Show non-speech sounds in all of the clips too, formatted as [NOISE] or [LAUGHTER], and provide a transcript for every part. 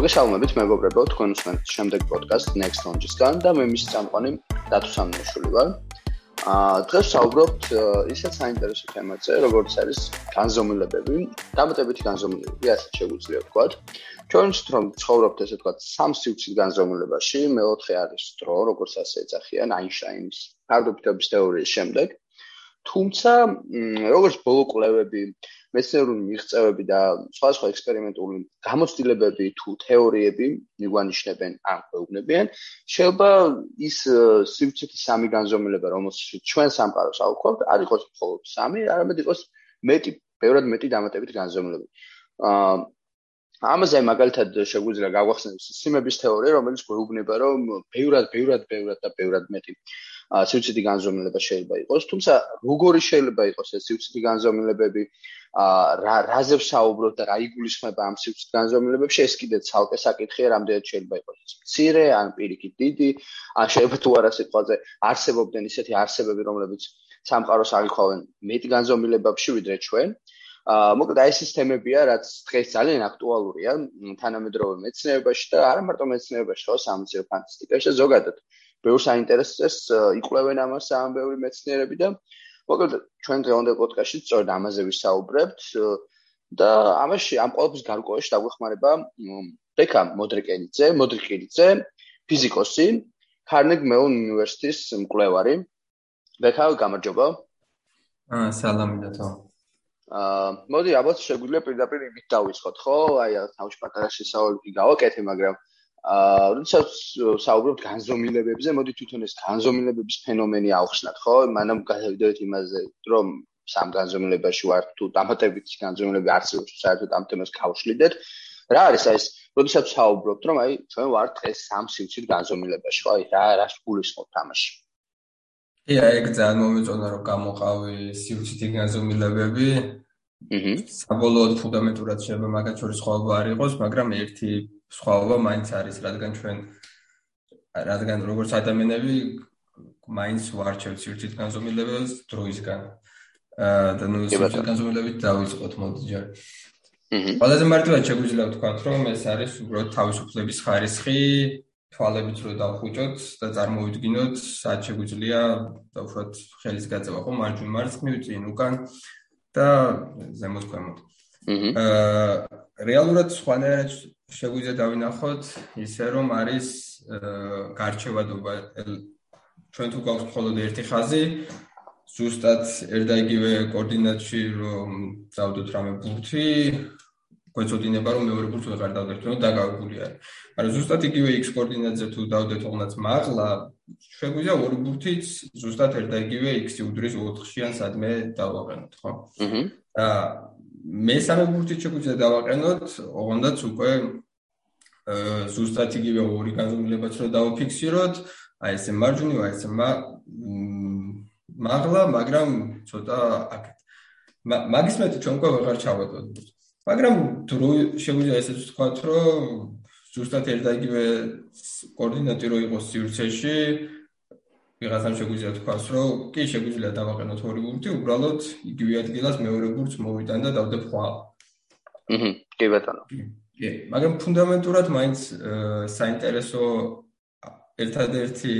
მოგესალმებით მეგობრებო, თქვენ უსმენთ შემდეგ პოდკასტ Next Launch-ისგან და მე მის წამყვანი დათო სამნიშვილი ვარ. აა დღეს საუბრობთ ისეთ საინტერესო თემაზე, როგორც არის განზომილებები, დამატებითი განზომილებები, ასე შეგვიძლია ვთქვათ. ჩვენ ვთქვით, რომ ცხოვრობთ ესე ვთქვათ სამ სივრცის განზომილებაში, მეოთხე არის დრო, როგორც ასე ეძახიან აინშტაინის ფარდობითობის თეორიის შემდეგ. თუმცა, როგორც ბოლო კვლევები მეცნიერული მიღწევები და სხვადასხვა ექსპერიმენტული გამოცდილებები თუ თეორიები მიგვანიშნებენ ან გვეუბნებიან, შეიძლება ის სივრცითი სამი განზომილება, რომელსაც ჩვენ სამყაროს ავყვავთ, არ იყოს მხოლოდ სამი, არამედ იყოს მეტი, ბევრად მეტი დამატებითი განზომილებები. აა ამაზე მაგალითად შეგვიძლია გავახსენოთ სიმების თეორია, რომელიც გვეუბნება, რომ ბევრად, ბევრად, ბევრად და ბევრად მეტი სივრცითი განზომილება შეიძლება იყოს, თუმცა როგორი შეიძლება იყოს ეს სივრცითი განზომილებები, აა რა რაზე ვსაუბრობ და რა იგულისხმება ამ სივრცითი განზომილებებში, ეს კიდე ცალკე საკითხია, რამდენად შეიძლება იყოს მცირე ან პირიქით დიდი, ან შეიძლება თუ არა სიტყვაზე არსებობდნენ ისეთი არსებები, რომლებიც სამყაროს აღიქვავენ მეტი განზომილებებში ვიდრე ჩვენ. აა მოკლედ აი ეს თემებია, რაც დღეს ძალიან აქტუალურია თანამედროვე მეცნიერებაში და არა მარტო მეცნიერებაში, ხო, სამეცნიერო ფანტასტიკაში და ზოგადად. ბევრს აინტერესებს იკვლევენ ამას ამ ბევრი მეცნიერები და მოკლედ ჩვენ დღევანდელ პოდკასტში სწორედ ამაზე ვისაუბრებთ და ამაში ამ ყოველთვის გარკვეულში დაგვეხმარება ბექა მოდრიკელიძე, მოდრიკელიძე, ფიზიკოსი, კარნეგ მელონ უნივერსიტეტის მკვლევარი. ბექა, გამარჯობა. აა, სალამი დათო. აა, მოდი, ალბათ შეგვიძლია პირდაპირ იმით დავისხოთ, ხო? აი, თავში პატარა შესავალი გავაკეთე, მაგრამ აა, როდესაც საუბრობთ განზომილებებზე, მოდი თვითონ ეს განზომილებების ფენომენი ავხსნათ, ხო? მანამ გადავიდეთ იმაზე, რომ სამ განზომილებაში ვარ თუ დამატებით განზომილებები არსებობს, საერთოდ ამ თემას გავშლიდეთ. რა არის ეს? როდესაც საუბრობთ, რომ აი, ჩვენ ვართ ეს სამ სივრცით განზომილებაში, ხო? აი, რა რას გულისხმობთ ამაში? კი, აი, ეგ ძალიან მომეწონა, რომ გამოყავი სივრცითი განზომილებები. აჰა. საბოლოოდ ფუნდამენტურად შეიძლება მაგათ შორის ხვაობა არ იყოს, მაგრამ ერთი სხვაობა მაინც არის, რადგან ჩვენ რადგან როგორც ადამიანები მაინც ვარჩევთ სივრცით განზომილებებს დროისგან. აა და ნუ სივრცით განზომილებით დავიწყოთ მოდი ჯერ. ყველაზე მარტივად შეგვიძლია ვთქვათ, რომ ეს არის უბრალოდ თავისუფლების ხარისხი, თვალებით რო დავხვიჭოთ და წარმოვიდგინოთ, სად შეგვიძლია დავუშვათ ხელის გაწევა ხო მარჯვნივ მარცხნივ წინ უკან და ზემოთ ქვემოთ. აჰა. რეალურად სხვანაირად შეგვიძლია დავინახოთ ისე რომ არის გარჩევადობა. ჩვენ თუ გვაქვს მხოლოდ ერთი ხაზი ზუსტად ერთდაიგივე კოორდინატში რომ დავდოთ რამე ბურთი გვეწოდინება რომ მეორე ბურთს ვეღარ დავდეთ რომ დაგაგული არის. მაგრამ ზუსტად იგივე x კოორდინატზე თუ დავდეთ თუნდაც მაღლა შეგვიძლია ორი ბურთიც ზუსტად ერთდაიგივე x-ი უდრის 4-ში ან სადმე დავაყენოთ ხო? აჰა მესამე ბურთი შეგვიძლია დავაყენოთ, ოღონდაც უკვე ზუსტად იგივე ორი განზომილებაც რო დავაფიქსიროთ, აი ესე მარჯვნივ, აი ესე მაღლა, მაგრამ ცოტა აქეთ. მაგის მეტი ჩვენ უკვე ვეღარ ჩავატოთ. მაგრამ დრო შეგვიძლია ესეც ვთქვათ, რომ ზუსტად ერთ და იგივე კოორდინატი რო იყოს სივრცეში, ვიღაცამ შეგვიძლია თქვას, რომ კი შეგვიძლია დავაყენოთ ორი ბურთი, უბრალოდ იგივე ადგილას მეორე ბურთს მოვიტან და დავდებ ხვალ. აჰა, კი ბატონო. კი, მაგრამ ფუნდამენტურად მაინც საინტერესო ერთადერთი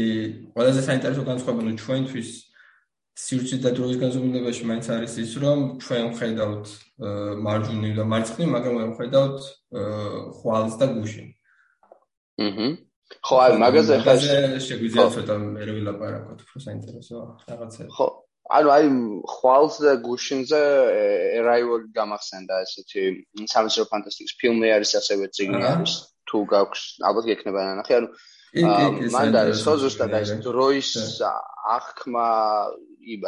ყველაზე საინტერესო განსხვავება ნუ ჩვენთვის სივრცის და დროის განზომილებაში მაინც არის ის, რომ ჩვენ ვხედავთ მარჯვნივ და მარცხნივ, მაგრამ ვერ ვხედავთ ხვალს და გუშინ. აჰა. ხო, აი, მაგაზე ხა შეგვიძლია ცოტა მერე ვილაპარაკოთ, უფრო საინტერესო რაღაცები. ხო, ანუ აი, ხვალს და გუშინზე arrival გამახსენდა ესეთი სამეცნიერო ფანტასტიკის ფილმი არის ასევე წიგნი არის. თუ გაქვს, ალბათ გექნება ნახე, ანუ მან ეს ხო ზუსტად აი დროის აღქმა,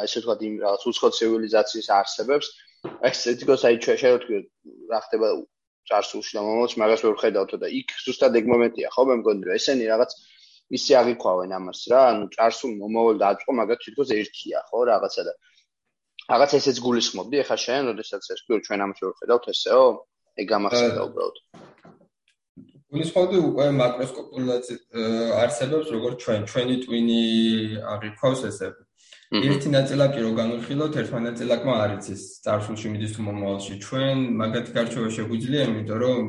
ასე ვთქვათ, იმ რაღაც უცხო ცივილიზაციის არსებებს, ეს ეთიკოს აი ჩვენ შევთქვი რა ხდება წარსულში და მომავალში მაგას ვერ ხედავთო და იქ ზუსტად ეგ მომენტია ხო მე მგონი რომ ესენი რაღაც ისე აღიქვავენ ამას რა ანუ წარსულ მომავალ დაწყო მაგათ თვითონ ერთია ხო რაღაცა და რაღაც ესეც გულისხმობდი ეხა შენ როდესაც ეს თქვი ჩვენ ამას ვერ ხედავთ ესეო ეგ გამახსენდა უბრალოდ. გულისხმობდი უკვე მაკროსკოპულად არსებობს როგორც ჩვენ ჩვენი ტვინი აღიქვავს ესები ერთი ნაწილაკი რო განვიხილოთ, ერთმა ნაწილაკმა არ იცის წარსულში მიდის თუ მომავალში. ჩვენ მაგათი გარჩევა შეგვიძლია, იმიტომ რომ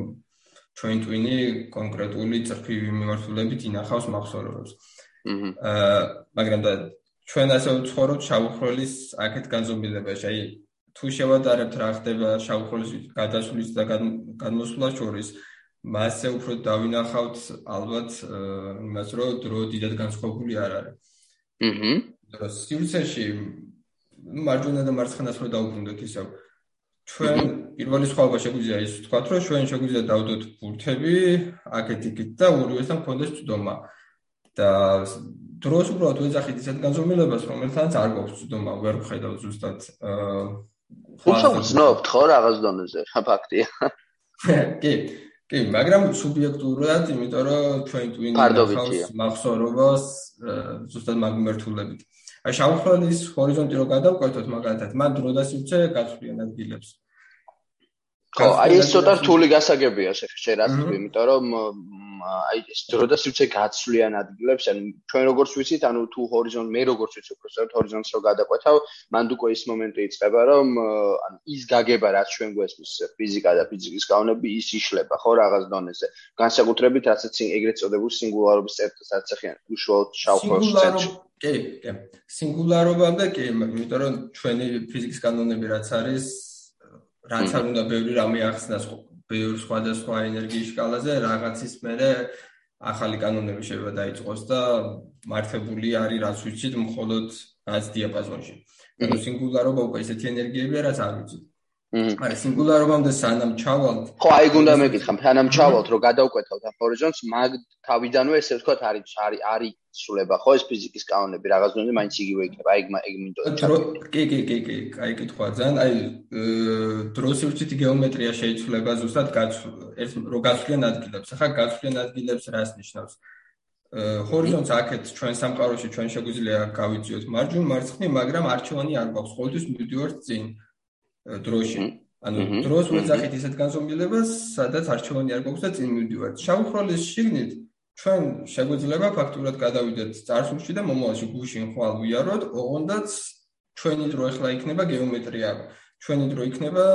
ჩვენ ტვინი კონკრეტული წრფივი მიმართულებით ინახავს მახსოვრებს. აა მაგრამ და ჩვენ ასე ვცხოვრობთ შავხროლის აქეთ განზომილებაში. აი თუ შევადარებთ რა ხდება შავხროლის გადასulis და განმოსვლას შორის, მასე უფრო დავინახავთ ალბათ იმას რომ დრო დიდად განსხვავებული არ არის. აჰა. დრო სივრცეში მარჯვენა და მარცხენას რო დაუბრუნდეთ ისევ ჩვენ პირველი სხვაობა შეგვიძლია ის ვთქვათ რომ ჩვენ შეგვიძლია დავდოთ ბურთები აქეთ იქით და ორივესთან გქონდეს წვდომა. და დროს უბრალოდ ვეძახით ისეთ განზომილებას, რომელთანაც არ გვაქვს ცდომა, ვერ ვხედავ ზუსტად აა ხო, ვცნობთ ხო რაღაც დონეზე, ფაქტია. [LAUGHS] კი, კი, მაგრამ სუბიექტურად, იმიტომ რომ ჩვენ ტვინი მახსოვრობას ზუსტად მაგმერთულებით. აი შავხროლის ჰორიზონტი რო გადავკვეთოთ მაგალითად, მან დრო და სივრცე გაცვლიან ადგილებს. ხო, აი ეს ცოტა რთული გასაგებია შეხე უნდა, იმიტომ რომ აი ეს დრო და სივრცე გაცვლიან ადგილებს, ანუ ჩვენ როგორც ვიცით, ანუ თუ ჰორიზონტ მე როგორც ვიცი, უფრო სწორად ჰორიზონტს რო გადაყვეთავ, მანდ უკვე ის მომენტი იწყება, რომ ანუ ის გაგება, რაც ჩვენ გვესმის ფიზიკა და ფიზიკის კანონები, ის იშლება, ხო, რაღაც დონეზე. განსაკუთრებით ასეც ეგრეთ წოდებული სინგულარობის წერტილსაც ახიან, უშუალოდ შავხოს ცენტრში. კი, კი. სინგულარობამდე კი, იმიტომ რომ ჩვენი ფიზიკის კანონები რაც არის, რაც არ უნდა ბევრი რამე ახსნას ბევრ სხვადასხვა ენერგიის სკალაზე რაღაცის მერე ახალი კანონები შეიძლება დაიწყოს და მართებული არის რაც ვიცით მხოლოდ რაც დიაპაზონში. ანუ სინგულარობა უკვე ესეთი ენერგიებია რაც არ ვიცით. აი სინგულარობამდე სანამ ჩავალთ ხო აი გუნდა მეკითხა სანამ ჩავალთ რომ გადავკვეთავთ ამ ჰორიზონტს მაგ თავიდანვე ესე ვთქვათ არის არის არის სულება ხო ეს ფიზიკის კანონები რაღაც დონეზე მაინც იგივე იქნება აი ეგ მინდოდა. კი კი კი კი აი კითხვა ძალიან აი დროს ურჩითი გეომეტრია შეიძლება ზუსტად ერთ რო გაცვლიან ადგილებს ახლა გაცვლიან ადგილებს რას ნიშნავს? ჰორიზონტს აქეთ ჩვენ სამყაროში ჩვენ შეგვიძლია გავიწიოთ მარჯვნივ მარცხნივ მაგრამ არჩევანი არ გვაქვს ყოველთვის მივდივართ წინ დროში. ანუ დროს ვეძახით ისეთ განზომილებას, სადაც არჩევანი არ გვაქვს და წინ მივდივართ. შავხროლის შიგნით ჩვენ შეგვიძლია ფაქტურად გადავიდეთ წარსულში და მომავალში გუშინ ხვალ ვიაროთ, ოღონდაც ჩვენი დრო ახლა იქნება გეომეტრია. ჩვენი დრო იქნება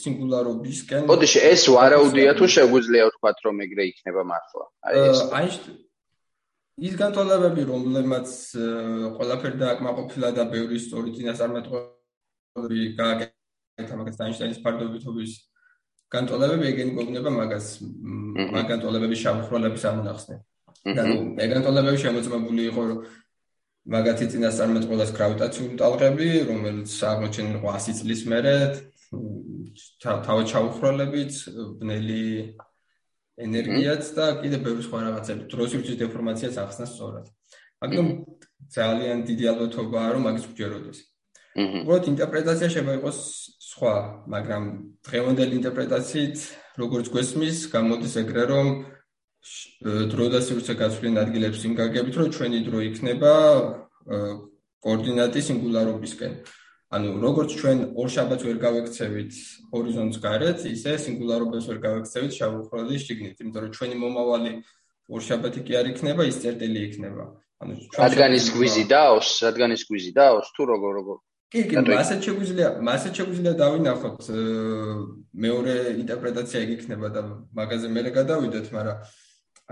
სინგულარობისკენ. ოდიში ეს ვარაუდია თუ შეგვიძლია ვთქვათ რომ ეგრე იქნება მართლა. აი ეს აი ის განტოლებები რომლებმაც ყველაფერი დააკმაყოფილა და ბევრი ისტორი წინასწარმეტყვი გააკეთა აი მაგას დაინშტაინის ფარდობითობის განტოლებები ეგენი გვგნება მაგას მაგ განტოლებების შავხროლების ამონახსნე. და ეგ განტოლებები შემოწმებული იყო რომ მაგათი წინასწარმეტყველას გრავიტაციული ტალღები, რომელიც აღმოჩენილი იყო 100 წლის მერე, თავად შავხროლებით, ბნელი ენერგიაც და კიდე ბევრი სხვა რაღაცები, დროსიურჩის დეფორმაციაც ახსნას სწორად. მაგრამ ძალიან დიდი ალბათობაა რომ მაგის გჯეროდეს. უბრალოდ ინტერპრეტაცია შეიძლება იყოს სხვა, მაგრამ დღევანდელი ინტერპრეტაციით, როგორც გვესმის, გამოდის ეგრე, რომ დრო და სივრცე გაცვლიან ადგილებს იმ გაგებით, რომ ჩვენი დრო იქნება კოორდინატის სინგულარობისკენ. ანუ როგორც ჩვენ ორ შაბათს ვერ გავექცევით ჰორიზონტს გარეთ, ისე სინგულარობას ვერ გავექცევით შავხროლის შიგნით, იმიტომ რომ ჩვენი მომავალი ორ შაბათი კი არ იქნება, ის წერტილი იქნება. ანუ რადგან ის გვიზი დაოს, რადგან ის გვიზი დაოს, თუ როგორ როგორ კი კი მასეთ შეგვიძლია მასეთ შეგვიძლია დავინახოთ მეორე ინტერპრეტაცია იგი იქნება და მაგაზე მე გადავიდეთ მაგრამ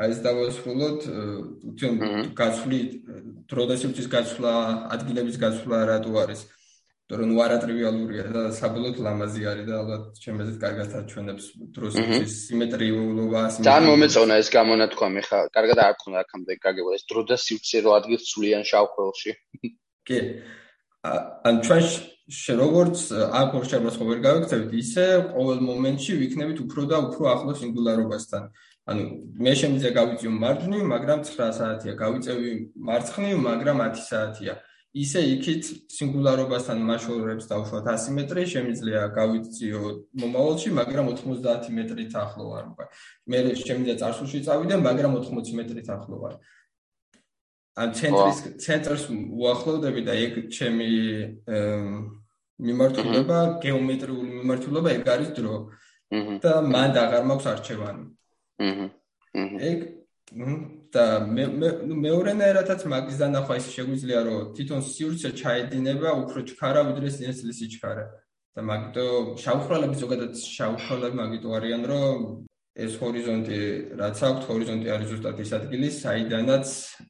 აი ეს დავასრულოთ თვითონ გაცვლი დროდასიუცის გაცვლა ადგილების გაცვლა რატო არის? თორემ ნუ არატრივიალურია და საბოლოოდ ლამაზი არის და ალბათ ჩემეზეც კარგად აჩვენებს დროსის სიმეტრიულობა ძალიან მომეწონა ეს გამონათქვამი ხა კარგად არ გქონდა აქამდე გაგებოდა ეს დროდასიუცი რო ადგილს ცვლიან შავხელში კი ან ჩვენ როგორც აქ ორ შემოს ხო ვერ გავიქცევით ისე ყოველ მომენტში ვიქნებით უფრო და უფრო ახლოს სინგულარობასთან ანუ მე შემიძლია გავიწიო მარჯვნივ მაგრამ 9 საათია გავიწევი მარცხნივ მაგრამ 10 საათია ისე იქით სინგულარობასთან მაშორებს დავშვათ 100 მეტრი შემიძლია გავიწიო მომავალში მაგრამ 90 მეტრით ახლო ვარ მე შემიძლია წარსულში წავიდე მაგრამ 80 მეტრით ახლო ვარ ან ცენტრის ცენტრს უახლოვდები და ეგ ჩემი მიმართულება გეომეტრიული მიმართულება ეგ არის დრო. და მანდ აღარ მაქვს არჩევანი ეგ და მე მეორენაირადაც მაგის დანახვა ის შეგვიძლია რომ თვითონ სივრცე ჩაედინება უფრო ჩქარა ვიდრე სინესლის სიჩქარე და მაგიტო შავხროლები ზოგადად შავხროლები მაგიტო არიან რომ ეს ჰორიზონტი რაც აქვს, ჰორიზონტი არის ზუსტად ის ადგილი, საიდანაც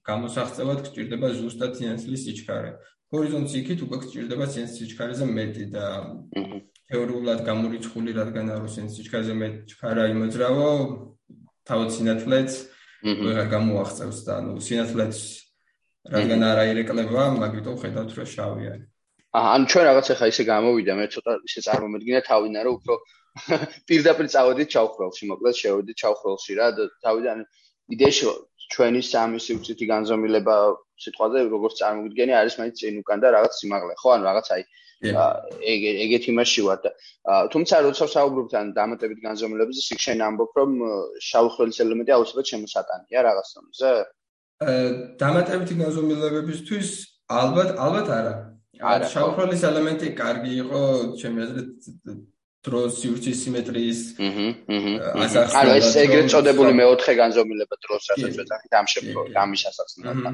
გამოსახწევად გჭირდება ზუსტად სინათლის სიჩქარე. ჰორიზონტი იქით უკვე გჭირდება სინათლის სიჩქარეზე მეტი და თეორიულად გამორიცხული, რადგან არის სინათლის სიჩქარეზე მეტი ჩქარა იმოძრავო, თავად სინათლეც ვეღარ გამოახწევს და ნუ სინათლეც რადგან არ აირეკლება, მაგიტომ ხედავთ რომ შავი არის. აა ან ჩვენ რაღაც ახლა ისე გამოვიდა, მე ცოტა ისე წარმომედგინა თავინა რომ უფრო პირდაპირ წავედით ჩავხროლში, მოკლედ შევედით ჩავხროლში რა და თავიდან იდეაში ჩვენი სამი სიუცითი განზომილება სიტყვაზე როგორც წარმოგიდგენი არის მაინც წინ უკან და რაღაც სიმაღლე, ხო? ანუ რაღაც აი ეგ ეგეთ იმაში ვარ და თუმცა როცა საუბრობთ ან დამატებით განზომილებაზე, იქ შენ ამბობ რომ შავხროლის ელემენტი აუცილებლად შემოსატანია რაღაც თემზე? დამატებითი განზომილებებისთვის ალბათ ალბათ არა. არა შავხროლის ელემენტი კარგი იყო ჩემი აზრით დროს სივრცის სიმეტრიის აჰა აჰა ანუ ეს ეგრეთ წოდებული მეოთხე განზომილება დროს რასაც ვეძახით ამ შემთხვევაში ამის ასაცნად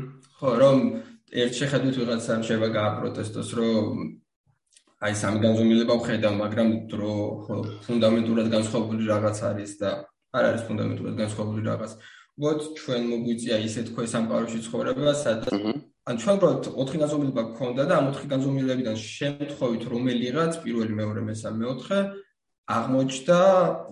ხო რომ ერთ შეხედვით ვიღაცამ შევა გააპროტესტოს რომ აი სამი განზომილება ვხედავ მაგრამ დრო ხო ფუნდამენტურად განსხვავებული რაღაც არის და არ არის ფუნდამენტურად განსხვავებული რაღაც. უბრალოდ ჩვენ მოგვიწია ისე თქვა სამყაროში ცხოვრება სადაც ან ჩვენ უბრალოდ 4 განზომილება გქონდა და ამ 4 განზომილებიდან შემთხვევით რომელიღაც პირველი მეორე მესამე მეოთხე აღმოჩნდა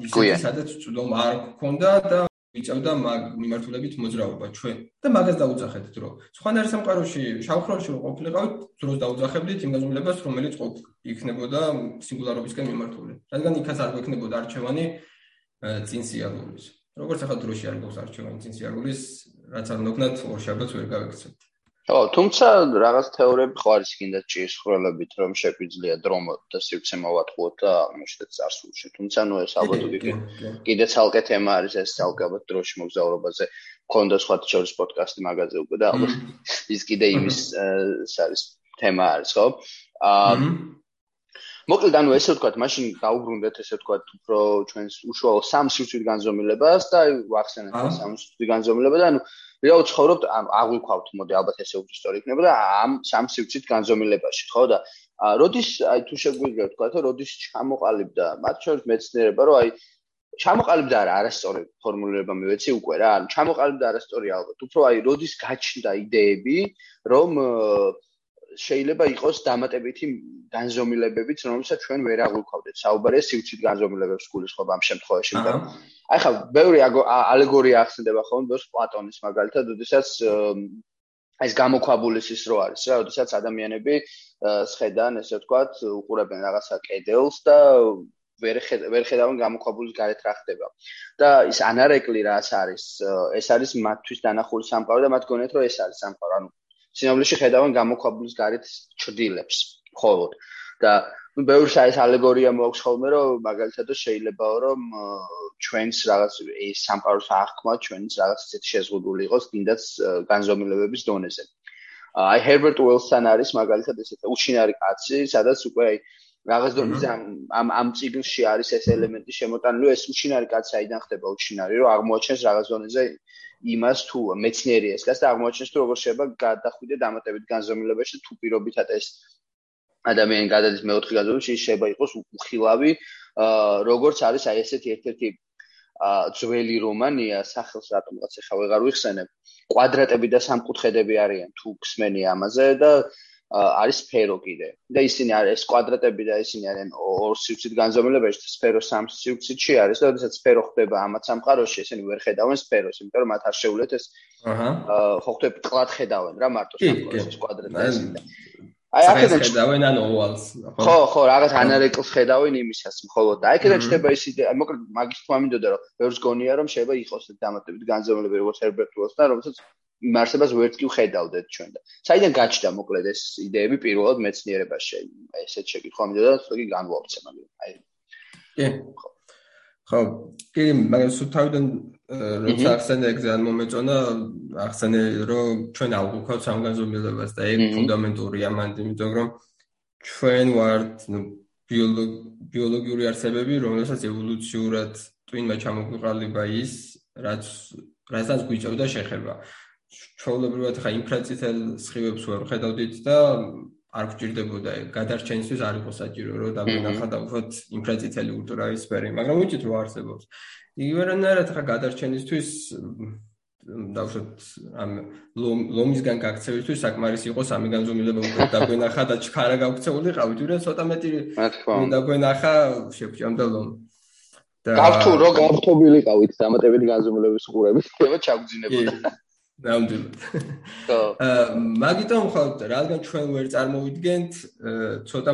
ისეთი სადაც წვდომ არ გქონდა და ვიწევდა მაგ მიმართულებით მოძრაობა ჩვენ და მაგას დაუძახეთ დრო. სხვანაირ სამყაროში შავხროლში რო ყოფილიყავით, დროს დაუძახებდით იმ განზომილებას, რომელიც ყოფ იქნებოდა სინგულარობისკენ მიმართული. რადგან იქაც არ გვექნებოდა არჩევანი წინ სიარულის. როგორც ახლა დროში არ გვაქვს არჩევანი წინ სიარულის, რაც არ ნოკნათ ორშაბათს ვერ გავიქცევთ. ხო, თუმცა რაღაც თეორიები ხო არის კიდე ჭირს ხრელებით, რომ შეგვიძლია დრომო და სივრცე მოვატყუოთ და აღმოჩნდეთ წარსულში. თუმცა ნუ ეს ალბათ უკვე კიდე ცალკე თემა არის ეს ცალკე ალბათ დროში მოგზაურობაზე. მქონდა სხვა თეორის პოდკასტი მაგაზე უკვე და ალბათ ის კიდე იმის არის თემა არის, ხო? აა მოკლედ ანუ ესე ვთქვათ, მაშინ დაუბრუნდეთ ესე ვთქვათ უფრო ჩვენს უშუალო სამ სივრცით განზომილებას და ვახსენეთ სამ სივრცით განზომილება და ანუ რეალ ცხოვრობთ ან აღვიქვავთ მოდი ალბათ ესე უბრალოდ იქნება და ამ სამ სივრცით განზომილებაში ხო? და როდის აი თუ შეგვიძლია ვთქვა რომ როდის ჩამოყალიბდა? მათ შორის მეცნიერება რომ აი ჩამოყალიბდა არა არასწორი ფორმულირება მივეცი უკვე რა ანუ ჩამოყალიბდა არასწორი ალბათ. უფრო აი როდის გაჩნდა იდეები რომ შეიძლება იყოს დამატებითი განზომილებებიც, რომელსაც ჩვენ ვერ აღვიქვავდეთ. საუბარია სივრცით განზომილებებს გულისხმობ ამ შემთხვევაში. აი ხა, ბევრი ალეგორია ახსენდება ხოლმე ბევრს პლატონის მაგალითად, ოდესაც ეს გამოქვაბულისის რო არის რა, ოდესაც ადამიანები შედან, ესე ვთქვათ, უყურებენ რაღაცა კედელს და ვერ ვერ ხედავენ გამოქვაბულის გარეთ რა ხდება. და ის ანარეკლი რას არის? ეს არის მათთვის დანახული სამყარო და მათ გონიათ რომ ეს არის სამყარო. ანუ სინამდვილეში ხედავენ გამოქვაბულის გარეთ ჭრდილებს მხოლოდ და ნუ ბევრი საერთო ალეგორია მოაქვს ხოლმე რომ მაგალითად შეიძლებაო რომ ჩვენს რაღაც ეს სამყაროს აღქმა ჩვენს რაღაც ისეთი შეზღუდული იყოს კიდაც განზომილებების დონეზე. აი ჰერბერტ უილსონ არის მაგალითად ესეთი უჩინარი კაცი, სადაც უკვე აი რაღაც დონეზე ამ ამ ციკლში არის ეს ელემენტი შემოტანილი, ეს უჩინარი კაცი აიდან ხდება უჩინარი, რომ აღმოაჩენს რაღაც დონეზე იმას თუ მეცნიერი ეს გას და აღმოჩენს თუ როგორ შეიძლება გადახვიდე დამატებით განზომილებაში თუ პირობითად ეს ადამიანი გადადის მეოთხე განზომილებაში შეიძლება იყოს უხილავი როგორც არის აი ესეთი ერთ-ერთი ძველი რომანია სახელს რატომღაც ახლა ვეღარ ვიხსენებ. კვადრატები და სამკუთხედები არიან თუ ხსმენი ამაზე და არის სფერო კიდე. და ისინი არის კვადრატები და ისინი არიან ორ სივრცით განზომილებაში, სფერო სამ სივრცითში არის და როდესაც სფერო ხდება ამათ სამყაროში, ისინი ვერ ხედავენ სფეროს, იმიტომ რომ მათ არ შეუძლეთ ეს აჰა ხო ხდება კლად ხედავენ რა მარტო სამყაროს კვადრატებს. აი აქედან ხედავენ ან ოვალს. ხო, ხო, რაღაც ანარეკლს ხედავენ იმისას მხოლოდ. და აქედან ჩდება ის იდეა, მოკლედ მაგის თქმა მინდოდა რომ ბევრს გონია რომ შეიძლება იყოს დამატებით განზომილება როგორც ჰერბერტ უილსთან, რომელსაც იმ არსებას ვერც კი ვხედავდეთ ჩვენ და საიდან გაჩნდა მოკლედ ეს იდეები პირველად მეცნიერებაში ესეთ შეკითხვა მინდოდა თუ კი განვავრცე მაგრამ აი. კი. ხო. კი მაგრამ სულ თავიდან როცა ახსენე ეგ ძალიან მომეწონა ახსენე რომ ჩვენ აღვქვათ სამგანზომილებას და ეგ ფუნდამენტური ამანდი იმიტომ რომ ჩვენ ვართ ბიოლოგიური არსებები რომელსაც ევოლუციურად twin-მა ჩამოგვიყალიბა ის რაც რასაც გვიწევდა შეხება ჩვეულებრივად ხა ინფრაწითელ სხივებს ვერ ხედავდით და არ გჭირდებოდა გადარჩენისთვის არ იყო საჭირო რომ დაგვენახა და უფრო ინფრაწითელი ულტრავის სფერო, მაგრამ ვიცით რომ არსებობს. იგივენაირად ხა გადარჩენისთვის დავშოთ ამ ლომისგან გაქცევისთვის საკმარისი იყო სამი განზომილება უკვე დაგვენახა და ჩქარა გავქცეული ყავით, ვიდრე ცოტა მეტი დაგვენახა შეგვჭამდა ლომ. და გავთუ რო გავთობილი ყავით დამატებითი განზომილების ყურებით, ეხლა ჩაგძინებოდა. ნამდვილად. ხო. [LAUGHS] აა მაგიტომ ხო რადგან ჩვენ ვერ წარმოვიდგენთ, ცოტა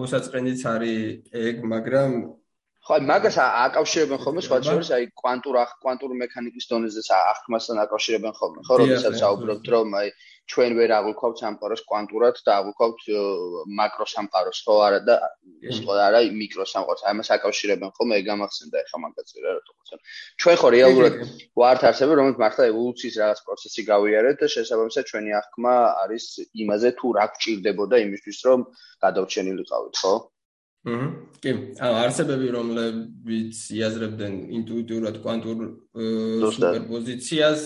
მოსაწყენიც არის ეგ, მაგრამ ხო, მაგას აკავშირებენ ხოლმე სხვა შორის, აი კვანტურ კვანტურ მექანიკის დონეზე ახმასთან აკავშირებენ ხოლმე, ხო, როდესაც საუბრობთ, რომ აი ჩვენ ვერ აღვიქვავთ სამყაროს კვანტურად და აღვიქვავთ მაკრო სამყაროს, ხო, არა და სხვა არა მიკრო სამყაროს. აი მას აკავშირებენ ხოლმე, ეგ ამახსენდა ეხა მაგაზე რა თქმა უნდა. ჩვენ ხო რეალურად ვართ არსები, რომელიც მართლა ევოლუციის რაღაც პროცესი გავიარეთ და შესაბამისად ჩვენი აღქმა არის იმაზე თუ რა გვჭირდებოდა იმისთვის, რომ გადავჩენილიყავით, ხო? აჰა. კი, ანუ არსებები რომლებიც იაზრებდნენ ინტუიტიურად კვანტურ სუპერპოზიციას,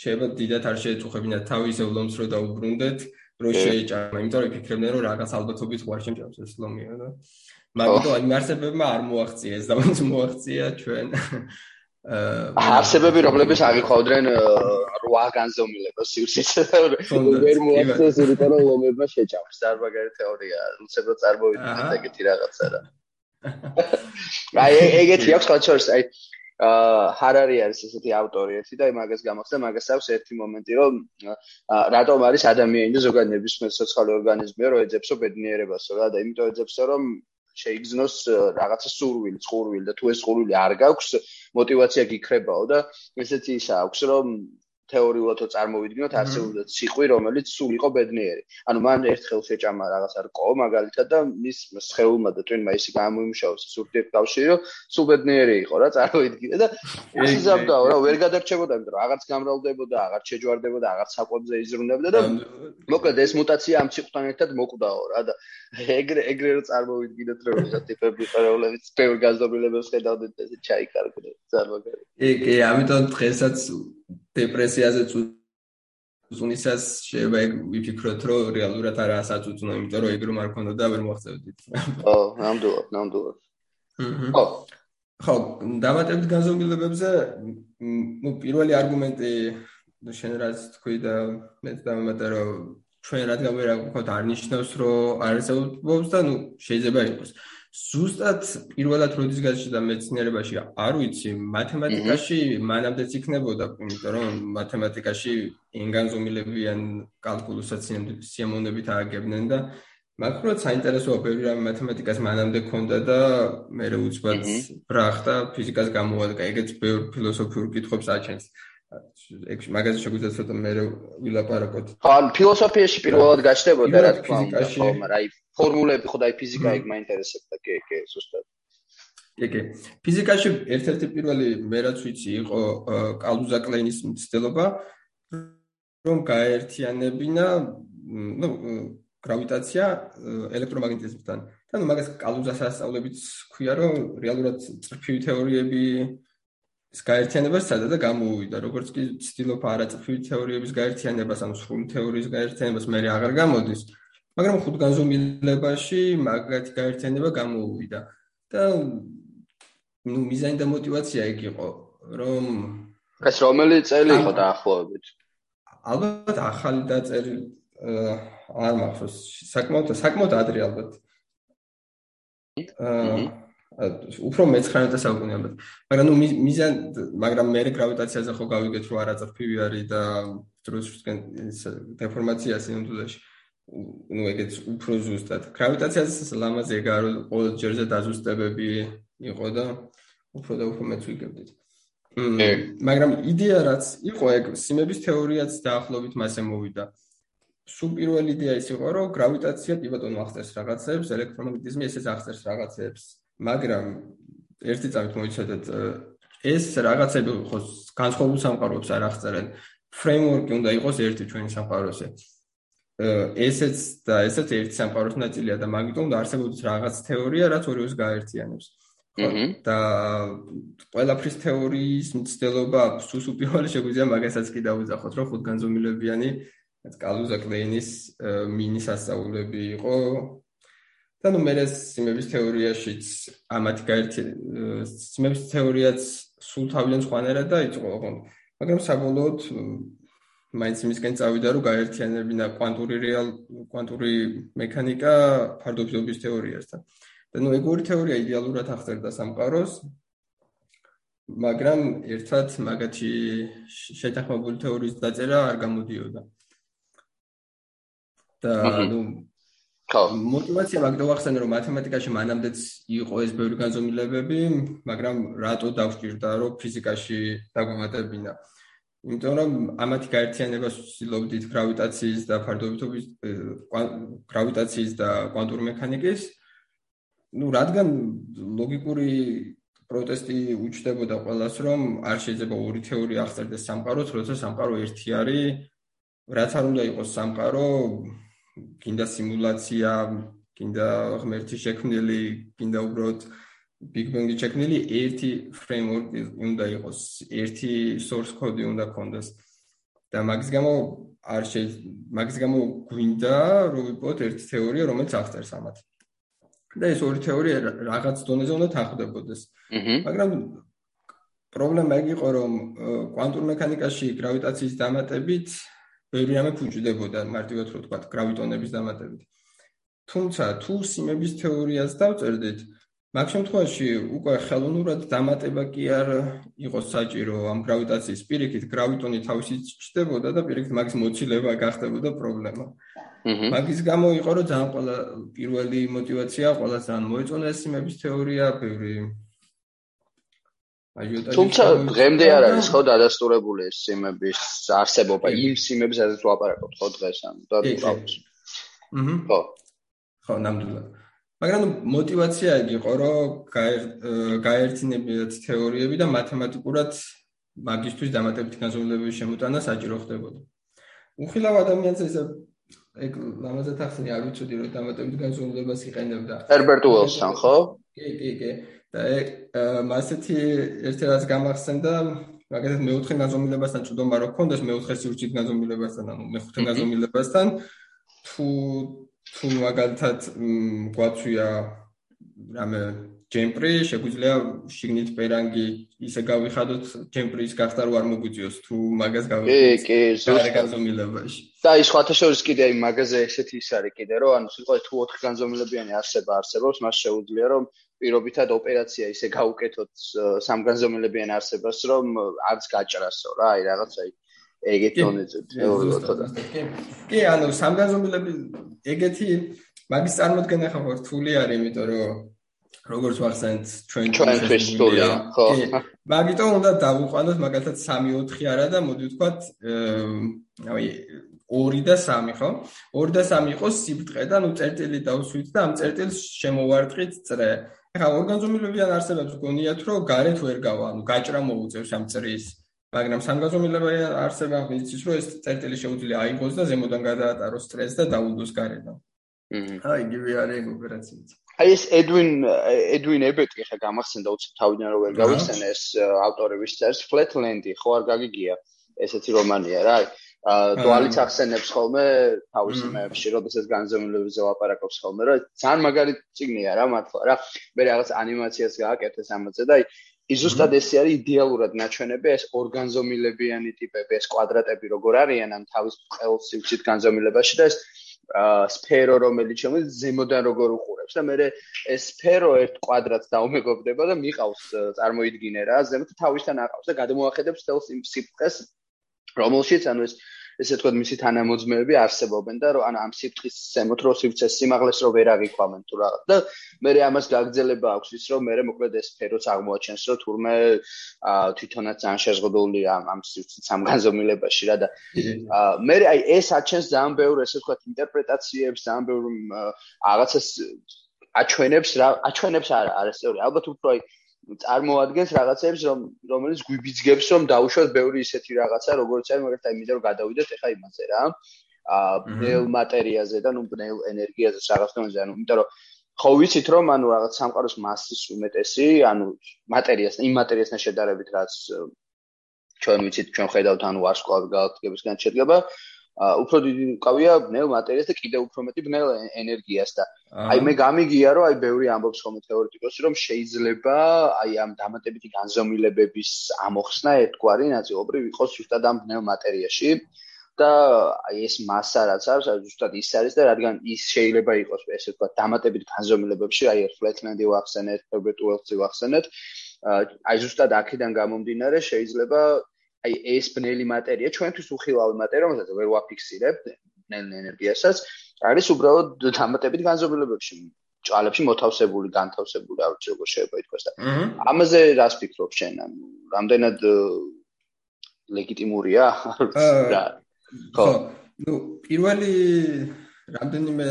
შეიძლება დიდად არ შეეწუხებინათ თავის ევლომს რო დაუბრუნდეთ, რო შეეჭამა, იმიტომ რომ იფიქრებდნენ რომ რაღაც ალბათობით გვარ შემჭამს ეს ლომია და მაგიტომ აი არსებებმა არ მოაღწია ეს და მას მოაღწია ჩვენ. არსებები რომლებიც აღიხვავდნენ 8 განზომილებას სივრცის ვერ მოახერხეს იმიტომ რომ ლომებმა შეჭამს. და მაგარი თეორია უცებ რომ წარმოვიდგინეთ ეგეთი რაღაცა რა. [LAUGHS] აი ეგეთი აქვს ხოლმე შორს აი ჰარარი არის ესეთი ავტორი ერთი და მაგას გამახსნა მაგას აქვს ერთი მომენტი რომ რატომ არის ადამიანი და ზოგადად ნებისმიერ სოციალურ ორგანიზმია რომ ეძებსო ბედნიერებასო რა და იმიტომ ეძებსო რომ შეიგზნოს რაღაცა სურვილი, წყურვილი და თუ ეს წყურვილი არ გაქვს, мотиваცია გიქრებაო და ესეთი ისა აქვს რომ თეორიულად წარმოვიდგინოთ არსებობდა ციყვი რომელიც სულ იყო ბედნიერი. ანუ მან ერთხელ შეჭამა რაღაც არ ყო მაგალითად და მის სხეულმა და twin მაისი გამოიმუშაოს სურთიეთ კავშირი რომ სულ ბედნიერი იყო რა წარმოვიდგინე და ის ზამდაო რა ვერ გადარჩებოდა იმიტომ რომ აღარც გამრავლდებოდა აღარც შეჯვარდებოდა აღარც საკვებზე იზრუნებდა და მოკლედ ეს მუტაცია ამ ციყვთან ერთად მოკვდაო რა და ეგრე ეგრე რომ წარმოვიდგინოთ რომ ეს ტიპები პარალელებიც ბევრ გაზომილებებს ხედავდეთ და ჩაიკარგდნენ წარმოგიდგენთ კი კი ამიტომ დღესაც დეპრესიაზე წუნისას შეიძლება ვიფიქროთ რომ რეალურად არაა საწუწუნო იმიტომ რომ ეგ რომ არ ქონდა და ვერ მოახწევდით ხო ნამდვილად ნამდვილად ხო ხო დამატებით განზომილებებზე ну პირველი არგუმენტი შენ რაც თქვი და მე დამატე რომ ჩვენ რადგან ვერ აღვქოთ არ ნიშნავს რომ არ ესაუბრებს და ну შეიძლება იყოს ზუსტად პირველად როდის გაჩნდა მეცნიერებაში არ ვიცი მათემატიკაში მანამდეც იქნებოდა იმიტომ რომ მათემატიკაში ენგანზომილებიან კალკულუსაც სიამოვნებით ააგებდნენ და მაგრამ საინტერესოა ბევრი რამე მათემატიკას მანამდე ქონდა და მე უცბად ბრახტა ფიზიკას გამოადგა ეგეც ბევრ ფილოსოფიურ კითხვებს აჩენს. ეგ მაგაზე შეგვიძლია ცოტა მე ვილაპარაკოთ. ხო, ფილოსოფიაში პირველად გაჩნდებოდა რა თქმა უნდა, ხო, მაგრამ აი ფორმულები ხო და აი ფიზიკა ეგ მაინტერესებდა, კი, კი, ზუსტად. კი, კი. ფიზიკაში ერთ-ერთი პირველი მე რაც ვიცი იყო კალუზა-კლეინის მცდელობა, რომ გაერთიანებინა, ну, გრავიტაცია ელექტრომაგნეტიზმთან. და ნუ მაგას კალუზას ასწავლებიც ქვია, რომ რეალურად წრფივი თეორიები ეს გაერთიანება სადა და გამოუვიდა როგორც კი ცდილობ არაწფივი თეორიების გაერთიანებას ან სრული თეორიის გაერთიანებას მე აღარ გამოდის მაგრამ ხუთგანზომილებაში მაგათი გაერთიანება გამოუვიდა. და ну მიზანი და мотивация ეგ იყო რომ ეს რომელი წელი იყო დაახლოებით? ალბათ ახალი დაწერი არ მახსოვს. საკმაოდ საკმაოდ ადრე ალბათ. აა უფრო მე-19 საუკუნე ალბათ. მაგრამ ну მიზან მაგრამ მე გრავიტაციაზე ხო გავიგეთ რომ არაწრფივი არის და დროსკენ დეფორმაციას ინდუზაში ნუ ეგეც უფრო ზუსტად. გრავიტაციაზე ლამაზი ეგა რომ ყოველ ჯერზე დაზუსტებები იყო და უფრო და უფრო მეც ვიგებდით. მაგრამ იდეა რაც იყო ეგ სიმების თეორიაც დაახლოებით მასე მოვიდა. სულ პირველი იდეა ის იყო, რომ გრავიტაცია პივოტონ ახსენს რაღაცებს, ელექტრომაგნეტიზმი ესეც ახსენს რაღაცებს. მაგრამ ერთი წამით მოიცადეთ ეს რაღაცები ხო განსხვავებულ სამყაროებს არ აღწერენ ფრეიმვორკი უნდა იყოს ერთი ჩვენი სამყაროზე ესეც და ესეც ერთი სამყაროს ნაწილია და მაგიტომ უნდა არსებობდეს რაღაც თეორია რაც ორიოს გაერთიანებს. და ყველაფრის თეორიის მცდელობა სუსუ პირველი შეგვიძლია მაგასაც კი დაუძახოთ რომ ხუთგანზომილებიანი კალუზა კლეინის მინის ასწავლები იყო. და ნუ მე სიმების თეორიაშიც ამათი გაერთი სიმების თეორიაც სულ თავიდან სხვანაირად დაიწყო მაგრამ საბოლოოდ მაინც იმისკენ წავიდა რომ გაერთიანებინა კვანტური რეალ კვანტური მექანიკა ფარდობისობის თეორიასთან. და ნუ ეგორი თეორია იდეალურად აღწერდა სამყაროს. მაგრამ ერთად მაგათი შეთანხმებული თეორიის დაწერა არ გამოდიოდა. და ნუ ხო მოტივაცია მაგდო ახსენე რომ მათემატიკაში მანამდეც იყო ეს ბევრი განზომილებები, მაგრამ რატო დავჭირდა რომ ფიზიკაში დაგვემატებინა? იმიტომ რომ ამათი გაერთიანებას ვცდილობდით გრავიტაციის და ფარდობითობის გრავიტაციის და კვანტური მექანიკის. ну რადგან ლოგიკური პროტესტი უჩნდებოდა ყველას რომ არ შეიძლება ორი თეორია აღწერდეს სამყაროს როცა სამყარო ერთი არის რაც არ უნდა იყოს სამყარო კიდე სიმულაცია კიდე ღმერთი შექმნილი კიდე უბრალოდ Big Bang-ი შექმნილი ერთი framework-ი უნდა იყოს, ერთი source code-ი უნდა ქონდეს. და მაგის გამო არ შეიძლება მაგის გამო გვინდა რომ ვიპოვოთ ერთი თეორია, რომელიც აღწერს ამათ. და ეს ორი თეორია რაღაც დონეზე უნდა თანხმდებოდეს. მაგრამ პრობლემა ეგ იყო, რომ კვანტურ მექანიკაში გრავიტაციის დამატებით ბევრი რამე ფუჭდებოდა, მარტივად რო ვთქვა, გრავიტონების დამატებით. თუმცა თუ სიმების თეორიას დავწერდით, მაგ შემთხვევაში უკვე ხელოვნურად დამატება კი არ იყოს საჭირო ამ გრავიტაციის პირიქით გრავიტონი თავისით ჩნდებოდა და პირიქით მაგის მოცილება გახდებოდა პრობლემა. მაგის გამო იყო რომ ძალიან ყველა პირველი мотиваცია ყველა ძალიან მოეწონა ეს იმების თეორია, ბევრი აჟიოტაჟი. თუმცა დღემდე არ არის ხო დადასტურებული ეს სიმების არსებობა იმ სიმებს, სადაც ვაპარაკობთ ხო დღეს ამ და დაბს. აჰა. ხო. ხო, ნამდვილად. მაგრამ мотивация იგი იყო, რომ გაერთინებიათ თეორიები და მათემატიკურად მაგისტვის დამატებითი განზომილების შემოტანა საჭირო ხდებოდა. უხილავ ადამიანს ეს ეგ ლამაზად ახსნი არ ვიცოდი რომ დამატებით განზომილებას იყენებდა. ჰერბერტ უელსთან, ხო? კი, კი, კი. და ეგ მასეთი ერთი რაც გამახსენდა მაგალითად მეოთხე განზომილებასთან წვდომა რო გქონდეს მეოთხე სივრცით განზომილებასთან, ანუ მეხუთე განზომილებასთან თუ თუ მაგალითად გვაცვია რამე ჯემპრი, შეგვიძლია შიგნით პერანგი ისე გავიხადოთ ჯემპრის გახდა რო არ მოგვიწიოს თუ მაგას გავიხადოთ. კი, კი, ზუსტად განზომილებაში. და ის ხათა შორის კიდე აი მაგაზე ესეთი ის არის კიდე რომ ანუ სიტყვა თუ 4 განზომილებიანი არსება არსებობს, მას შეუძლია რომ პირობითად ოპერაცია ისე გაუკეთოთ სამ განზომილებიან არსებას, რომ არც გაჭრასო რა, აი რაღაცა აი ეგეთ დონეზე თეორიულად კი კი ანუ სამგანზომილები ეგეთი მაგის წარმოქმნა ხარ რთული არის იმიტომ რომ როგორც ვახსენეთ ჩვენ ჩვენ სტუდია ხო. მაგიტომ უნდა დავუყანოთ მაგალითად 3-4 არა და მოდი ვთქვათ აი 2 და 3 ხო? 2 და 3 იყოს სიბრტყე და ნუ წერტილი დავსვით და ამ წერტილს შემოვარტყით წრე. ახლა ორგანიზმებიან არსებობს გონიათ რომ გარეთ ვერ გავა ანუ გაჭრა მოუწევს ამ წრის მაგრამ სამგაზომილება არსება მიცის რომ ეს წერტილი შეუძლია აიღოს და ზემოდან გადაატაროს სტრესს და დაუდოს გარედან. აჰა, იგივე არის ოპერაციაც. აი ეს ედვინ ედვინ ებეტი ხა გამახსენდა უცებ თავიდან რომ ვერ გავიხსენე ეს ავტორების წერს. ფლეტლენდი ხო არ გაგიგია? ესეთი რომანია რა. აი დუალიც ახსენებს ხოლმე თავის იმებში როდესაც განზომილებებზე ვაპარაკობს ხოლმე რა. ძალიან მაგარი ციგნია რა მართლა რა. მე რაღაც ანიმაციას გააკეთეს ამაზე და აი ის ზუსტად ესე არის იდეალურად ნაჩვენები ეს ორგანზომილებიანი ტიპები ეს კვადრატები როგორ არიან ამ თავის ყელს სივრცით განზომილებაში და ეს სფერო რომელიც შემოდის ზემოდან როგორ უყურებს. და მე ეს სფერო ერთ კვადრატს დაუმეგობრდება და მიყავს წარმოიდგინე რა ზემოთ თავისთან აყავს და გადმოახედებს თელს იმ სიფხეს რომელშიც ანუ ეს ესე თქვა მისი თანამოძმეები არსებობენ და რომ ან ამ სიფრთხის ზემოთ რო სიფრთხეს სიმაღლეს რო ვერ აღიქვამენ თუ რაღაც. და მე ამას გაგძელება აქვს ის რომ მე მოკლედ ეს სფეროც აღმოაჩენს რომ თურმე თვითონაც ძალიან შეზღუდული ამ ამ სიფრთხის ამ განზომილებაში რა და მე აი ეს აჩენს ძალიან ბევრ ესე თქვა ინტერპრეტაციებს ძალიან ბევრ რაღაცას აჩვენებს რა აჩვენებს არა არა სწორი ალბათ უფრო აი წარმოადგენს რაღაცებს რომ რომელიც გვიბიძგებს რომ დაუშვათ ბევრი ისეთი რაღაცა როგორც არის მაგალითად იმით რომ გადავიდეთ ეხა იმაზე რა აა ბნელ მატერიაზე და ნუ ბნელ ენერგიაზე რაღაც დონეზე ანუ იმიტომ რომ ხო ვიცით რომ ანუ რაღაც სამყაროს მასის უმეტესი ანუ მატერიას იმ მატერიასთან შედარებით რაც ჩვენ ვიცით ჩვენ ხედავთ ანუ ვარსკვლავი გალაქტიკებისგან შედგება უფრო დიდი უკავია ბნელ მატერიას და კიდევ უფრო მეტი ბნელ ენერგიას და აი მე გამიგია რომ აი ბევრი ამბობს ხოლმე თეორეტიკოსი რომ შეიძლება აი ამ დამატებითი განზომილებების ამოხსნა ერთგვარი ნაწილობრივ იყოს ზუსტად ამ ბნელ მატერიაში და აი ეს massa რაც არის აი ზუსტად ის არის და რადგან ის შეიძლება იყოს ესე თქვა დამატებით განზომილებებში აი flatland-ი ვახსენეთ, wells-ი ვახსენეთ აი ზუსტად აქედან გამომდინარე შეიძლება აი ეს ბნელი მატერია ჩვენთვის უხილავი მატერია, რომელსაც ვერ ვაფიქსირებთ ბნელ ენერგიასაც, არის უბრალოდ დამატებით განზომილებებში, ჭალებში მოთავსებული, განთავსებული, არ ვიცი როგორ შეიძლება ითქვას და ამაზე რას ფიქრობ შენ? ანუ რამდენად ლეგიტიმურია? რა? ხო. ну პირველი რამდენიმე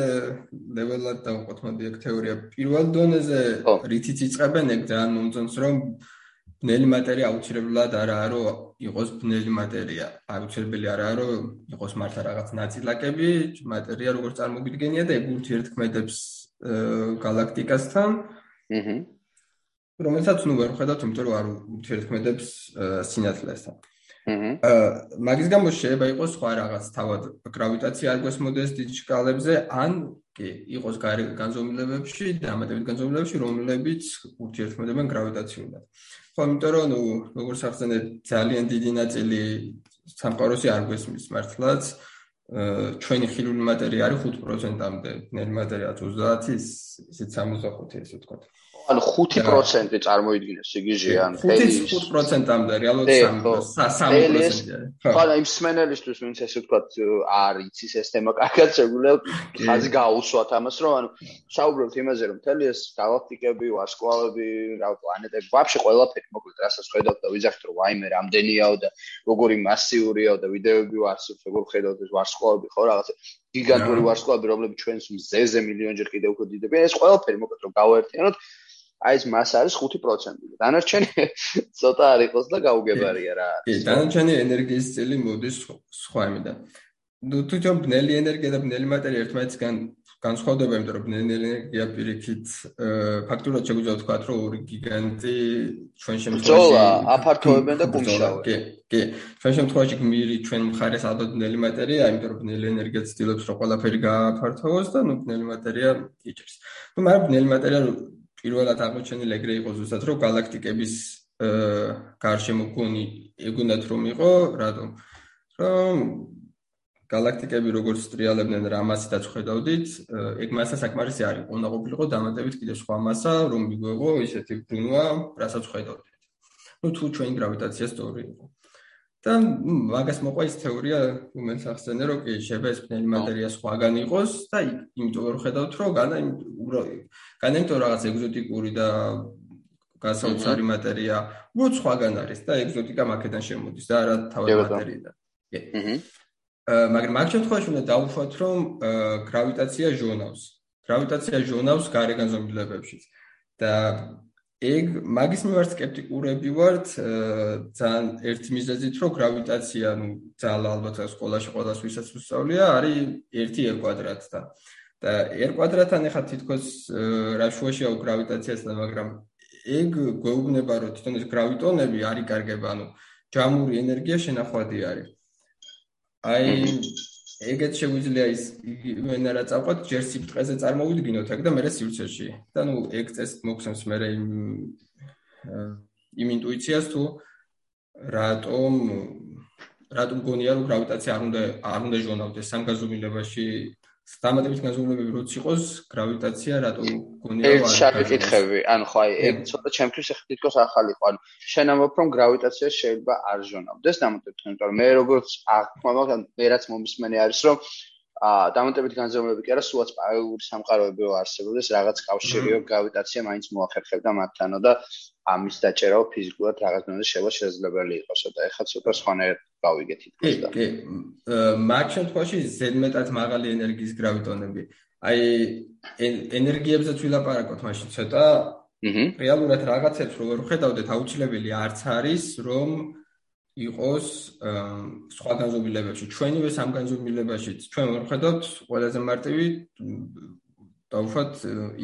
ლეველად დავყოთ მოდი ეგ თეორია პირველ დონეზე რითიც იწყებენ ეგ ძალიან მომწონს რომ ბნელი მატერია აუცილებლად არაა რომ იყოს ბნელი მატერია. აუცილებელი არაა რომ იყოს მართლა რაღაც ნაწილაკები, მატერია როგორ წარმოგიდგენია და ეგ ურთიერთქმედებს გალაქტიკასთან. აჰა. რომელსაც ნუ ვერ ხედავთ, იმიტომ რომ არ ურთიერთქმედებს სინათლესთან. აჰა. მაგის გამო შეიძლება იყოს სხვა რაღაც თავად გრავიტაცია არ გვესმოდეს დიდ შკალებზე, ან კი, იყოს განზომილებებში და ამათებით განზომილებებში, რომლებიც ურთიერთქმედებენ გრავიტაციულად. ხო, იმიტომ რომ ნუ როგორც ახსენეთ, ძალიან დიდი ნაწილი სამყაროსი არ გვესმის მართლაც. ჩვენი ხილული მატერია არის 5%-ამდე, ნელი მატერია 30-ის, ისიც 65 ესე ვთქვათ. ანუ 5% წარმოიდგინეს სიგიჟე ან ფერის 5%-ამდე რეალურად 3%-ია. ხო, ანუ იმ სმენელისთვის ვინც ესე ვთქვათ არ იცის ეს თემა კარგად შეგვიძლია ხაზი გაუსვათ ამას რომ ანუ საუბრობთ იმაზე რომ მთელი ეს გალაქტიკები, ვარსკვლავები, რა პლანეტები, ვაფშე ყველაფერი მოკლედ რასაც ხედავთ და ვიძახთ რომ ვაიმე რამდენიაო და როგორი მასიურიაო და ვიდეოები ვარსებთ როგორ ხედავთ ეს ვარსკვლავები ხო რაღაცა გიგანტური ვარსკვლავები რომლებიც ჩვენს მზეზე მილიონჯერ კიდევ უფრო დიდებია ეს ყველაფერი მოკლედ რომ გავაერთიანოთ აი ეს მას არის 5%. დანარჩენი [LAUGHS] ცოტა არ იყოს და გაუგებარია რა. კი, დანარჩენი ენერგიის წილი მოდის სხვა იმიდან. ნუ თვითონ ბნელი ენერგია და ბნელი მატერია ერთმანეთისგან განსხვავდება, იმიტომ რომ ბნელი ენერგია პირიქით ფაქტურად შეგვიძლია ვთქვა, რომ ორი გიგანტი ჩვენ შემთხვევაში ძოლა აფართოებენ და კუმშავენ. კი, კი. ჩვენ შემთხვევაში გმირი ჩვენ მხარეს ალბათ ბნელი მატერია, იმიტომ რომ ბნელი ენერგია ცდილობს რომ ყველაფერი გააფართოვოს და ნუ ბნელი მატერია იჭერს. ნუ მაგრამ ბნელი მატერია პირველად აღმოჩენილი ეგრე იყო ზუსტად რომ galaktikების გარშემო გონი ეგუნდათ რომ იყო რატომ? რომ galaktikები როგორც ტრიალებდნენ რა მასიდაც ხედავდით ეგ მასა საკმარისი არის უნდა ყოფილიყო დამატებით კიდე სხვა მასა რომ მიგვეღო ისეთი ბრუნვა რასაც ხედავდით. ну თუ ჩვენი გრავიტაცია სწორი იყო. და მაგას მოყვა ის თეორია რომელიც ახსენე რომ კი შეიძლება ეს ბნელი მატერია სხვაგან იყოს და იმიტომ რომ ხედავთ რომ განა განა განემტო რაღაც ეგზოტიკური და გასაოცარი მატერია. უბრალოდ სხვაგან არის და ეგზოტიკა მაკედან შემოდის და არა თავად მატერიიდან. კი. მაგრამ მაგ შემთხვევაში უნდა დავუშვათ, რომ გრავიტაცია ჟონავს. გრავიტაცია ჟონავს გარეგან ზომბილებებშიც. და ეგ მაგის მიმართ скеპტიკურები ვართ ძალიან ერთი მიზეზით რომ გრავიტაცია ну ძალიან ალბათ ეს სკოლაში ყველას ვისაც უსწავლია არის 1r კვადრატთან და 1 კვადრატთან ახლა თითქოს რა შუაშია გრავიტაციასთან მაგრამ ეგ გვეუბნება რომ თვითონ ეს გრავიტონები არის კარგება ანუ ჯამური ენერგია შენახვადი არის. აი ეგეთ შეგვიძლია ის იმენა რა წავყოთ ჯერ სიფრთხეზე წარმოვიდგინოთ აქ და მერე სივრცეში. და ნუ ეგ წეს მერე იმ იმ ინტუიციას თუ რატომ რატომ გონია რომ გრავიტაცია არ უნდა არ უნდა ჟონავდეს სამგაზომილებაში დამატებით განზომილებები როც იყოს გრავიტაცია რატო გონია რომ არ შეკითხები ანუ ხო აი ეგ ცოტა ჩემთვის ახლა თითქოს ახალი ყო ანუ შენ ამბობ რომ გრავიტაცია შეიძლება არ ჟონავდეს დამატებით იმიტომ რომ მე როგორც აღქმავ მე რაც მომისმენი არის რომ ა დამატებით განზომილებები კი არა სულაც პარალელური სამყაროები არსებობდეს რაღაც კავშირიო გრავიტაცია მაინც მოახერხებდა მათთანო და ამის დაჭერაო ფიზიკურად რაღაც დონეზე შეიძლება შესაძლებელი იყოს და ეხლა ცოტა სხვანაირად გავიგეთ ითქოს და. კი. მაგ შემთხვევაში ზედმეტად მაღალი ენერგიის გრავიტონები. აი ენერგიებზე თვილაპარაკოთ მაშინ ცოტა. რეალურად რაღაცებს რო ვერ ხედავდეთ აუცილებელი არც არის რომ იყოს სხვა განზომილებებში ჩვენივე სამ განზომილებაში ჩვენ ვერ ხედავთ ყველაზე მარტივი დავუშვათ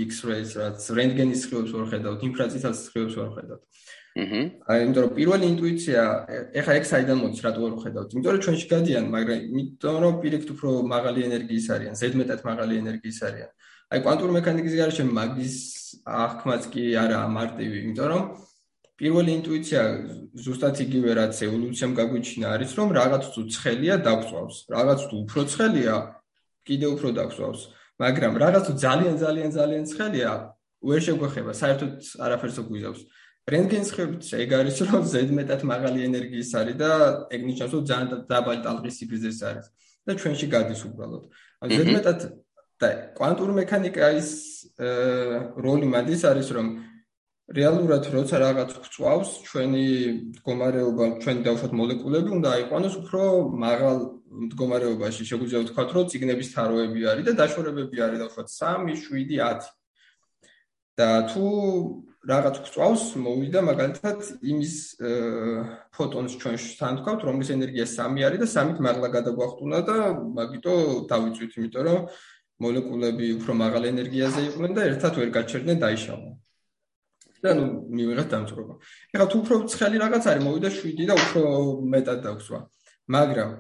X-rays, რაც რენტგენის სხივებს ვერ ხედავთ, ინფრაწითელს სხივებს ვერ ხედავთ. აჰა. აი, იმიტომ რომ პირველი ინტუიცია, ეხა ეგ საიდან მოდის, რატო ვერ ხედავთ? იმიტომ რომ ჩვენში გადიან, მაგრამ იმიტომ რომ პირიქით უფრო მაღალი ენერგიის არიან, ზედმეტად მაღალი ენერგიის არიან. აი, კვანტური მექანიკის გარშე მაგის აღქმაც კი არა მარტივი, იმიტომ რომ პირველი ინტუიცია ზუსტად იგივე რაც ევოლუციამ გაგვიჩინა არის რომ რაღაც თუ ცხელია დაგწვავს რაღაც თუ უფრო ცხელია კიდე უფრო დაგწვავს მაგრამ რაღაც თუ ძალიან ძალიან ძალიან ცხელია ვერ შეგვეხება საერთოდ არაფერს უგვიზავს რენტგენის ხედვით ეგ არის რომ ზედმეტად მაღალი ენერგიის არის და ეგ ნიშნავს რომ ძალიან დაბალი ტალღის სიგრძეს არის და ჩვენში გადის უბრალოდ. ან ზედმეტად და კვანტური მექანიკის როლი მადის არის რომ რეალურად როცა რაღაც გვწვავს ჩვენი მდგომარეობა, ჩვენი დავშოთ მოლეკულები უნდა აიყვანოს უფრო მაღალ მდგომარეობაში. შეგვიძლია ვთქვათ, რომ ციგნების თაროები არის და დაშორებები არის დავშოთ 3, 7, 10. და თუ რაღაც გვწვავს, მოვიდა მაგალითად იმის ფოტონს ჩვენ შთან თქვათ, რომლის ენერგია 3 არის და 3-ით მაღლა გადაგვახტუნა და მაგიტო დავიწვით, იმიტომ რომ მოლეკულები უფრო მაღალ ენერგიაზე იყვნენ და ერთად ვერ გაჩერდნენ დაიშალნენ. და ნუ მივიღეთ დამწრობა. ეხლა თუ უფრო ცხელი რაღაც არის, მოვიდა 7 და უფრო მეტად დაგვსვა. მაგრამ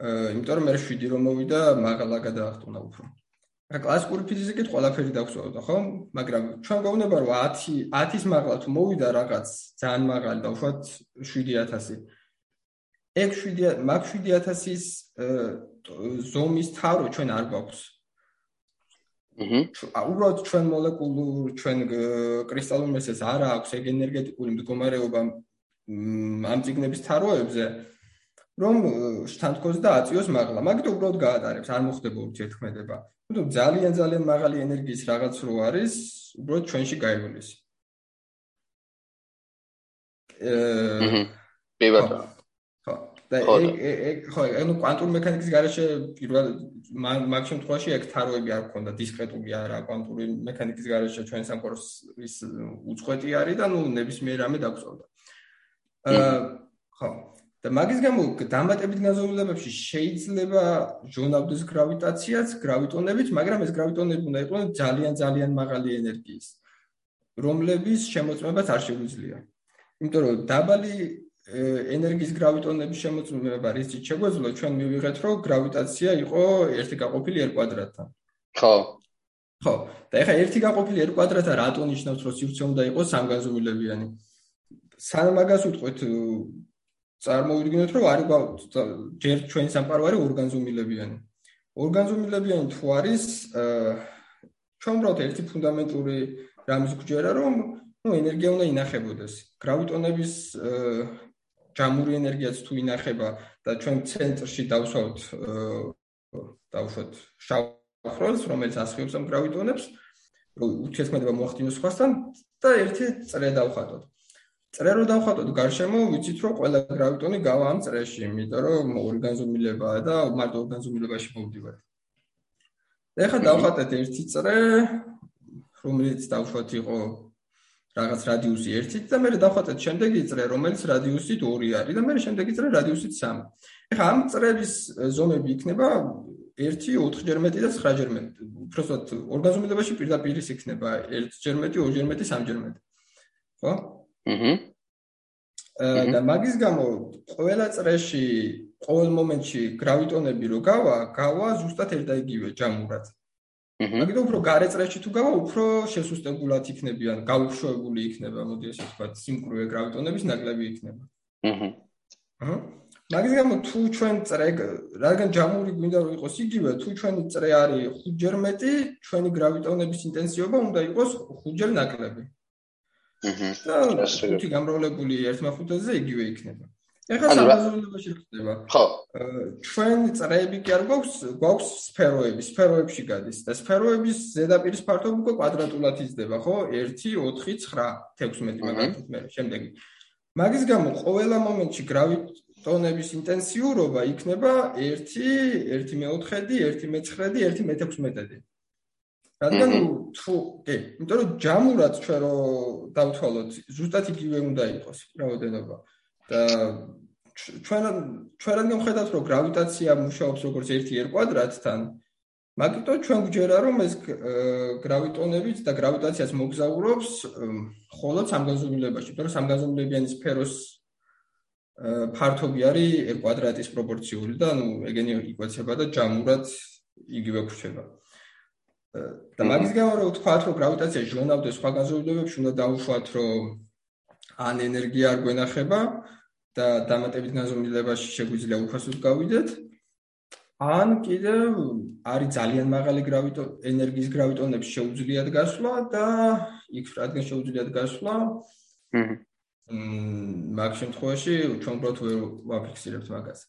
იმიტომ რომ მე 7 რომ მოვიდა, მაგალა გადაახტუნა უფრო. ეხლა კლასიკური ფიზიკით ყველაფერი დაგვსვაოდა, ხო? მაგრამ ჩვენ გვეუბნება რომ 10 10-ის მაღლა თუ მოვიდა რაღაც ძალიან მაღალი და უშუალოდ 7000. ეგ 7 მაგ 7000-ის ზომის თარო ჩვენ არ გვაქვს. აჰა. უბრალოდ ჩვენ მოლეკულურ, ჩვენ კრისტალურ მესეს არა აქვს ეგ ენერგეტიკული მდგომარეობა ამ ციგნების თაროებზე, რომ შთანთქოს და აწიოს მაღლა. მაგით უბრალოდ გაატარებს, არ მოხდება ურთიერთქმედება. თუმცა ძალიან ძალიან მაღალი ენერგიის რაღაც რო არის, უბრალოდ ჩვენში გაივლის. აა. კი ბატონო. ხო. და ეგ ეგ ხო, ანუ კვანტური მექანიკის გარშე პირველ მაგ შემთხვევაში ეგ თაროები არ გქონდა, დისკრეტული არა, კვანტური მექანიკის გარშე ჩვენ სამყაროს ის უწყვეტი არის და ნუ ნებისმიერ რამე დაგწოვდა. აა ხო. და მაგის გამო დამატებით გაზომილებებში შეიძლება ჟონავდეს გრავიტაციაც, გრავიტონებით, მაგრამ ეს გრავიტონები უნდა იყოს ძალიან ძალიან მაღალი ენერგიის, რომლების შემოწმებაც არ შეგვიძლია. იმიტომ რომ დაბალი ენერგიის გრავიტონების შემოწმება რისიც შეგვეძლო ჩვენ მივიღეთ რომ გრავიტაცია იყო ერთი გაყოფილი r კვადრატთან. ხო. ხო. და ეხლა ერთი გაყოფილი r კვადრატა რატო ნიშნავს რომ სივრცე უნდა იყოს სამგანზომილებიანი სანამ მაგას ვიტყვით წარმოვიდგინოთ, რომ არის ჯერ ჩვენი სამყარო ორგანზომილებიანი. ორგანზომილებიანი თუ არის ჩვენ უბრალოდ ერთი ფუნდამენტური რამის გვჯერა, რომ ну ენერგია უნდა ინახებოდეს. გრავიტონების ჯამური ენერგიაც თუ ინახება და ჩვენ ცენტრში დავსვავთ დავუშვათ შავ ხროლს, რომელიც ასხივებს ამ გრავიტონებს, რომ უთიესქმედება მოახდინოს სხვასთან და ერთი წრე დავხატოთ. წრე რო დავხატოთ გარშემო, ვიცით რომ ყველა გრავიტონი გავა ამ წრეში, იმიტომ რომ ორგანზომილებაა და მარტო ორგანზომილებაში მოვდივართ. და ეხლა დავხატეთ ერთი წრე, რომელიც დავშვათ იყო რაღაც რადიუსი 1-ით და მე დავხატეთ შემდეგი წრე, რომელიც რადიუსი 2 არის და მე შემდეგი წრე რადიუსი 3. ეხლა ამ წრების ზომები იქნება 1, 4 ჯერ მეტი და 9 ჯერ მეტი. უბრალოდ ორგანიზმებაში პირდაპირ ის იქნება 1 ჯერ მეტი, 2 ჯერ მეტი, 3 ჯერ მეტი. ხო? აჰა. და მაგის გამო ყველა წრეში ყოველ მომენტში გრავიტონები რო გავა, გავა ზუსტად ერთ და იგივე ჯამურად. მაგით უფრო გარეწრეში თუ გავა, უფრო შესუსტებულად იქნებიან, გაუშვებული იქნება, მოდი ესე ვთქვათ, სიმკვრივე გრავიტონების ნაკლები იქნება. აჰა. აჰა. მაგის გამო თუ ჩვენ წრე, რადგან ჯამური გვინდა რომ იყოს იგივე, თუ ჩვენი წრე არის 5 ჯერ მეტი, ჩვენი გრავიტონების ინტენსივობა უნდა იყოს 5 ჯერ ნაკლები. და თუ გამრავლებული 1/5-ზე იგივე იქნება. ეხლა სამაზრუნებაში ხდება. ხო. ჩვენ წრეები კი არ გვაქვს, გვაქვს სფეროები, სფეროებში გადის და სფეროების ზედაპირის ფართობი უკვე კვადრატულად იზრდება, ხო? 1 4 9 16 მაგალითად მე შემდეგი. მაგის გამო ყოველ მომენტში გრავიტონების ინტენსიურობა იქნება 1 1 მეოთხედი, 1 მეცხრედი, 1 მე16-დი. რადგან თუ კი, იმიტომ რომ ჯამურად ჩვენ რო დავთვალოთ, ზუსტად იგივე უნდა იყოს რაოდენობა. და ჩვენ ჩვენ რადგან ხედავთ რომ გრავიტაცია მუშაობს როგორც 1r კვადრატთან მაგიტო ჩვენ გვჯერა რომ ეს გრავიტონებით და გრავიტაციას მოგზაურობს ხოლო სამგანზომილებაში, მაგრამ სამგანზომილებიანი სფეროს ფართობი არის r კვადრატის პროპორციული და ანუ ეგენი იკვეცება და ჯამურად იგივე ხრჩება. და მაგის გამო რომ ვთქვათ რომ გრავიტაცია ჟონავდეს სხვა განზომილებებში უნდა დაუშვათ რომ ან ენერგია არ გვენახება და დამატებით განზომილებაში შეგვიძლია უფასოდ გავიდეთ. ან კიდე არის ძალიან მაღალი გრავიტო ენერგიის გრავიტონებს შეუძლიათ გასვლა და იქ რადგან შეუძლიათ გასვლა მ მაგ შემთხვევაში ჩვენ უბრალოდ ვერ ვაფიქსირებთ მაგას.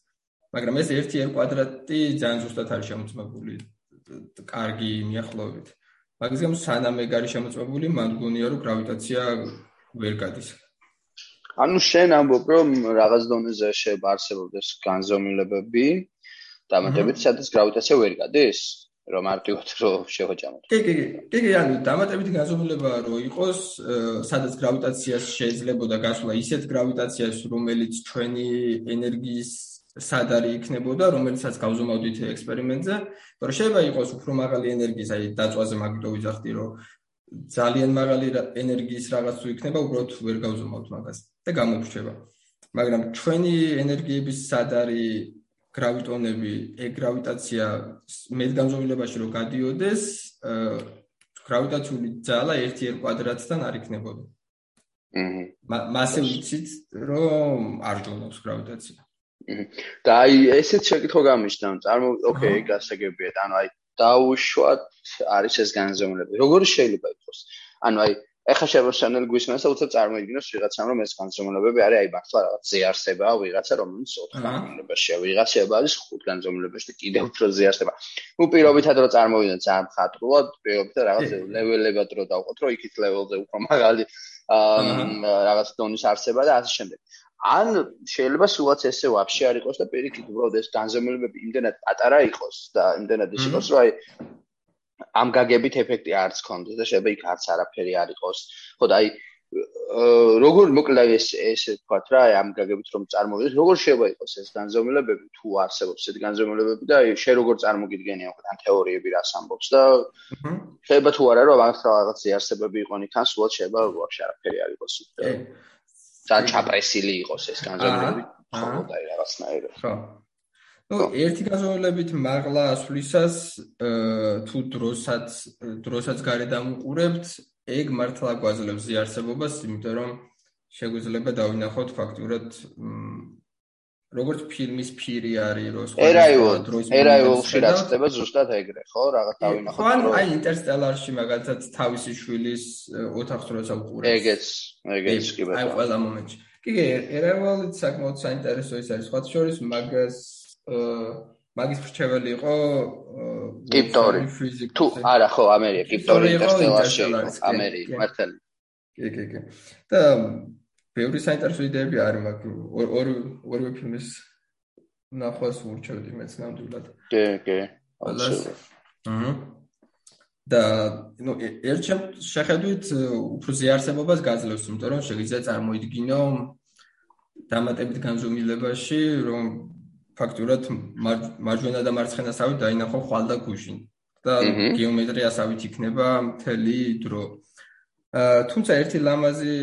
მაგრამ ეს 1r კვადრატი ძალიან ზუსტად არის შემოწმებული კარგი მიახლოებით. მაგის გამო სანამ ეგ არის შემოწმებული, მან გონია რომ გრავიტაცია ვერ გადის. ანუ შენ ამბობ რომ რაღაც დონეზე შეარსებობდეს განზომილებები დამატებით სადაც გრავიტაცია ვერ გადის? რომ მარტივად რო შევაჭამოთ. კი, კი, კი. კი, ანუ დამატებითი განზომილება რო იყოს, სადაც გრავიტაციას შეიძლებოდა გასვლა ისეთ გრავიტაციას, რომელიც ჩვენი ენერგიის სადარი იქნებოდა, რომელიცაც გავზომავდით ექსპერიმენტზე, მაგრამ შეიძლება იყოს უფრო მაღალი ენერგიის, აი დაწვაზე მაგიტო ვიძახდი, რომ ძალიან მაღალი ენერგიის რაღაც თუ იქნება, უბრალოდ ვერ გავზომავთ მაგას და გამოგვრჩება. მაგრამ ჩვენი ენერგიების სადარი გრავიტონები, ეგ გრავიტაცია მედგამზომილებაში რო გადიოდეს, გრავიტაციული ძალა 1r კვადრატთან არ იქნებოდა. აჰა. მასე ვიცით, რომ არ ჯონობს გრავიტაცია. და აი ესეც შეკითხვა გამიშდა, წარმო, ოკეი, გასაგებია, ანუ აი დაუშვათ არის ეს განზომილება. როგორი შეიძლება იყოს? ანუ აი ეხა შევასწავლე გვისმენს და უცებ წარმოიდგინოს ვიღაცამ რომ ეს განზომილებები არის აი მართლა რაღაც ზეარსებაა ვიღაცა რომელიც 4 განზომილებაშია ვიღაცა არის 5 განზომილებაში და კიდევ უფრო ზეარსება. ნუ პირობითად რომ წარმოვიდნენ ძალიან ხატრულად, პირობითად რაღაც ლეველებად რომ დავყოთ რომ იქით ლეველზე უფრო მაღალი აა რაღაც დონის არსება და ასე შემდეგ. ან შეიძლება სულაც ესე ვაფშე არ იყოს და პირიქით უბრალოდ ეს განზომილებები იმდენად პატარა იყოს და იმდენად ის იყოს რომ აი ამ გაგებით ეფექტი არც კონდეს და შეიძლება იქ არც არაფერი არ იყოს. ხო და აი როგორ მოკლედ ეს ესე ვთქვათ რა, აი ამ გაგებით რომ წარმოვიდეს, როგორ შეიძლება იყოს ეს განზომილებები თუ არსებობს ეს განზომილებები და აი შე როგორ წარმოგიდგენია უკვე ამ თეორიები რას ამბობს და შეიძლება თუ არა რომ ამ რაღაც ზიარსებები იყონ იქან, სულ შეიძლება ვაფშე არაფერი არ იყოს. ძალიან ჩაპრესილი იყოს ეს განზომილებები. ხო და აი რაღაცნაირად. ხო. ну ერთი გაზომილებით მაღლა ასვლისას თუ დროსაც დროსაც გარე დამუყურებთ ეგ მართლა გვაძლევს ზიარსებობას იმიტომ რომ შეგვიძლია დავინახოთ ფაქტურად როგორც ფილმის ფირი არის რო სხვა დროის ერაიულში რაც ხდება ზუსტად ეგრე ხო? რაღაც დავინახოთ ხო ან აი ინტერსტელარში მაგალითად თავისი შვილის ოთახს როცა უყურებს ეგეც ეგეც კი ბატონო აი ყველა მომენტში. კი კი ერაიულიც საკმაოდ საინტერესო ის არის. სხვა შორის მაგას მაგის ფრჩეველი იყო კიპტორი თუ არა ხო ამერია კიპტორი ინტერსტელარში ამერია მართალი კი კი კი. და ბევრი საინტერესო იდეები არის მაგ ორ ორივე ფილმის ნახვას ურჩევდი მეც ნამდვილად. კი კი. აჰა და ნუ ერთ შეხედვით უფრო ზიარსებობას გაძლევს იმიტომ რომ შეიძლება წარმოიდგინო დამატებით განზომილებაში რომ ფაქტურად მარჯვენა და მარცხენა სავით დაინახო ხვალ და გუშინ. და გეომეტრიასავით იქნება მთელი დრო. აა თუმცა ერთი ლამაზი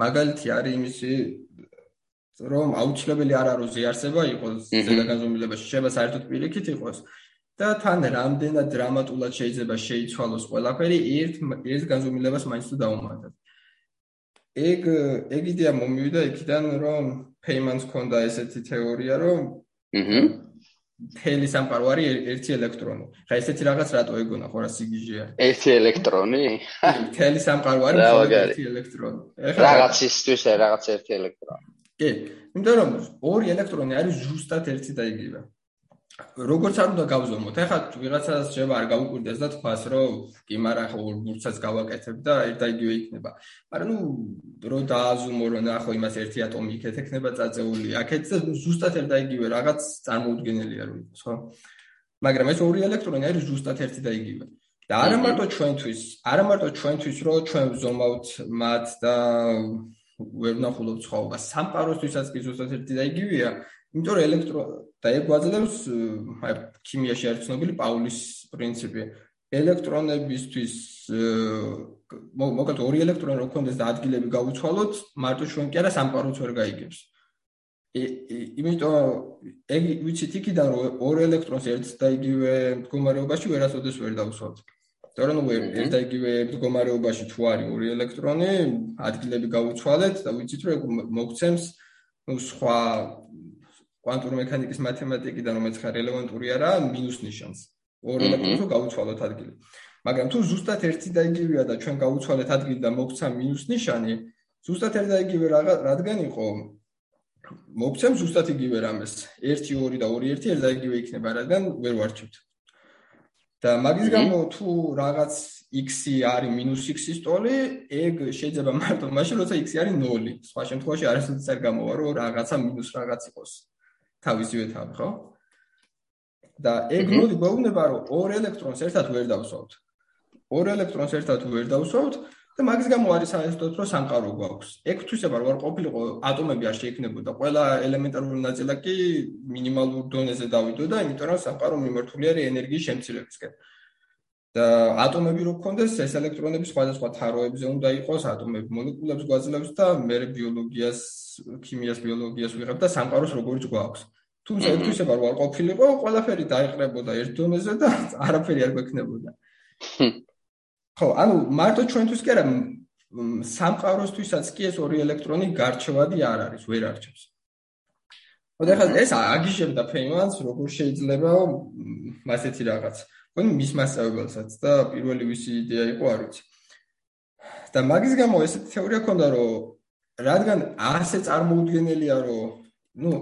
მაგალითი არის იმისი რომ აუცილებელი არ არის ზიარსება იყოს ზედაგაზომილებაში შეიძლება საერთოდ პირიქით იყოს. და თან რამდენად დრამატულად შეიძლება შეიცვალოს ყველაფერი ერთ ერთ განზომილებას მაინც თუ დაუმატებთ. ეგ ეგ იდეა მომივიდა იქიდან რომ ფეიმანს ქონდა ესეთი თეორია რომ აჰა თელი სამყარო არის ერთი ელექტრონი. ხა ესეთი რაღაც რატო ეგონა ხო რა სიგიჟეა? ერთი ელექტრონი? თელი სამყარო არის ერთი ელექტრონი. ეხლა რაღაცისთვის რაღაც ერთი ელექტრონი. კი, იმიტომ რომ ორი ელექტრონი არის ზუსტად ერთი და იგივე. როგორც არ უნდა გავზომოთ. ეხლა ვიღაცას შეიძლება არ გაუკვირდეს და თქვას, რომ კი, მაგრამ ხო ბურცაც გავაკეთებ და ერთ და იგივე იქნება. მაგრამ ნუ რო დააზუმო რომ ნახო იმას ერთი ატომი იქეთ ექნება წაწეული. აქეთ ზუსტად ერთ და იგივე რაღაც წარმოუდგენელია რომ იყოს, ხო? მაგრამ ეს ორი ელექტრონი არის ზუსტად ერთი და იგივე. და არა მარტო ჩვენთვის, არა მარტო ჩვენთვის, რომ ჩვენ ვზომავთ მათ და ვერ ვნახულობთ ცხოვრებას. სამყაროსთვისაც კი ზუსტად ერთი და იგივეა. იმიტომ რომ ელექტრო და ეგ გვაძლევს აი ქიმიაში არის ცნობილი პაულის პრინციპი. ელექტრონებისთვის მოკლედ ორი ელექტრონი რო კონდეს და ადგილები გაუცვალოთ, მარტო ჩვენ კი არა სამყაროც ვერ გაიგებს. იმიტომ ეგ ვიცით იქიდან რომ ორ ელექტრონს ერთ და იგივე მდგომარეობაში ვერასოდეს ვერ დავსვათ. თორემ ნუ ერთ და იგივე მდგომარეობაში თუ არის ორი ელექტრონი, ადგილები გაუცვალეთ და ვიცით რომ მოგცემს ნუ სხვა კვანტური მექანიკის მათემატიკიდან რომელიც ხარ რელევანტური არა, მინუს ნიშანს. ორ ელექტრონს გაუცვალოთ ადგილი. მაგრამ თუ ზუსტად ერთი და იგივეა და ჩვენ გაუცვალეთ ადგილი და მოგცა მინუს ნიშანი, ზუსტად ერთი და იგივე რადგან იყო მოგცემ ზუსტად იგივე რამეს 1 2 და 2 1 ერთ და იგივე იქნება რადგან ვერ ვარჩევთ. და მაგის გამო თუ რაღაც x-ი არის -x-ის ტოლი, ეგ შეიძლება მარტო მაშინ როცა x-ი არის 0. სხვა შემთხვევაში არასოდეს არ გამოვა რომ რაღაცა მინუს რაღაც იყოს. თავისივე თავი, ხო? და ეგ მოდი გვეუბნება რომ ორ ელექტრონს ერთად ვერ დავსვავთ. ორ ელექტრონს ერთად ვერ დავსვავთ და მაგის გამო არის საერთოდ რომ სამყარო გვაქვს. ეგ თვისება რომ არ ყოფილიყო ატომები არ შეიქმნებოდა. ყველა ელემენტარული ნაწილი კი მინიმალურ დონეზე დავიდოდა, იმიტომ რომ სამყარო მიმართული არის ენერგიის შემცირებისკენ. და ატომები რო გქონდეს, ეს ელექტრონები სხვადასხვა თაროებზე უნდა იყოს, ატომები მოლეკულებს გვაძლევს და მე ბიოლოგიას, ქიმიას, ბიოლოგიას ვიღებ და სამყაროს როგორც გვაქვს. თუმცა ეს თვისება რო არ ყოფილიყო, ყველაფერი დაიყრებოდა ერთ დონეზე და [LAUGHS] არაფერი არ გვექნებოდა. ხო, ანუ მარტო ჩვენთვის კი არა სამყაროსთვისაც კი ეს ორი ელექტრონი გარჩევადი არ არის, ვერ არჩევს. ოდა ხა ეს აგიჟებდა ფეიმანს, როგორ შეიძლება მასეთი რაღაც. ხო, მის მასწავლებელსაც და პირველი ვისი იდეა იყო, არ ვიცი. და მაგის გამო ესეთი თეორია ქონდა, რომ რადგან ასე წარმოუდგენელია, რომ ნუ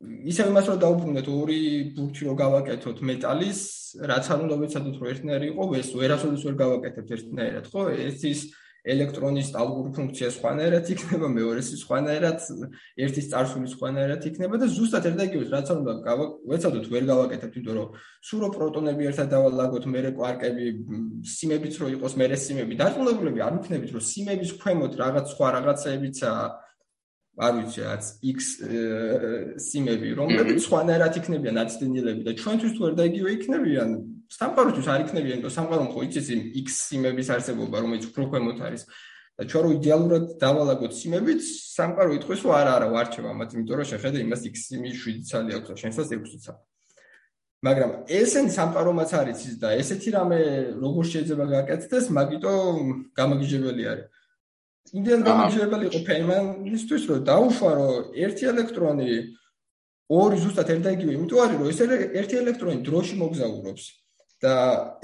ისე იმას რომ დაუბრუნდეთ ორი ბურთი რომ გავაკეთოთ მეტალის, რაც არ უნდა ვეცადოთ რომ ერთნაირი იყო, ეს ვერასოდეს ვერ გავაკეთებთ ერთნაირად, ხო? ეს ის ელექტრონის სტალგური ფუნქცია სხვანაირად იქნება, მეორეს სხვანაირად, ერთის წარსული სხვანაირად იქნება და ზუსტად ერთ და იგივეს რაც არ უნდა ვეცადოთ ვერ გავაკეთებთ, იმიტომ რომ სურო პროტონები ერთად დავალაგოთ, მერე კვარკები, სიმებიც რო იყოს, მერე სიმები, დარწმუნებულები არ ვიქნებით, რომ სიმების ქვემოთ რაღაც სხვა რაღაცეებიცაა არ ვიცი რაც x სიმები რომლებიც სხვანაირად იქნებიან აცდინილები და ჩვენთვის თუ არ დაიგივე იქნებიან სამყაროთვის არ იქნებიან იმიტომ სამყარო ხო იცის იმ x სიმების არსებობა რომელიც უფრო ქვემოთ არის. და ჩვენ რო იდეალურად დავალაგოთ სიმებით სამყარო იტყვის რომ არა არა ვარჩევ ამათ იმიტომ რომ შეხედე იმას x სიმი 7 ცალი აქვს და შენსაც 6 ცალი. მაგრამ ესენი სამყარომაც არის ის და ესეთი რამე როგორ შეიძლება გაკეთდეს მაგიტო გამაგიჟებელი არის. იმდენ გამიჟებელი იყო ფეიმანისთვის რომ დაუშვა რომ ერთი ელექტრონი ორი ზუსტად ერთ და იგივე იმიტომ არის რომ ეს ერთი ელექტრონი დროში მოგზაურობს და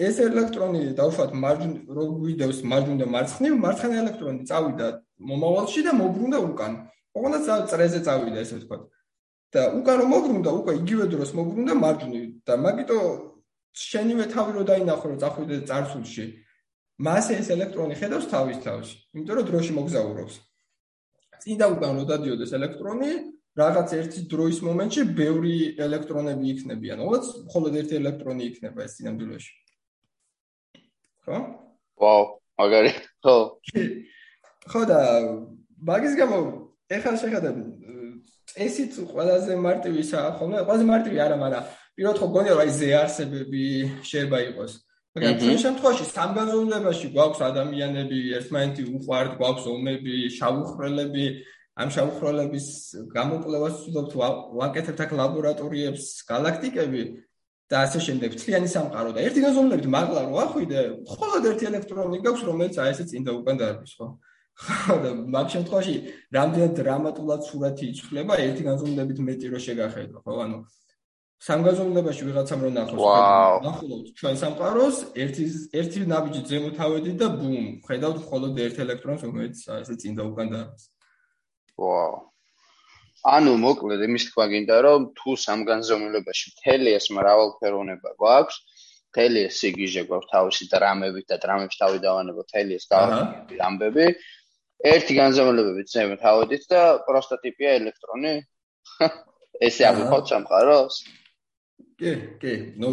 ეს ელექტრონი დაუშვათ მარჯვნ რო გვიდევს მარჯვნ და მარცხნივ მარცხენა ელექტრონი წავიდა მომავალში და მოbrunდა უკან ოღონდ წრეზე წავიდა ესე ვთქვა და უკან რომ მოbrunდა უკვე იგივე დროს მოbrunდა მარჯვნივ და მაგიტო შენივე თავი რო დაინახო რომ წახვიდე წარსულში მას ეს ელექტრონი ხედავს თავის თავში, იმიტომ რომ დროში მოგზაურობს. წინ და უკან რო დადიოდეს ელექტრონი, რაღაც ერთი დროის მომენტში ბევრი ელექტრონები იქნებიან. ოღონდ მხოლოდ ერთი ელექტრონი იქნება ეს სინამდვილეში. ხო? ვაუ, მაგარი. ხო. ხო და მაგის გამო ეხლა შეხედე ესიც ყველაზე მარტივისა ხოლმე, ყველაზე მარტივი არა, მაგრამ პირველ ხო გონია რომ აი ზე არსებები შეიძლება იყოს. მაგრამ ჩვენ შემთხვევაში სამგანზომილებაში გვაქვს ადამიანები, ერთმანეთი უყვართ, გვაქვს ომები, შავუხრელები, ამ შავუხრელების გამოკვლევას ვცდილობთ ვაკეთებთ აქ ლაბორატორიებს, galaktikები და ასე შემდეგ, მთლიანი სამყარო და ერთი განზომილებით მაგლა რო ახვიდე, მხოლოდ ერთი ელექტრონი გაქვს, რომელიც აი ესე წინ და უკან დაარბის, ხო? ხო და მაგ შემთხვევაში რამდენად დრამატულად სურათი იცვლება ერთი განზომილებით მეტი რო შეგახედო, ხო? ანუ სამგაზომლებაში ვიღაცამ რო ნახოს. ნახულობთ ჩვენ სამყაროს ერთი ერთი ნაბიჯი ზემოთ ავედი და ბუმ ხედავთ მხოლოდ ერთ ელექტრონს რომელიც ესე წინ და უკან დაარბის ვაუ ანუ მოკლედ იმის თქვა გინდა რომ თუ სამგანზომილებაში მთელი ეს მრავალფეროვნება გვაქვს მთელი ეს სიგიჟე გვაქვს თავისი დრამებით და დრამებს თავი დავანებო მთელი ეს გავაკეთე ამბები ერთი განზომილებებით ზემოთ ავედით და პროსტოტიპია ელექტრონი. [LAUGHS] ესე აღვიხოთ სამყაროს. კი, კი. ნუ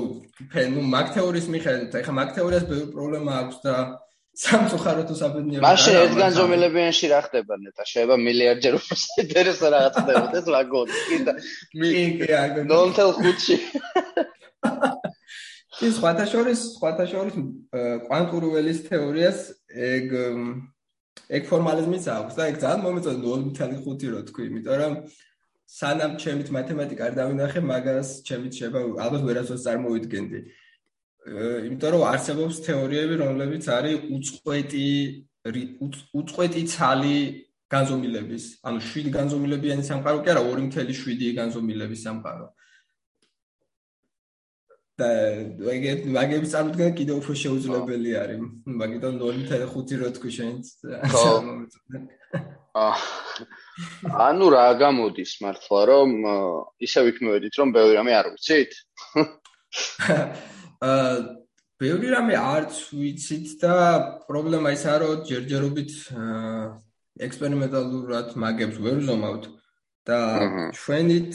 ნუ მაგ თეორიის მიხედვით, ეხლა მაგ თეორიას ბევრი პრობლემა აქვს და სამწუხაროდ თუ საბედნიერო. მაშინ ერთ განზომილებიანში რა ხდება ნეტა? შეიძლება მილიარდჯერ უპრესტერეს რაღაც ხდებოდეს მაგოდი. კი და კი, კი, აგ. 0.5-ში. ის სხვათა შორის სხვათა შორის კვანტური ველის თეორიას ეგ ეგ ფორმალიზმიც აქვს და ეგ ძალიან მომეწონა 0.5 რო თქვი, იმიტომ რომ სანამ ჩემით მათემატიკა არ დავინახე, მაგას ჩემით შეება ალბათ ვერასოდეს წარმოვიდგენდი. იმიტომ რომ არსებობს თეორიები, რომლებიც არის უწყვეტი უწყვეტი ცალი განზომილების, ანუ 7 განზომილებიანი სამყარო კი არა, 2.7 განზომილების სამყარო. და ეგეთ მაგების წარმოდგენა კიდევ უფრო შეუძლებელი არის. მაგიტომ 0.5 რო თქვი შენ. [LAUGHS] ანუ რა გამოდის მართლა რომ ისე ვიქნებოდით რომ ბევრი რამე არ ვიცით? [LAUGHS] აა ბევრი რამე არც ვიცით და პრობლემა ისაა რომ ჯერჯერობით ექსპერიმენტალურად მაგებს ვერ ვზომავთ და ჩვენით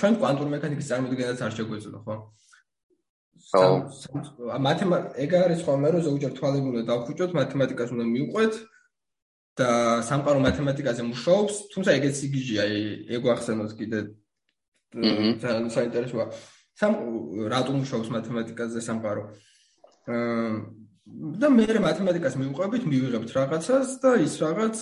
ჩვენ კვანტურ მექანიკის წარმოდგენაც არ შეგვეძლო ხო? ხო. მათემატიკა ეგ არის ხოლმე რომ ზოგჯერ თვალები უნდა დავხუჭოთ მათემატიკას უნდა მიუყვეთ და სამყარო მათემატიკაზე მუშაობს თუმცა ეგეც იგიჟია ეგ ახსენოთ კიდე ძალიან საინტერესოა სამ რატომ მუშაობს მათემატიკაზე სამყარო და მე მათემატიკას მიუყვებით მივიღებთ რაღაცას და ის რაღაც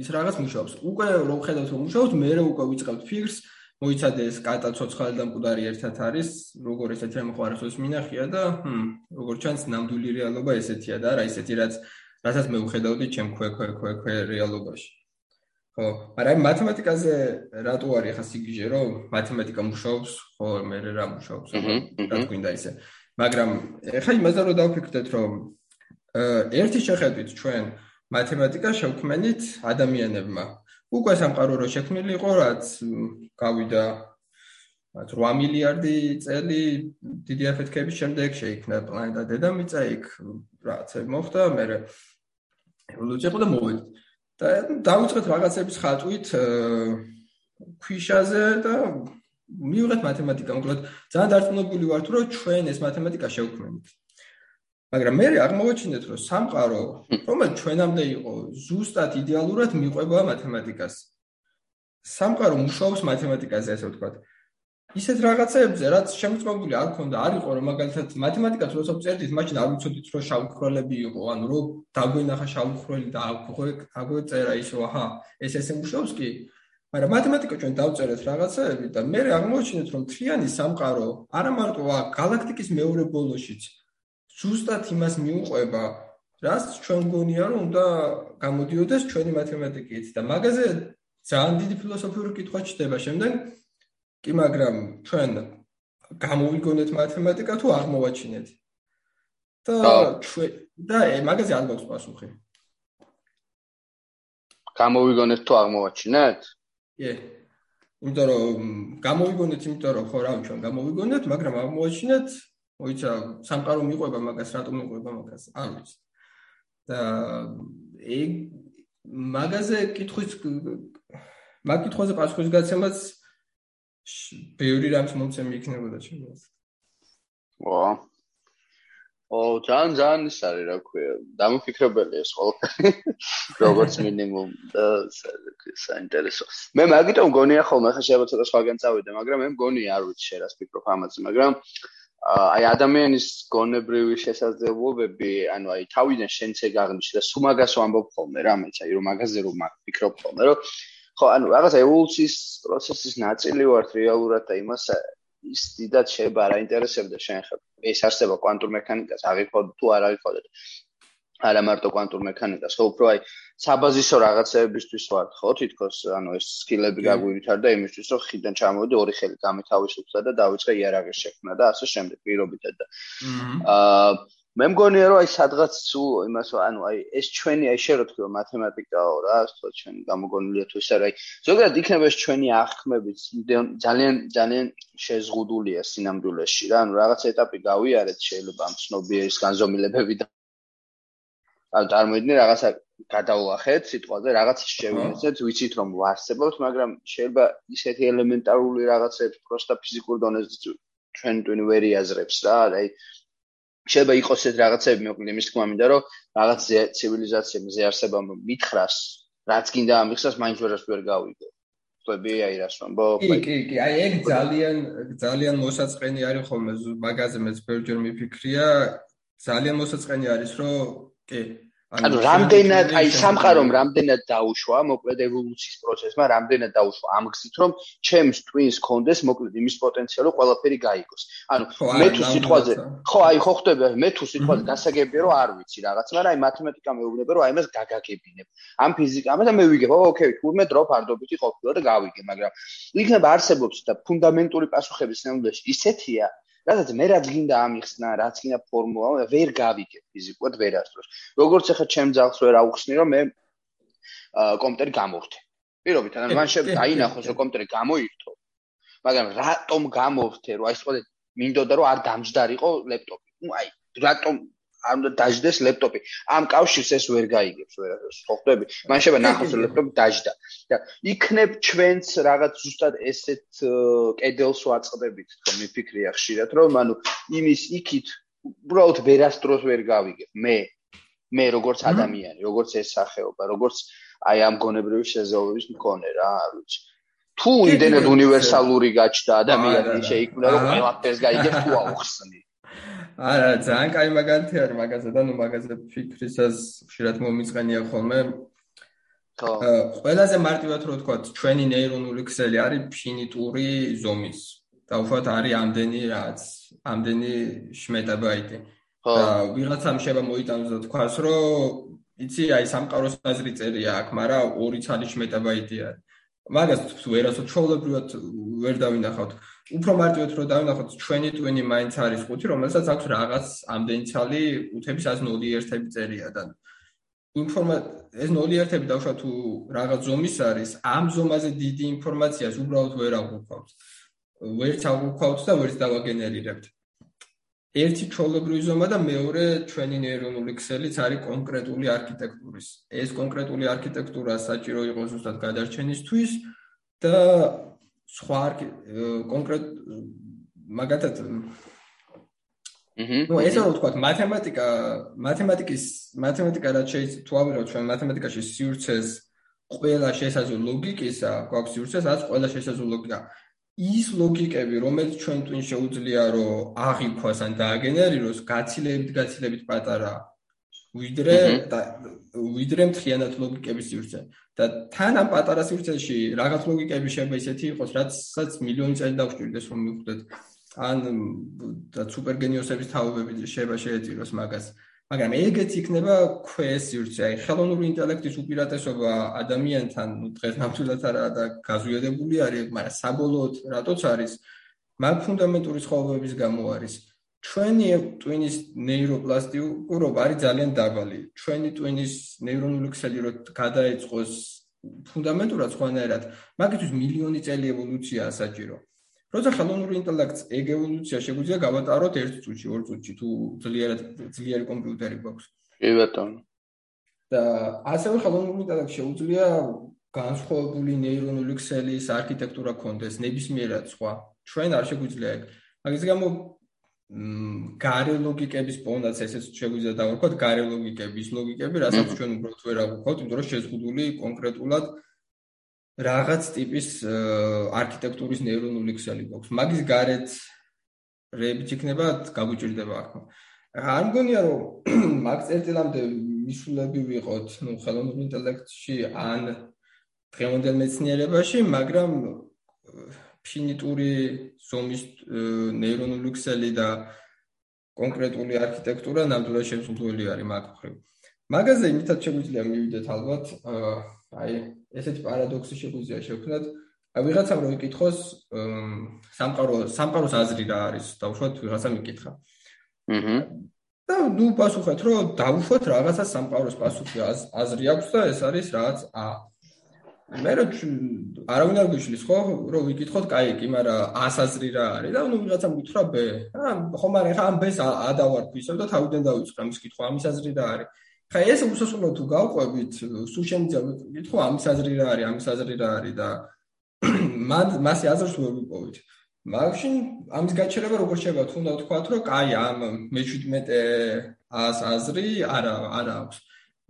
ის რაღაც მუშაობს უკვე რო ხედავთ რომ მუშაობს მე უკვე ვიწყებთ ფიქრს მოიცადე ეს კატა ცოცხალი და მკვდარი ერთად არის, როგორ ესეთი რამე ხო არასოდეს მინახია და ჰმ, როგორ ჩანს ნამდვილი რეალობა ესეთია და არა ისეთი რაც რასაც მე ვხედავდი ჩემ ქვე ქვე ქვე ქვე რეალობაში. ხო, მაგრამ მათემატიკაზე რატო არის ხა სიგიჟე რომ მათემატიკა მუშაობს, ხო, მე რა მუშაობს, რა გვინდა ისე. მაგრამ ეხლა იმაზე რომ დავფიქრდეთ რომ ერთი შეხედვით ჩვენ მათემატიკა შევქმენით ადამიანებმა უკვე სამყარო რო შექმნილი იყო, რაც გავიდა 8 მილიარდი წელი დიდი აფეთქების შემდეგ შეიქმნა პლანეტა დედამიწა, იქ რაღაცა მოხდა, მე ევოლუცია ხოდა მოვედი. და დაუწყეთ რაღაცების ხატვით ქვიშაზე და მივიღეთ მათემატიკა, მოკლედ ძალიან დარწმუნებული ვარ თუ რომ ჩვენ ეს მათემატიკა შევქმნით. მაგრამ მე აღმოვაჩინეთ რომ სამყარო რომელიც ჩვენამდე იყო ზუსტად იდეალურად მიყვება მათემატიკას. სამყარო მუშაობს მათემატიკაზე ასე ვთქვათ ისეთ რაღაცებზე რაც შემოწმებული არ ქონდა არ იყო რომ მაგალითად მათემატიკას როცა წერდით მაშინ არ ვიცოდით რომ შავხროლები იყო ანუ რომ დაგვენახა შავხროლი და აგვე წერა ის რომ აჰა ეს ესე მუშაობს კი მაგრამ მათემატიკა ჩვენ დავწერეთ რაღაცები და მე აღმოვაჩინეთ რომ თლიანი სამყარო არა მარტო გალაქტიკის მეორე ბოლოშიც ზუსტად იმას მიუყვება, რაც ჩვენ გონია, რომ უნდა გამოდიოდეს ჩვენი მათემატიკით და მაგაზე ძალიან დიდი ფილოსოფიური კითხვა ჩდება შემდეგ. კი, მაგრამ ჩვენ გამოვიგონეთ მათემატიკა თუ აღმოვაჩინეთ? და ჩვენ და მაგაზე არ გვაქვს პასუხი. გამოვიგონეთ თუ აღმოვაჩინეთ? ე იმიტომ რომ გამოვიგონეთ, იმიტომ რომ ხო რა ჩვენ გამოვიგონეთ, მაგრამ აღმოვაჩინეთ მოიცა სამყარო მიყვება მაგას რატომ მიყვება მაგას არ ვიცი და ეგ მაგაზე კითხვის მაგ კითხვაზე პასუხის გაცემაც ბევრი რამს მომცემი იქნებოდა ჩემს. ვა. ო ძალიან ძალიან ის არის რა ქვია დამოფიქრებელი ეს ყველაფერი. [LAUGHS] როგორც მინიმუმ და საინტერესო. მე მაგიტომ მგონია ხოლმე ხა შეიძლება ცოტა სხვაგან წავიდე მაგრამ მე მგონია არ ვიცი შე რას ფიქრობ ამაზე მაგრამ აი ადამიანის გონებრივი შესაძლებლობები, ანუ აი თავიდან შენც ეგ აღნიშნე და სულ მაგას ვამბობ ხოლმე რა მეც აი რომ მაგაზე რომ ვფიქრობ ხოლმე რომ ხო ანუ რაღაც ევოლუციის პროცესის ნაწილი ვარ რეალურად და იმას ის დიდად შეიძლება არ აინტერესებდა შენ ხა. ეს არსება კვანტურ მექანიკას აღიქოთ თუ არ აღიქოთ არა მარტო კვანტურ მექანიკას, ხო უფრო აი საბაზისო რაღაცეებისთვის ვარ, ხო, თითქოს ანუ ეს სკილები გაგვივითარდა იმისთვის, რომ ხიდან ჩამოვიდე ორი ხელი გამეთავისუფლა და დავიწყე იარაღის შექმნა და ასე შემდეგ პირობითად და აა მე მგონია რომ აი სადღაც სულ იმას ანუ აი ეს ჩვენი აი შე რო თქვი მათემატიკაო რა, თქო ჩვენი გამოგონილია თუ ისე რა, აი ზოგადად იქნება ეს ჩვენი აღქმები ძალიან ძალიან შეზღუდულია სინამდვილეში რა, ანუ რაღაც ეტაპი გავიარეთ შეიძლება ამ ცნობიერის განზომილებები და ანუ წარმოიდგინე რაღაცა გადავლახეთ სიტყვაზე რაღაც შევინეცეთ ვიცით რომ ვარსებობთ მაგრამ შეიძლება ისეთი ელემენტარული რაღაცებს პროსტა ფიზიკურ დონეზე ჩვენ ტვინი ვერ იაზრებს რა აი შეიძლება იყოს ეს რაღაცები მოკლედ იმის თქმა მინდა რომ რაღაც ცივილიზაციები ზე არსებამ მითხრას რაც კიდე ამიხსას მაინც ვერას ვერ გავიგე ხვდები აი რას ვამბო? კი, კი, კი, აი ეგ ძალიან ძალიან მოსაწყენი არის ხოლმე მაგაზე მეც ბევრჯერ მიფიქრია. ძალიან მოსაწყენი არის, რომ კი, ანუ რამდენად აი სამყარომ რამდენად დაუშვა მოკლედ ევოლუციის პროცესმა რამდენად დაუშვა ამ გზით რომ ჩემს twins კონდეს მოკლედ იმის პოტენციალი ყველაფერი გაიგოს. ანუ მე თუ სიტყვაზე ხო აი ხო ხდება მე თუ სიტყვაზე გასაგებია რომ არ ვიცი რაღაც მაგრამ აი მათემატიკა მეუბნება რომ აი მას გაგაგებინებ. ამ ფიზიკა და მე ვიგებ ო ოკეი თურმე დრო ფარდობითი ყოფილა და გავიგე მაგრამ იქნება არსებობს და ფუნდამენტური პასუხების ნამდვილად ისეთია რადგან მე რაც გინდა ამიხსნა, რაც გინდა ფორმულა, ვერ გავიგებ ფიზიკურად ვერასდროს. როგორც ახლა ჩემ ძაღლს ვერ აუხსნი, რომ მე კომპიუტერი გამოვთე. პირობით, ანუ მან შეიძლება დაინახოს, რომ კომპიუტერი გამოირთო. მაგრამ რატომ გამოვთე, რომ აი სხვა მინდოდა რომ არ დამჯდარიყო ლეპტოპი. ნუ აი, რატომ ამ დაждდეს ლეპტოპი. ამ კავშირს ეს ვერ გაიგებს ვერასდროს. ხო ხდები? მან შეიძლება ნახოს ლეპტოპი დაждდა. და იქნებ ჩვენც რაღაც ზუსტად ესეთ კედელს ვაწყდებით, რომ მიფიქრია ხშირად, რომ ანუ იმის იქით უბრალოდ ვერასდროს ვერ გავიგებ. მე მე როგორც ადამიანი, როგორც ეს სახეობა, როგორც აი ამ გონებრივი შეზღუდვის მქონე რა, არ ვიცი. თუ იმდენად უნივერსალური გაჩნდა ადამიანი, შეიქმნა რომ ყველაფერს გაიგებს თუ აუხსნი. არა, ძალიან კაი მაგალითი არის მაგაზე და ნუ მაგაზე ფიქრისას ხშირად მომიწყენია ხოლმე. ხო. ყველაზე მარტივად რო ვთქვა, ჩვენი ნეირონული ქსელი არის ფინიტური ზომის. და უშუალოდ არის ამდენი რაც, ამდენი შმეტაბაიტი. ხო. და ვიღაცამ შეიძლება მოიტანოს და თქვას, რომ იცი, აი სამყაროს აზრი წერია აქ, მაგრამ ორი ცალი შმეტაბაიტია. მაგას ვერასო ჩოვლებრივად ვერ დავინახავთ. უფრო მარტივად რო დავინახოთ ჩვენი ტვინი მაინც არის ხუთი რომელსაც აქვს რაღაც ამდენი ცალი უთების 101 წერია და ინფორმა ეს 01 დავშვა თუ რაღაც ზომის არის ამ ზომაზე დიდი ინფორმაციას უბრალოდ ვერ აღვქვავთ ვერც აღვქვავთ და ვერც დავაგენერირებთ ერთი ჩოლებრივი ზომა და მეორე ჩვენი ნეირონული ქსელიც არის კონკრეტული არქიტექტურის. ეს კონკრეტული არქიტექტურა საჭირო იყოს უბრალოდ გადარჩენისთვის და სხვა კონკრეტ მაგათად ну ეს რო თქვა მათემატიკა მათემატიკის მათემატიკა რაც შეიძლება თუ ავიღოთ ჩვენ მათემატიკაში სივრცეს ყველა შესაძლო ლოგიკისა გვაქვს სივრცეს რაც ყველა შესაძლო ლოგიკა. ის ლოგიკები რომელიც ჩვენ twin შეუძლია რომ აღიქვას ან დააგენერიროს გაცილებით გაცილებით პატარა ვიდრე ვიდრე მთლიანად ლოგიკების სივრცე და თან ამ პატარა სივრცეში რაღაც ლოგიკები შეიძლება ისეთი იყოს, რაცაც მილიონი წელი დავშტილდეს რომ მივხვდეთ. ან და სუპერგენიოსების თაობები შეიძლება შეეწიროს მაგას. მაგრამ ეგეც იქნება ქვეს სივრცე. აი ხელოვნური ინტელექტის უპირატესობა ადამიანთან დღეს ნამდვილად არა და გაზვიადებული არის, მაგრამ საბოლოოდ რატოც არის? მაგ ფუნდამენტური ცხოვრების გამო არის. ჩვენი ტვინის ნეიროპლასტიკურობა არის ძალიან დაბალი. ჩვენი ტვინის ნეირონული ქსელი რო გადაეწყოს ფუნდამენტურად სხვანაირად, მაგისთვის მილიონი წელი ევოლუციაა საჭირო. როცა ხელოვნური ინტელექტს ეგ ევოლუცია შეგვიძლია გავატაროთ 1 წუთში, 2 წუთში, თუ ძლიერად ძლიერი კომპიუტერი გვაქვს. კი ბატონო. და ასევე ხელოვნური ინტელექტს შეუძლია განსხვავებული ნეირონული ქსელის არქიტექტურა კონდეს ნებისმიერად სხვა. ჩვენ არ შეგვიძლია ეგ. მაგის გამო გარე ლოგიკების პონდაც ესეც შეგვიძლია დავარქვათ გარე ლოგიკების ლოგიკები, რასაც ჩვენ უბრალოდ ვერ აღვქვათ, იმიტომ რომ შეზღუდული კონკრეტულად რაღაც ტიპის არქიტექტურის ნეირონული ქსელი გვაქვს. მაგის გარეთ რეებით იქნება გაგვიჭირდება ახლა. არ მგონია რომ [CLEARS THROAT] მაგ წერტილამდე მისულები ვიყოთ, ну, ხელოვნურ ინტელექტში ან დღევანდელ მეცნიერებაში, მაგრამ ფინიტური ზომის ნეირონული ქსელი და კონკრეტული არქიტექტურა ნამდვილად შემსრულებელი არის მაგ მხრივ. მაგაზე იმითაც შეგვიძლია მივიდეთ ალბათ, აი, ესეთი პარადოქსი შეგვიძლია შევქმნათ. აი, ვიღაცამ რო იკითხოს, სამყარო, სამყაროს აზრი რა არის, დაუშვათ ვიღაცამ იკითხა. აჰა. და ნუ პასუხეთ, რომ დაუშვათ რაღაცა სამყაროს პასუხი აზრი აქვს და ეს არის რაღაც ა მე რო არავინ არ გიშლის ხო? რომ ვიკითხოთ კაი კი მაგრამ ასაზრი რა არის და ნუ ვიღაცამ გითხრა ბ ა ხო მაგრამ ხა ამ ბს ადავარ ისევ და თავიდან დავიწყე ამის კითხვა ამის აზრი რა არის? ხა ეს უსასრულო თუ გავყვებით სულ შემიძლია ვიკითხო ამის აზრი რა არის ამის აზრი რა არის და [CLEARS THROAT] მან მასი აზრს ვერ ვიპოვით მაგში ამის გაჩერება როგორ შეიძლება თუნდა ვთქვათ რომ კაი ამ მე 17 ას აზრი არა არა აქვს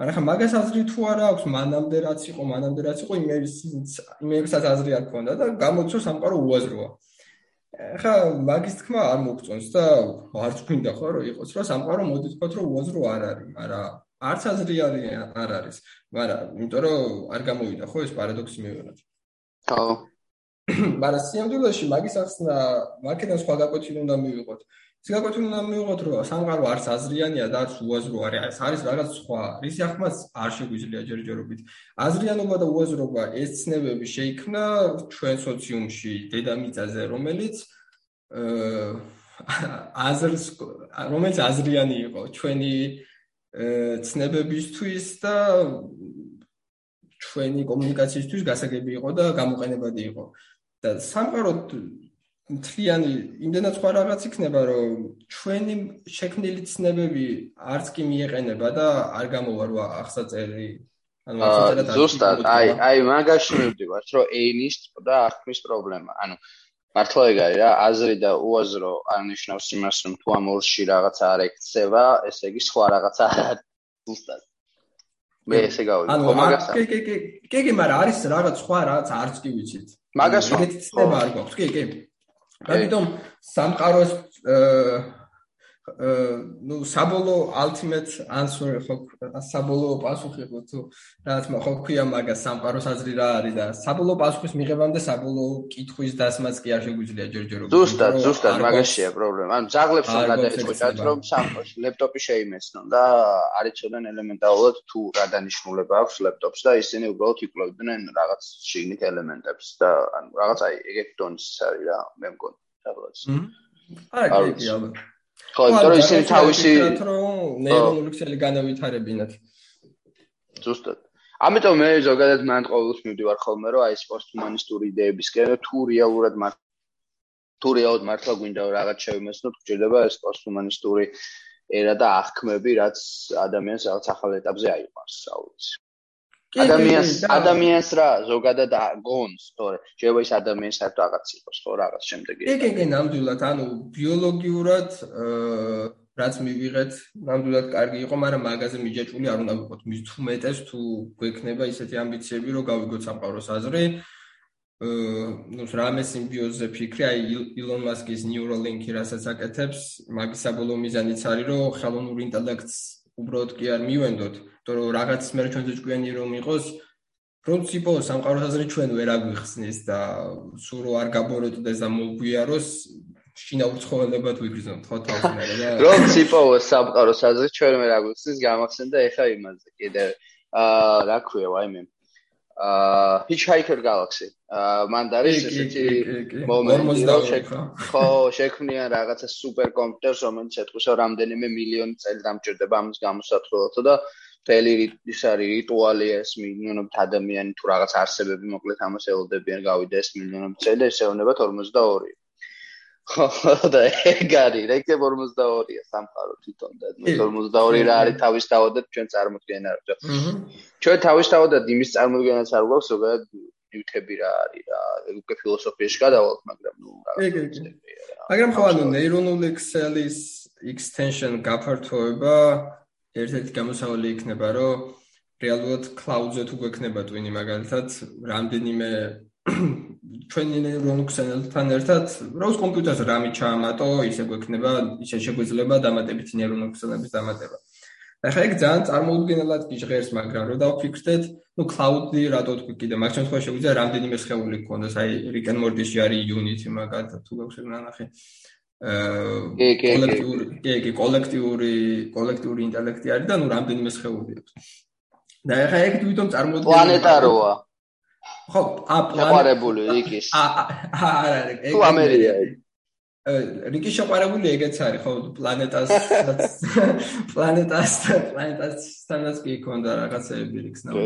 მაგრამ ხა მაგას აზრი თუ არა აქვს მანამდე რაც იყო მანამდე რაც იყო იმების იმებსაც აზრი არ ქონდა და გამოწვევ სამყარო უაზროა. ხა მაგის თქმა არ მოგწონს და არც გვინდა ხო რომ იყოს რომ სამყარო მოდი თქვათ რომ უაზრო არ არის მაგრამ არც აზრი არ არის მაგრამ იმიტომ რომ არ გამოვიდა ხო ეს პარადოქსი მივიღეთ. ხო [CLEARS THROAT] მაგრამ სიამდვილეში მაგის ახსნა მაგიდან სხვა გაკვეთილი უნდა მივიღოთ სიგაკეთილი უნდა მივიღოთ რომ სამყარო არც აზრიანია და არც უაზრო არის. არის რაღაც სხვა. რისი ახმას არ შეგვიძლია ჯერჯერობით აზრიანობა და უაზრობა ეს ცნებები შეიქმნა ჩვენ სოციუმში დედამიწაზე რომელიც აზრს რომელიც აზრიანი იყო ჩვენი ცნებებისთვის და ჩვენი კომუნიკაციისთვის გასაგები იყო და გამოყენებადი იყო. და სამყარო მთლიანი იმდენად სხვა რაღაც იქნება, რომ ჩვენი შექმნილი ცნებები არც კი მიეყენება და არ გამოვა რა ახსაწერი. ანუ არ ზუსტად, აი, აი მაგაში მივდივართ, რომ ეინის და აღქმის პრობლემა. ანუ მართლა ეგ არის რა, აზრი და უაზრო არნიშნავს იმას, რომ თუ ამ ორში რაღაცა არ ექცევა, ესე იგი სხვა რაღაცა ზუსტად. მე ესე გავიგე. ანუ მაგას კი კი კი კი კი, მაგრამ არის რაღაც სხვა რაღაც არც კი ვიცით. მაგას ეგეთი ცნება არ გვაქვს. კი კი. ამიტომ სამყაროს ну საბოლო ultimate answer ხო საბოლო პასუხი ხო თუ რაც ხო ქვია მაგას სამყაროს აზრი რა არის და საბოლო პასუხის მიღებამდე საბოლო კითხვის დასმაც კი არ შეგვიძლია ჯერჯერობით ზუსტად ზუსტად მაგაშია პრობლემა. ანუ ზაღლებს რომ გადაეჭოთ რომ სამყაროს ლეპტოპი შეიმესნონ და არიცოდნენ ელემენტარულად თუ რა დანიშნულება აქვს ლეპტოპს და ისინი უბრალოდ იკვლევდნენ რაღაც შიგნით ელემენტებს და ანუ რაღაც აი ეგეთ დონის არის რა მე მგონი საბოლოოდ არა კი კი ალბათ ხო, იმიტომ რომ ისინი თავისი ნეირონული ქსელი განავითარებინათ. ზუსტად. ამიტომ მე ზოგადად მან ყოველთვის მივდივარ ხოლმე რომ აი ეს პოსტჰუმანისტური იდეებისკენ თუ რეალურად მარ თუ რეალურად მართლა გვინდა რაღაც შევიმეცნოთ, გჭირდება ეს პოსტჰუმანისტური ერა და აღქმები, რაც ადამიანს რაღაც ახალ ეტაპზე აიყვანს, საუბრს. ადამიანს ადამიანს რა ზოგადად გონს თორე. შეიძლება ის ადამიანს საერთოდ რაღაც იყოს ხო რაღაც შემდეგი. კი კი კი ნამდვილად ანუ ბიოლოგიურად რაც მივიღეთ ნამდვილად კარგი იყო მაგრამ მაგაზე მიჯაჭვული არ უნდა ვიყოთ. მის თუ მეტეს თუ გვექნება ისეთი ამბიციები რომ გავიგოთ სამყაროს აზრი. ნუ რამე სიმბიოზზე ფიქრი აი ილონ მასკის ნეურალინკი რასაც აკეთებს მაგის საბოლოო მიზანიც არის რომ ხელოვნურ ინტელექტს უბრალოდ კი არ მივენდოთ, რომ რაღაც მე ჩვენზე ჭკვიანი რომ იყოს, პრინციპო სამყაროს აზრი ჩვენ ვერ აგვიხსნის და სულ რო არ გაბოროტდეს და მოგვიაროს შინაურ ცხოველებად ვიგრძნობთ ხო თავს მე და პრინციპო [LAUGHS] სამყაროს აზრი ჩვენ ვერ აგვიხსნის გამახსენდა ეხა იმაზე კიდე აა რა ქვია ვაიმე აა Hitchhiker Galaxy. აა მან დარის ესეთი მომენტი რომ ხო შექმნიან რაღაცა სუპერკომპიუტერს რომელიც ეთქვის რომ რამდენიმე მილიონი წელი დამჭირდება ამის გამოსათვლელად და თელი ის არის რიტუალი ეს მილიონობით ადამიანი თუ რაღაც არსებები მოკლედ ამას ელოდებიან გავიდა ეს მილიონობით. წელი ეს ეუბნება 42 ხო და ეგ არის რეკე 42-ია სამყარო თვითონ და 42 რა არის თავის თავადად ჩვენ წარმოქმნიან არა ჩვენ თავის თავადად იმის წარმოქმნას არ გვაქვს ზოგადად ნიუტები რა არის რა უკვე ფილოსოფიაში გადავალთ მაგრამ ნუ რაღაც მაგრამ ხო ანუ ნეირონული ქსელის extension გაფართოება ერთ-ერთი გამოსავალი იქნება რომ რეალურად cloud-ზე თუ გვექნება twin-ი მაგალითად რამდენიმე [COUGHS] ჩვენი ნეირონუქსენელთან ერთად როს კომპიუტერს რამი ჩაამატო, ისე გვექნება, ისე შეგვიძლია დამატებითი ნეირონუქსენების დამატება. ახლა ეგ ძალიან წარმოუდგენელად გიჟღერს, მაგრამ რო დავფიქრდეთ, ну cloud-ი რატო თქვი კიდე, მაგ შემთხვევაში შეგვიძლია რამდენიმე სხეული გქონდეს, აი Rick and Morty-ში არის Unity მაგალითად, თუ გაქვს ნანახი. კოლექტიური, კი, კი, კოლექტიური, კოლექტიური ინტელექტი არის და ну რამდენიმე სხეული აქვს. და ახლა ეგ თვითონ წარმოუდგენელად პლანეტაროა. ხო, ა პლანეტარებული რიკის. არა, არა, ეგ. თუ ამერია. რიკის შეყარებული ეგეც არის, ხო, პლანეტას [LAUGHS] პლანეტას პლანეტას თანაც კი ქონდა რაღაცეები რიქს ნაუ.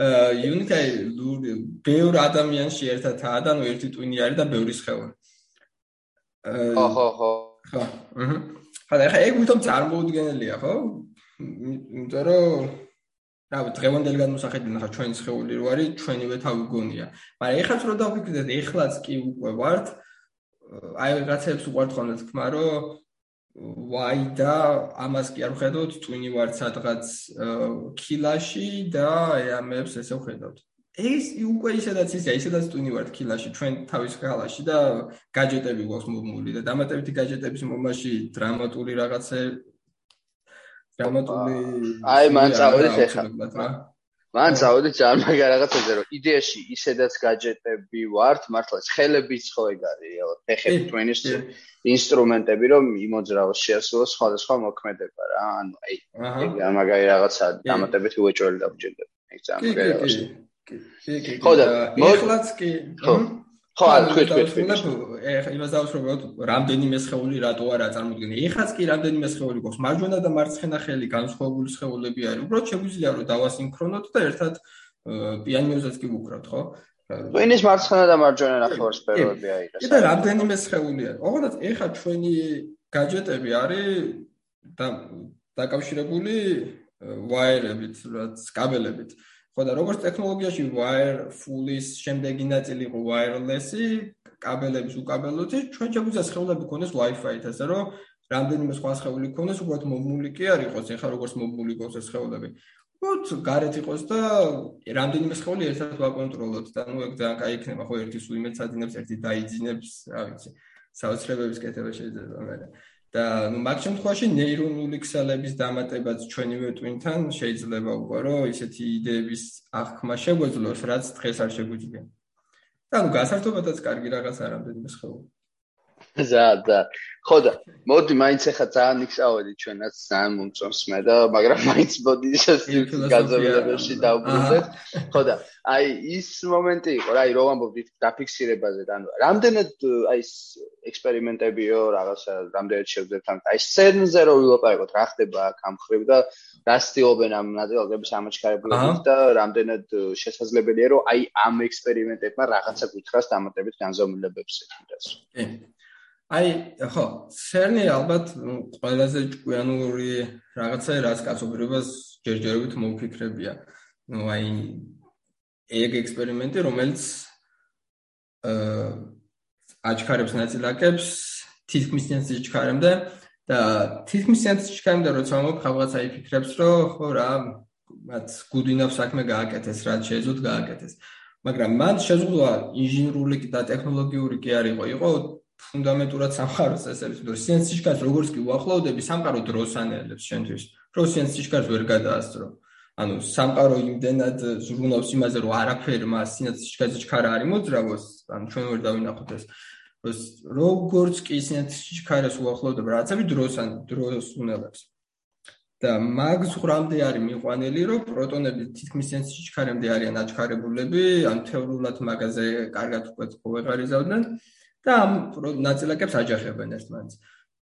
აა იუნიტაი ბევრ ადამიანში ერთადაა და ნუ ერთი ტვინი არის და ბევრი სხეული. ხო, ხო, ხო. ხო. აჰა. ხა და ეგ ვითომ წარმოუდგენელია, ხო? იმიტომ რომ რა ვიცი დღევანდელი განმოსახედიდან ხა ჩვენი სხეული რო არის ჩვენივე თავი გონია მაგრამ ეხლა რო დავფიქრდეთ ეხლაც კი უკვე ვართ აი რაღაცებს უყვართ ხოლმე თქმა რომ ვაი და ამას კი არ ვხედავთ twin-ი ვარ სადღაც კილაში და ამებს ესე ვხედავთ. ეს უკვე ისედაც ისე, ისედაც twin-ი ვარ კილაში ჩვენ თავის ხალაში და გაჯეტები გვაქვს მომული და დამატებითი გაჯეტების მომაში დრამატული რაღაცე დრამატული აი მან წავედით ეხლა. მან წავედით ძალიან მაგარ რაღაცაზე რომ იდეაში ისედაც გაჯეტები ვართ მართლაც ხელებიც ხო ეგ არის ფეხები twin-ის ინსტრუმენტები რომ იმოძრავოს შეასრულოს სხვადასხვა მოქმედება რა. ანუ აი ეგ მაგარი რაღაცა დამატებითი უეჭველი დაბჭირდება ეგ ძალიან მაგარი რაღაცა კი კი კი ხო და მოხლაც კი ხო. ხო არა თქვი თქვი ეხა იმას დავსრულოთ რამდენიმე სხეული რატო არა წარმოდგენილი ეხაც კი რამდენიმე სხეული გვაქვს? მარჯვენა და მარცხენა ხელი განსხვავებული სხეულები არის. უბრალოდ შეგვიძლია რომ დავასინქრონოთ და ერთად პიანინოზეც კი ვუკრავთ ხო? ტვინის მარცხენა და მარჯვენა ნახევარსფეროები აიღეს კი და რამდენიმე სხეული არის? ოღონდ ეხა ჩვენი გაჯეტები არის და დაკავშირებული ვაიერებით რაც კაბელებით ხო და როგორც ტექნოლოგიაში wireful-ის შემდეგი ნაწილი იყო wireless-ი, კაბელების უკაბელოთი, ჩვენ შეგვიძლია სხეულები ქონდეს Wi-Fi-ით, ასე რომ რამდენიმე სხვა სხეული ქონდეს, უბრალოდ მომული კი არ იყოს, ეხლა როგორც მომული იყოს ეს სხეულები. უბრალოდ გარეთ იყოს და რამდენიმე სხეული ერთად ვაკონტროლოთ და ნუ ეგ ძალიან კაი იქნება, ხო ერთი სულ იმედს აძინებს, ერთი დაიძინებს, რა ვიცი, საოცრებების კეთება შეიძლება, მაგრამ და ნუ მაგ შემთხვევაში ნეირონული ქსელების დამატებაც ჩვენივე ტვინთან შეიძლება უკვე რომ ისეთი იდეების აღქმა შეგვეძლოს, რაც დღეს არ შეგვიძლია. და ნუ გასართობადაც კარგი რაღაც არ ამდენიმე ზა და ხო და მოდი მაინც ახლა ძალიან იქსავედი ჩვენაც ძალიან მომწონს მე და მაგრამ [LAUGHS] მაინც მოდი გაზომილებაში დავბრუნდეთ ხო და აი ის მომენტი იყო რა აი რო ამბობდით დაფიქსირებაზე და ანუ რამდენად აი ეს ექსპერიმენტებიო რაღაცა რამდენად შევძლებთ ამ აი სცენზე რო ვილაპარაკოთ რა ხდება აქ ამ ხრივ და რა სტილობენ ამ ნაწილაკების ამაჩქარებლობით და რამდენად შესაძლებელია რომ აი ამ ექსპერიმენტებმა რაღაცა გითხრას დამატებით განზომილებებს ეკიდას კი აი ხო CERN-ი ალბათ ყველაზე ჭკვიანური რაღაცაა რაც კაცობრიობას ჯერჯერობით მომფიქრებია. ну აი ეგ ექსპერიმენტი რომელიც აა აჩქარებს ნაწილაკებს თითქმის სიჩქარემდე და თითქმის სიჩქარემდე როცა მოგ ხალხაცა იფიქრებს რომ ხო რა მათ გუდინავ საქმე გააკეთეს რაც შეეძლოთ გააკეთეს მაგრამ მან შეზღუდვა ინჟინერული და ტექნოლოგიური კი არ იყო იყო ფუნდამენტურად სამყაროს წესების მიერ სიენს სიჩქარეს როგორც კი უახლოვდები სამყარო დროს ანელებს შენთვის. რო სიენს სიჩქარეს ვერ გადაასწრო. ანუ სამყარო იმდენად ზრუნავს იმაზე რომ არაფერი მას სიენს სიჩქარეს ჩქარა არ იმოძრავოს ანუ ჩვენ ვერ დავინახოთ ეს. როგორც კი სიენს სიჩქარეს უახლოვდება რაღაცები დროს ან დროს უნელებს. და მაგ ზღრამდე არის მიყვანილი რომ პროტონები თითქმის სიენს სიჩქარემდე არიან აჩქარებულები ან თეორიულად მაგაზე კარგად უკვე ყვეღარიზავდნენ და ამ ნაწილაკებს აჯახებენ ერთმანეთს.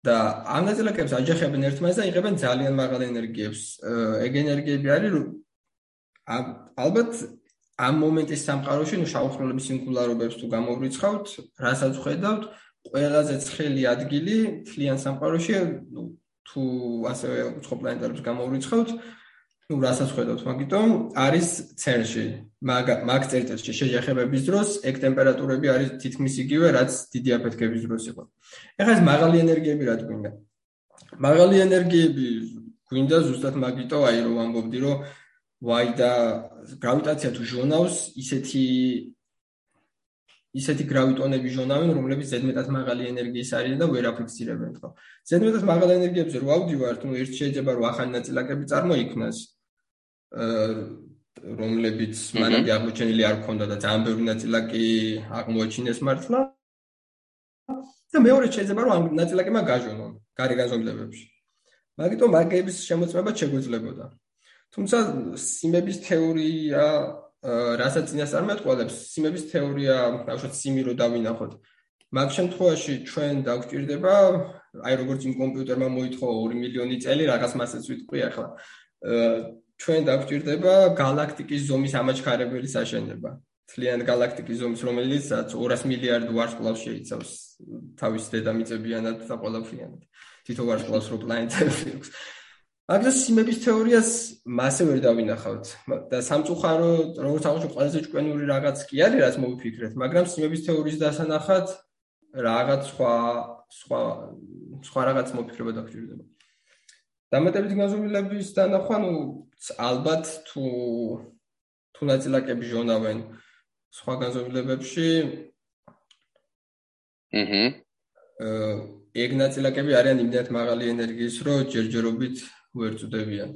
და ამ ნაწილაკებს აჯახებენ ერთმანეთს და იღებენ ძალიან მაღალ ენერგიებს. ეგ ენერგიები არის ალბათ ამ მომენტის სამყაროში, ნუ შავხროლების სინგულარობებს თუ გამოვრიცხავთ, რასაც ხედავთ, ყველაზე ცხელი ადგილი თლიან სამყაროში, ნუ თუ ასევე უცხო პლანეტებს გამოვრიცხავთ, ну რასაც ხედავთ მაგიტომ არის CERN-ში მაგ მაგ წერტილში შეჯახებების დროს ეგ ტემპერატურები არის თითქმის იგივე რაც დიდი აფეთქების დროს იყო ეხლა ეს მაღალი ენერგიები რა თქვინდა მაღალი ენერგიები გვინდა ზუსტად მაგიტო აი რომ ამბობდი რომ ვაი და გრავიტაცია თუ ჟონავს ისეთი ისეთი გრავიტონები ჟონავენ რომლებიც ზედმეტად მაღალი ენერგიის არიან და ვერ აფიქსირებენ ხო ზედმეტად მაღალი ენერგიებზე რო ავდივართ ну ერთ შეიძლება რომ ახალი ნაწილაკები წარმოიქმნას რომლებიც მანამდე აღმოჩენილი არ ქონდა და ძალიან ბევრი ნაწილაკი აღმოაჩინეს მართლა. და მეორე შეიძლება რომ ამ ნაწილაკებმა გაჟონონ გარე გაზომილებებში. მაგიტომ მაგების შემოწმება შეგვეძლებოდა. თუმცა სიმების თეორია რასაც წინასწარმეტყველებს, სიმების თეორია, ბავშვად სიმი რო დავინახოთ. მაგ შემთხვევაში ჩვენ დაგვჭირდება, აი როგორც იმ კომპიუტერმა მოითხოვა 2 მილიონი წელი რაღაც მასეც ვიტყვი ახლა. ჩვენ დაგვჭირდება galaktikis ზომის ამაჩქარებელი საშენება. თლიან galaktikis ზომის, რომელიც 200 მილიარდ ვარსკვლავს შეიცავს თავის დედამიწებიანად და ყველაფრიანად. თითო ვარსკვლავს რო პლანეტები აქვს. აგრეს სიმების თეორიას მასე ვერ დავინახავთ და სამწუხარო როგორც აღნიშნე ყველაზე ჭკვენური რაღაც კი არის რაც მოვიფიქრეთ, მაგრამ სიმების თეორიის დასანახად რაღაც სხვა სხვა სხვა რაღაც მოფიქრება დაგჭირდება. დამატებითი განზომილების დანახვა, ну, ალბათ თუ თუ ნაწილაკები ჟონავენ სხვა განზომილებებში. აჰა. აა ეგ ნაწილაკები არიან იმდენად მაღალი ენერგიის, რომ ჯერჯერობით ვერ წუდებიან.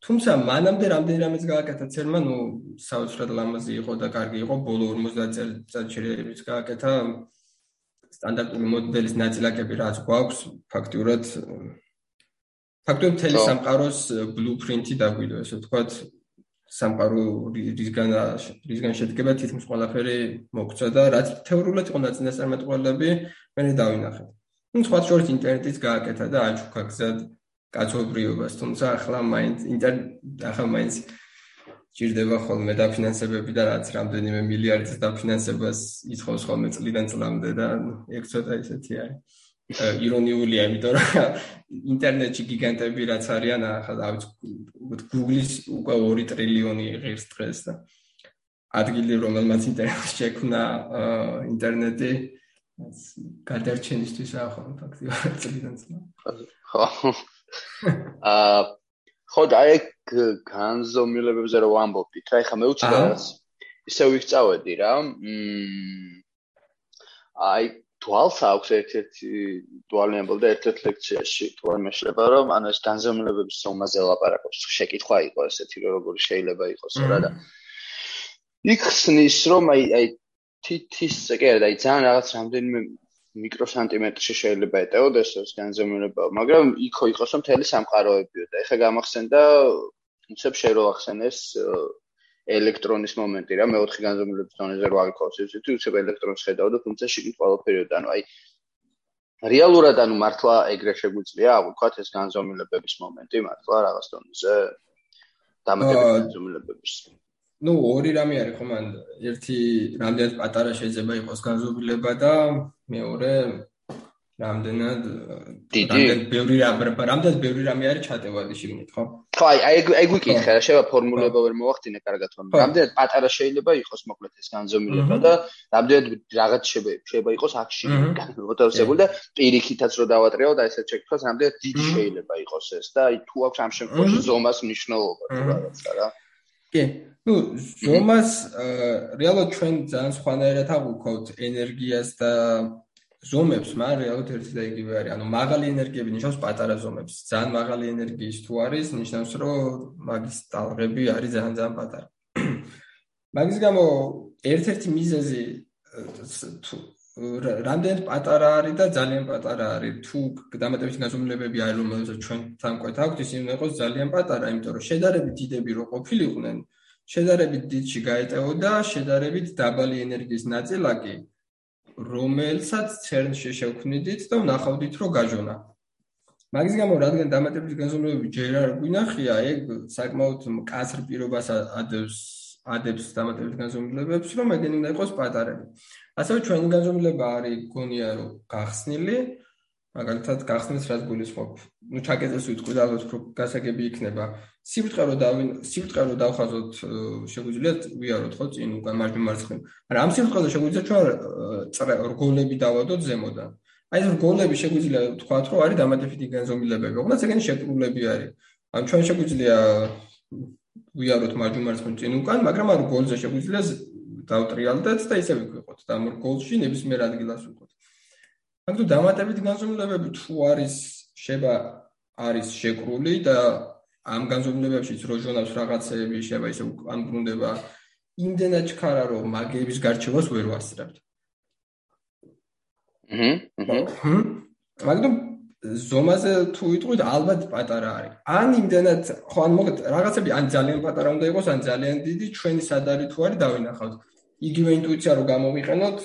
თუმცა მანამდე რამდენი რამეც გააკეთა ცერმა, ну, საოცრად ლამაზი იყო და კარგი იყო, ბოლო 50 წელიწადში გააკეთა სტანდარტული მოდელის ნაწილაკები რაც გვაქვს, ფაქტიურად ფაქტობრივად მთელი სამყაროს ბლუპრინტი დაგვიდო, ესე ვთქვათ, სამყარო რისგან რისგან შედგება თითქმის ყველაფერი მოგწა და რაც თეორიულად იყო ნაწინასწარმეტყველები, მე დავინახეთ. ну, სხვა შორის ინტერნეტის გააკეთა და აჩუქა გზად კაცობრიობას, თუმცა ახლა მაინც ინტერნეტ ახლა მაინც ჭირდება ხოლმე დაფინანსებები და რაც რამდენიმე მილიარდის დაფინანსებას ითხოვს ხოლმე წლიდან წლამდე და ეგ ცოტა ისეთი არის. ირონიულია, იმიტომ რომ ინტერნეტში გიგანტები რაც არიან, ახლა Google-ის უკვე 2 ტრილიონი ღირს დღეს და ადგილი რომელმაც ინტერნეტს შექმნა ინტერნეტი გადარჩენისთვის ახლა ფაქტიურად წლიდან წლა. ხო. [LAUGHS] აა ხო და აი განზომილებებზე რომ ვამბობთ, რა ეხა მე უცებ რაღაც ისე ვიქწავედი რა. მმ აი თვალს აქვს ერთ-ერთი დუალიანბოლ და ერთ-ერთ ლექციაში თვალ მეშლება რომ ანუ ეს განზომილებების ზომაზე ლაპარაკობს შეკითხვა იყო ესეთი რომ როგორი შეიძლება იყოს რა და იქ ხსნის რომ აი აი თითის კი არა აი ძალიან რაღაც რამდენიმე მიკროსანტიმეტრში შეიძლება ეტეოდეს ეს განზომილება მაგრამ იქო იყოს რომ მთელი სამყაროებიო და ეხა გამახსენდა უცებ შერო ახსენეს ელექტრონის მომენტი რა. მეოთხე განზომილების დონეზე რო აღიქოს ის თუ უცებ ელექტრონს ხედავ და თუმცა ყველაფერი და ანუ აი რეალურად ანუ მართლა ეგრე შეგვიძლია აღვქვათ ეს განზომილებების მომენტი მართლა რაღაც დონეზე დამატებით განზომილებების. ну ორი რამე არის ხომ ან ერთი რამდენად პატარა შეიძლება იყოს განზომილება და მეორე რამდენად რამდენად ბევრი რამდენად ბევრი რამე არის ჩატევადი შიგნით, ხო? ხო, აი აი ეგ ვიკითხე რა, შეიძლება ფორმულება ვერ მოვახდინე კარგად თქო. რამდენად პატარა შეიძლება იყოს მოკლედ ეს განზომილება და რამდენად რაღაც შეიძლება შეიძლება იყოს აქში განმოთავსებული და პირიქითაც რო დავატრიალო და ესეც შეკითხოს რამდენად დიდი შეიძლება იყოს ეს და აი თუ აქვს ამ შემთხვევაში ზომას მნიშვნელობა თუ რაღაცა რა. კი. ну ზომას რეალურად ჩვენ ძალიან სხვანაირად აღვქვათ ენერგიას და ზომებს, მაგრამ რეალურად ერთი და იგივე არის. ანუ მაღალი ენერგიები ნიშნავს პატარა ზომებს. ძალიან მაღალი ენერგიის თუ არის, ნიშნავს, რომ მაგის ტალღები არის ძალიან ძალიან პატარა. მაგის გამო ერთ-ერთი მიზეზი თუ რამდენად პატარა არის და ძალიან პატარა არის, თუ დამატებითი განზომილებები არის, რომელსაც ჩვენ თანკვეთ აქვთ, ისინი უნდა იყოს ძალიან პატარა, იმიტომ რომ შედარებით დიდები რო ყოფილიყვნენ, შედარებით დიდში გაეტეოდა შედარებით დაბალი ენერგიის ნაწილაკი. რომელსაც CERN-ში შევქმნიდით და ვნახავდით, რომ გაჟონა. მაგის გამო, რადგან დამატებითი განზომილებები ჯერ არ გვინახია, ეგ საკმაოდ მკაცრ პირობას ადევს ადებს დამატებითი განზომილებებს, რომ ეგენი უნდა იყოს პატარები. ასევე ჩვენი განზომილება არის გონია, რომ გახსნილი, მაგალითად, გახსნილს რაც გულისხმობ. ნუ ჩაკეტეს ვიტყვი და ალბათ უფრო გასაგები იქნება. სიბრტყე რო დავინ სიბრტყე რო დავხაზოთ შეგვიძლია ვიაროთ ხო წინ უკან მარჯვნივ მარცხნივ მაგრამ ამ სიბრტყეზე შეგვიძლია ჩვენ რგოლები დავადოთ ზემოდან. აი ეს რგოლები შეგვიძლია თქვათ რომ არის დამატებითი განზომილებები ოღონდ ეგენი შეკრულები არის. ან ჩვენ შეგვიძლია ვიაროთ მარჯვნივ მარცხნივ წინ უკან მაგრამ ამ რგოლზე შეგვიძლია დავტრიალდეთ და ისე ვიყვოთ და ამ რგოლში ნებისმიერ ადგილას ვიყვოთ მაგრამ დამატებითი განზომილებები თუ არის შეება არის შეკრული და ამ განზომილებებშიც რო ჟონავს რაღაცეები შეება ისე ან ბრუნდება იმდენად ჩქარა რომ მაგების გარჩევას ვერ ვასწრებთ. აჰა. მაგრამ ზომაზე თუ ვიტყვით ალბათ პატარა არის. ან იმდენად ხო ან მოგეთ რაღაცები ან ძალიან პატარა უნდა იყოს ან ძალიან დიდი ჩვენი სადარი თუ არის დავინახავთ. იგივე ინტუიცია რომ გამოვიყენოთ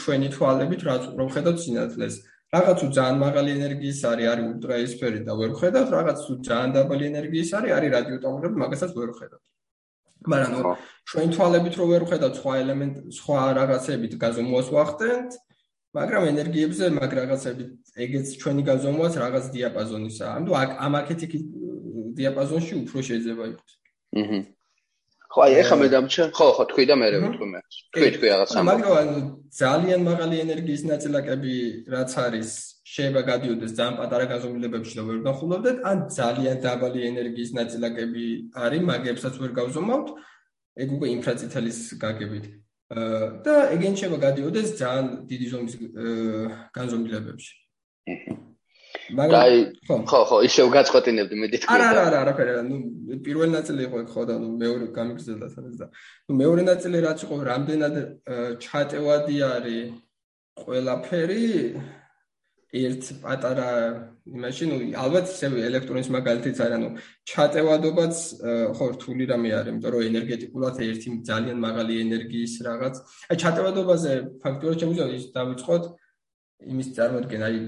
ჩვენი თვალებით, რაც უფრო ვხედავთ სინათლეს. რაღაც თუ ძალიან მაღალი ენერგიის არის, არის ულტრაისფერი და ვერ ხედავთ, რაღაც თუ ძალიან დაბალი ენერგიის არის, არის რადიოტამპერები, მაგასაც ვერ ხედავთ. მაგრამ ნუ ჩვენ თვალებით რო ვერ ხედავთ სხვა ელემენტ, სხვა რაღაცებით გაზომვას ვახდენთ, მაგრამ ენერგიებზე მაგ რაღაცებით ეგეც ჩვენი გაზომვაც რაღაც დიაპაზონისაა. ანუ ამ აქეთ იქ დიაპაზონში უფრო შეიძლება იყოს. აჰა. ხო, აი ეხა მე დამჩა. ხო, ხო, თქვი და მე ვიტყვი მე. თქვი, თქვი რაღაც ამ. მაგრამ ძალიან მაღალი ენერგიის ნაწილაკები რაც არის, შეიძლება გადიოდეს ძალიან პატარა გაზომილებებში და ვერ გახულობდეთ, ან ძალიან დაბალი ენერგიის ნაწილაკები არის, მაგებსაც ვერ გავზომავთ. ეგ უკვე ინფრაწითელის გაგებით. და ეგენ შეიძლება გადიოდეს ძალიან დიდი ზომის განზომილებებში. მაგრამ ხო. ხო ისევ გაწყვეტინებდი მე თვითონ არა არა არა არაფერი არა ნუ პირველი ნაწილი იყო ხო და ნუ მეორე გამიგზელდა სადაც და ნუ მეორე ნაწილი რაც იყო რამდენად ჩატევადი არის ყველაფერი? ერთ პატარა იმაში ნუ ალბათ ისე ელექტრონის მაგალითიც არა ნუ ჩატევადობაც ხო რთული რამე არის იმიტომ რომ ენერგეტიკულად ერთი ძალიან მაღალი ენერგიის რაღაც აი ჩატევადობაზე ფაქტურად შემიძლია ის დავიწყოთ იმის წარმოქმნა აი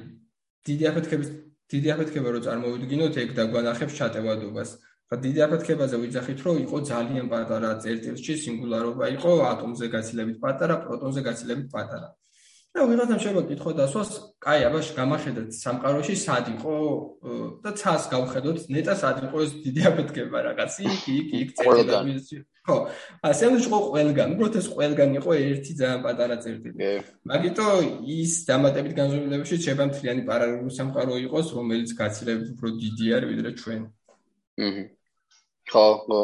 დიდი აფეთქების დიდი აფეთქება რო წარმოვიდგინოთ ეგ დაგვანახებს ჩატევადობას. ხა დიდი აფეთქებაზე ვიძახით რომ იყო ძალიან პატარა წერტილში სინგულარობა იყო ატომზე გაცილებით პატარა, პროტონზე გაცილებით პატარა. და ვიღაცამ შეიძლება კითხო დასვას, კაი, აბაში გამახედეთ სამყაროში სად იყო და ცას გავხედოთ, ნეტა სად იყო ეს დიდი აფეთქება რაღაც იქ იქ იქ წერტილში. ხო, ასე უნდა იყო ყველგან, უბრალოდ ეს ყველგან იყო ერთი ძალიან პატარა წერტილი. მაგიტო ის დამატებით განზომილებებში შეიძლება მთლიანი პარალელური სამყარო იყოს, რომელიც გაცილებით უფრო დიდი არის ვიდრე ჩვენ. აჰა. ხო, ხო.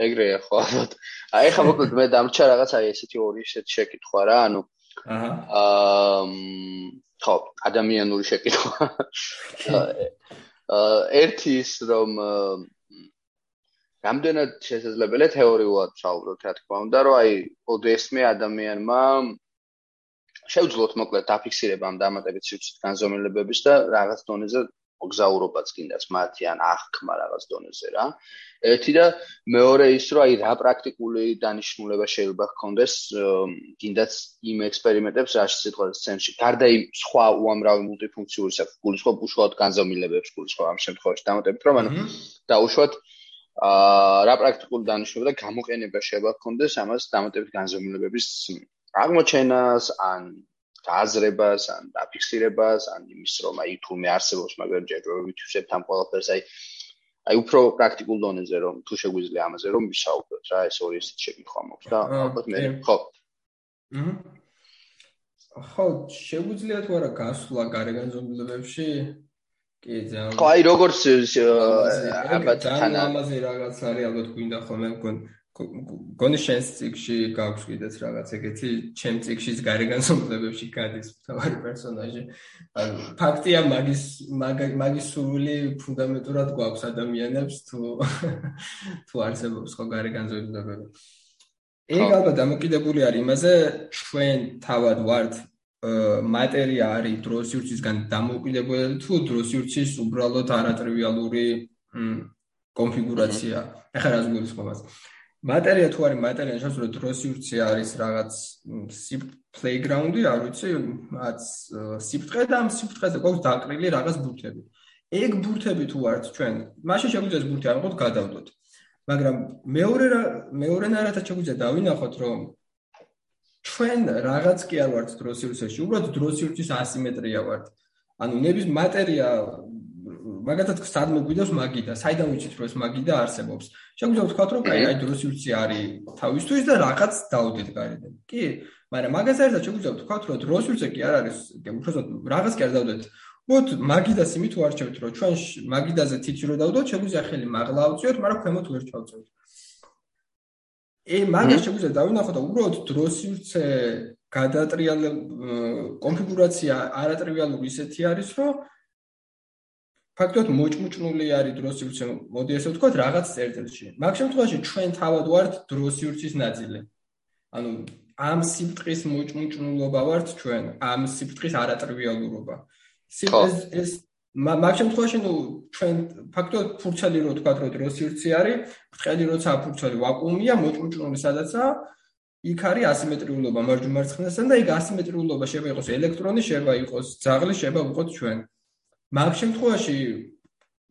ეგრეა ხო, ალბათ. აი ხა მოკლედ მე დამრჩა რაღაც აი ესეთი ორი ესეთი შეკითხვა რა, ანუ აა ხო, ადამიანური შეკითხვა. აა [LAUGHS] ერთი ის რომ რამდენად შესაძლებელია თეორიულად საუბროთ, რა თქმა უნდა, რომ აი ოდესმე ადამიანმა შეუძლოთ მოკლედ დაფიქსირება ამ დამატებით სივრცის განზომილებების და რაღაც დონეზე მოგზაურობაც კიდაც მათი ან აღქმა რაღაც დონეზე რა. ერთი და მეორე ის რომ აი რა პრაქტიკული დანიშნულება შეიძლება ჰქონდეს კიდაც იმ ექსპერიმენტებს რაში სიტყვის ცენტრში. გარდა იმ სხვა უამრავი მულტიფუნქციური საფულის ხო უშუალოდ განზომილებებს გულის ხო ამ შემთხვევაში დამატებით რომ ანუ დაუშვათ აა რა პრაქტიკული დანიშნულება და გამოყენება შეიძლება ჰქონდეს ამას დამატებით განზომილებების აღმოჩენას ან გააზრებას ან დაფიქსირებას ან იმის რომ აი თურმე არსებობს მაგრამ ჯერ რომ ვითვისებთ ამ ყველაფერს აი აი უფრო პრაქტიკულ დონეზე რომ თუ შეგვიძლია ამაზე რომ ვისაუბროთ რა ეს ორი ისეთი შეკითხვა მაქვს და ალბათ მე ხო. ხო შეგვიძლია თუ არა გასვლა გარეგანზომილებებში კი ძალიან ხო აი როგორც ალბათ თან ამაზე რაღაც არის ალბათ გვინდა ხოლმე მგონი გონი შენს ციკში გაქვს კიდეც რაღაც ეგეთი ჩემ ციკშიც გარეგანსომლებებში გადის თავარი პერსონაჟი. ანუ ფაქტია მაგის მაგის სული ფუნდამენტურად გვაქვს ადამიანებს თუ თუ არსებობს ხო გარეგანსომლებები ეგ ალბათ დამოკიდებული არის იმაზე ჩვენ თავად ვართ მატერია არის დროსიურცისგან დამოკიდებული თუ დროსიურცის უბრალოდ არატრივიალური კონფიგურაცია. ეხლა რას გულისხმობს მატერია თუ არის მატერია? შეიძლება რომ დროსიურცი არის რაღაც სიფ პლეიგრაუნდი არ ვიცი რაც სიფტყე და ამ სიფტყეზე გვაქვს დაკრილი რაღაც ბურთები. ეგ ბურთები თუ ართ ჩვენ მაშინ შეგვიძლია ბურთი არ ვიყოთ გადავდოთ. მაგრამ მეორე მეორე ნარათა შეგვიძლია დავინახოთ რომ ჩვენ რაღაც კი არ ვართ დროსიურცში უბრალოდ დროსიურცის ასიმეტრია ვართ. ანუ ნების მატერია მაგათაც სადმე გვიდოს მაგიდა, საიდან ვიცით რომ ეს მაგიდა არსებობს. შეგვიძლია ვთქვათ რომ აი აი დროსიურცი არის თავისთვის და რაღაც დაუდეთ გარედან. კი, მაგრამ მაგას ერთად შეგვიძლია ვთქვათ რომ დროსიურცი კი არ არის, უბრალოდ რაღაც კი არ დაუდეთ. მოთ მაგიდას იმით ვარჩევთ რომ ჩვენ მაგიდაზე თითი რო დაუდოთ, შეგვიძლია ხელი მაღლა ავწიოთ, მაგრამ ქვემოთ ვერ ჩავწევთ. ე მაგას შეგვიძლია დავინახოთ და უბრალოდ დროსიურცე გადატრიალებ კონფიგურაცია არატრივიალური ისეთი არის რომ ფაქტობრივად მოჭმუჭნული არის დროსიურცი, მოდი ესე ვთქვათ, რაღაც წერტილში. მაგ შემთხვევაში ჩვენ თავად ვართ დროსიურცის ნაწილი. ანუ ამ სიფტყის მოჭმუჭნულობა ვართ ჩვენ, ამ სიფტყის არატრივიალურობა. ეს ეს მაგ შემთხვევაში ნუ ჩვენ ფაქტობრივად ფურცელი რო ვთქვათ, რომ დროსიურცი არის, ბრტყელი როცა ფურცელი ვაკუუმია, მოჭმუჭნული სადაცაა, იქ არის ასიმეტრიულობა მარჯვ-მარცხნასთან და იქ ასიმეტრიულობა შეიძლება იყოს ელექტრონი, შეიძლება იყოს ძაღლი, შეიძლება ვიყოთ ჩვენ. მაგ შემთხვევაში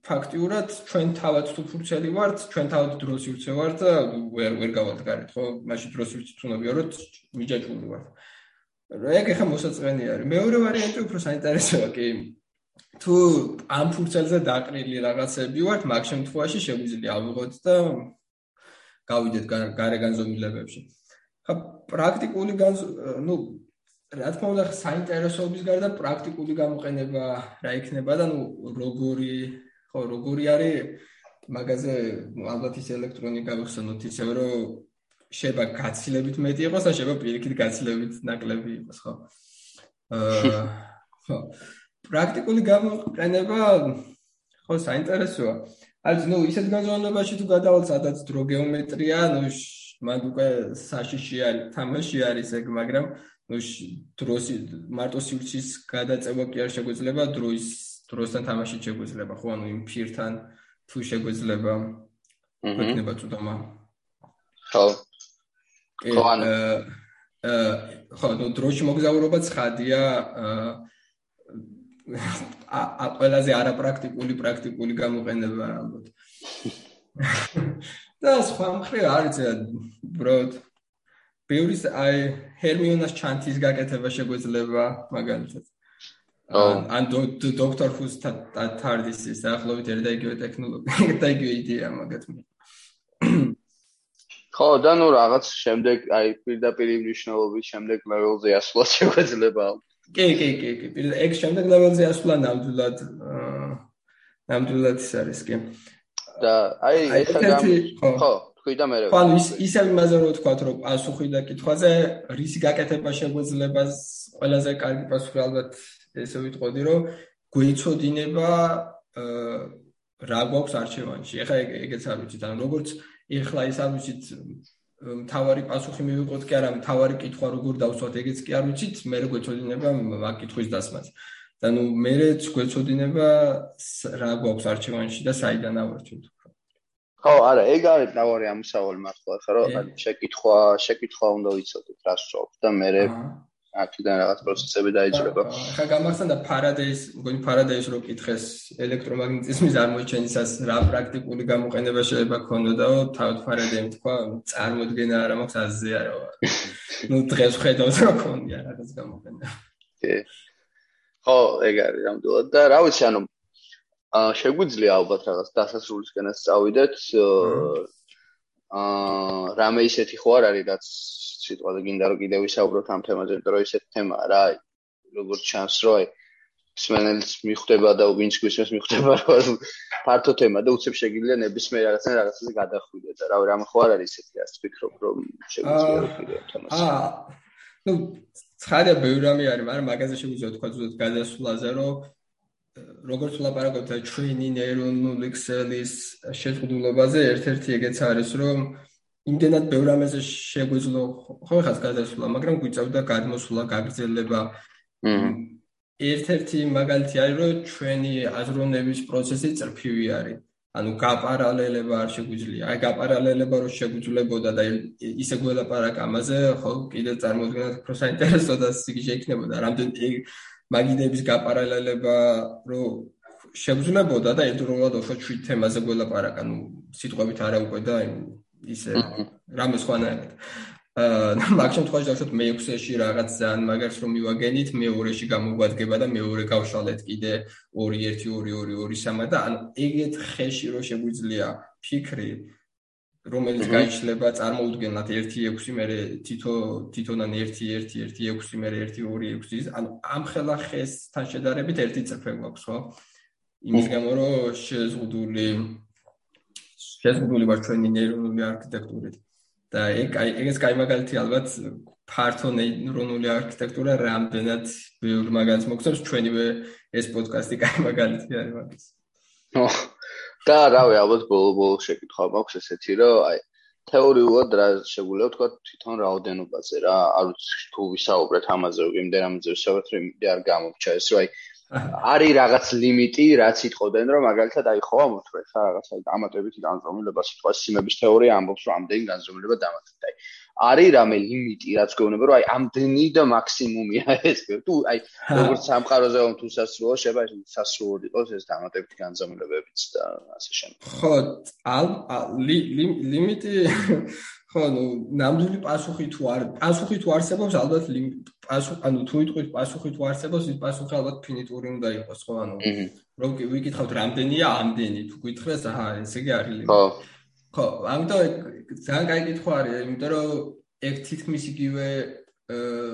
ფაქტიურად ჩვენ თავად თუ ფურცელი ვართ, ჩვენ თავად დროსიურცე ვართ და ვერ ვერ გავალდგარით, ხო? მაშინ დროსიურცე თუნდაბია რომ მიჯაჭვული ვართ. ეგ ახლა მოსაწყენი არის. მეორე ვარიანტი უფრო საინტერესოა, კი. თუ ამ ფურცელზე დაყრილი რაღაცები ვართ, მაგ შემთხვევაში შეგვიძლია ავიღოთ და გავიდეთ გარე განზომილებებში. ხა პრაქტიკული ну რა თქმა უნდა საინტერესოების გარდა პრაქტიკული გამოყენება რა იქნება და ну როგორი ხო როგორი არის? მაგაზე ალბათ ის ელექტრონიკა ვიხსენოთ ისევ რომ შეება გაცილებით მეტი იყოს და შეება პირიქით გაცილებით ნაკლები იყოს ხო? [LAUGHS] აა ხო. პრაქტიკული გამოყენება ხო საინტერესოა. აი ნუ ისეთ განზომილებაში თუ გადავალ სადაც დრო გეომეტრია ნუ მაგ უკვე საშიში არის თამაში არის ეგ მაგრამ ნუ დროს მარტო სივრცის გადაწევა კი არ შეგვიძლია დროის დროსთან თამაში შეგვიძლია ხო ანუ იმ ფირთან თუ შეგვიძლია გვექნება წუთომა ხო ხო ანუ ხო ნუ დროში მოგზაურობა ცხადია ა ყველაზე არაპრაქტიკული პრაქტიკული გამოყენება ალბათ და სხვა მხრივ არის ბროდ ბევრის აი ჰერმიონას ჩანთის გაკეთება შეგვეძლება მაგალითად. ან დოქტორ ჰუს თარდისის ახლობით ერთ და იგივე ტექნოლოგია [LAUGHS] და იგივე იდეა მაგათ [COUGHS] ხო და ნუ რაღაც შემდეგ აი პირდაპირ მნიშვნელობის შემდეგ ლეველზე ასვლა [LAUGHS] შეგვეძლება. კი კი კი კი. პირ ეგ შემდეგ ლეველზე ასვლა ნამდვილად ნამდვილად ის არის კი. და აი ეხლა ხო თქვი და მე რა. ხო, ის ისევ იმაზე რო თქვა, რომ პასუხი და კითხვაზე რისი გაკეთება შეგვეძლება ყველაზე კარგი პასუხი ალბათ ესე ვიტყოდი, რომ გვეცოდინება რა გვაქვს არჩევანში. ეხლა ეგეც არ ვიცით, ანუ როგორც ეხლა ის არ ვიცით თავარი პასუხი მივიღოთ კი არა, თავარი კითხვა როგორ დავსვათ, ეგეც კი არ ვიცით, მე რა გვეცოდინება მაგ კითხვის დასმაც. და ნუ მეც გვეცოდინება რა გვაქვს არჩევანში და საიდან ავარჩევთ. ხო, არა, ეგ არის დავარი ამსავალი მართლა, ხა რომ შეკითხვა, შეკითხვა უნდა ვიცოდეთ რა სწორ და მე აქედან რაღაც პროცესები დაიჭრება. ხა გამახსენდა ფარადეის, მგონი ფარადეის რო კითხეს ელექტრომაგნეტიზმის წარმოჩენისას რა პრაქტიკული გამოყენება შეიძლება ქონოდაო, თავად ფარადეიმ თქვა, წარმოქმნა არა მაქვს აზზე არა. ნუ დღეს ხედავთ რა ქონია რაღაც გამოყენება. კი. ხო, ეგ არის რამდულად და რა ვიცი, ანუ აა შეგვიძლია ალბათ რაღაც დასასრულისკენაც წავიდეთ აა რამე ისეთი ხო არ არის რაც სიტყვაზე გინდა რომ კიდევ ვისაუბროთ ამ თემაზე იმიტომ რომ ისეთი თემაა რა როგორც ჩანს რომ აი სმენელს მიხვდება და ვინც გვისმენს მიხვდება რომ ფართო თემა და უცებ შეგიძლია ნებისმიერ რაღაცა რაღაცაზე გადახვიდე და რა რამე ხო არ არის ისეთი რაც ვფიქრობ რომ შეგვიძლია კიდევ თემას აა ну ცხადია ბევრი რამე არის მაგრამ მაგაზე შეგვიძლია თქვა ზუსტად გადასვლაზე რომ როგორც ვლაპარაკობთ ჩვენი ნეირონული ქსელის შეწყვილებაზე ერთ-ერთი ეგეც არის რომ იმდენად ბევრ ამაზე შეგვიძლია ხო ხას გადასვლა მაგრამ გვიწევდა გადმოსვლა გაგრძელება. ერთ-ერთი მაგალითი არის რომ ჩვენი აზროვნების პროცესი წრფივი არის. ანუ გაპარალელება არ შეგვიძლია. აი გაპარალელება რო შეგვიძლებოდა და ისე გველაპარაკ ამაზე ხო კიდე წარმოგვიდგენთ უფრო საინტერესო და სიგიჟე იქნებოდა რამდენი მაგიდების გაპარალელება რო შეგვძლებოდა და ერთდროულად უფრო ჩვით თემაზე გველაპარაკა, ну, სიტყვებით არა უკვე და ისე რამე სხვანაირად. აა მაგ შემთხვევაში დავშოთ მე-6-ში რაღაც ძალიან მაგარს რომ მივაგენით, მე-2-ში გამოგვადგება და მე-2 გავშალეთ კიდე 2-1-2-2-2-3 და ანუ ეგეთ ხეში რო შეგვიძლია ფიქრი რომელიც გაიჩნდება წარმოუდგენლად 1.6 მე თითო თითონან 1.1.1.6 მე 1.2.6 ანუ ამ ხელა ხესთან შედარებით ერთი წრფე გვაქვს ხო? იმის გამო რომ შეზღუდული შეზღუდული ვარ ჩვენი ნეირონული არქიტექტურით. და ეგ ეგეც კაი მაგალითი ალბათ ფართო ნეირონული არქიტექტურა რამდენად ბევრ მაგალითს მოგწევს ჩვენივე ეს პოდკასტი კაი მაგალითი არის მაგის. ოჰ და რავი ალბათ ბოლო შეკითხვა მაქვს ესეთი რომ აი თეორიულად რა შეგვიძლია ვთქვა თვითონ რაოდენობაზე რა არ ვიცი თუ ვისაუბრეთ ამაზე იმდენ ამაზე ვისაუბრეთ რომ იმდე არ გამოგჩა ეს რომ აი [LAUGHS] არის რაღაც ლიმიტი რაც იტყოდნენ რომ მაგალითად აი ხო ამოთხრე ხა რაღაც აი ამატებითი განზომილება სიტყვა სიმების თეორია ამბობს რომ ამდენი განზომილება დამატეთ აი არის რამე ლიმიტი რაც გეუბნება რომ აი ამდენი და მაქსიმუმია ეს თუ აი როგორც სამყაროზე თუ სასრულო შეება სასრულოდ იყოს ეს დამატებითი განზომილებებიც და ასე შემდეგ. ხო ლიმიტი [LAUGHS] ხო ნუ ნამდვილი პასუხი თუ არ პასუხი თუ არსებობს ალბათ პასუხი ანუ თუ იტყვით პასუხი თუ არსებობს ის პასუხი ალბათ ფინიტური უნდა იყოს ხო ანუ რომ ვიკითხავთ რამდენია ამდენი თუ გითხრას აჰა ესე იგი არის ლიმიტი ხო ხო, ამიტომ ძალიან კაი კითხვა არის, იმიტომ რომ ეგ თითქმის იგივე აა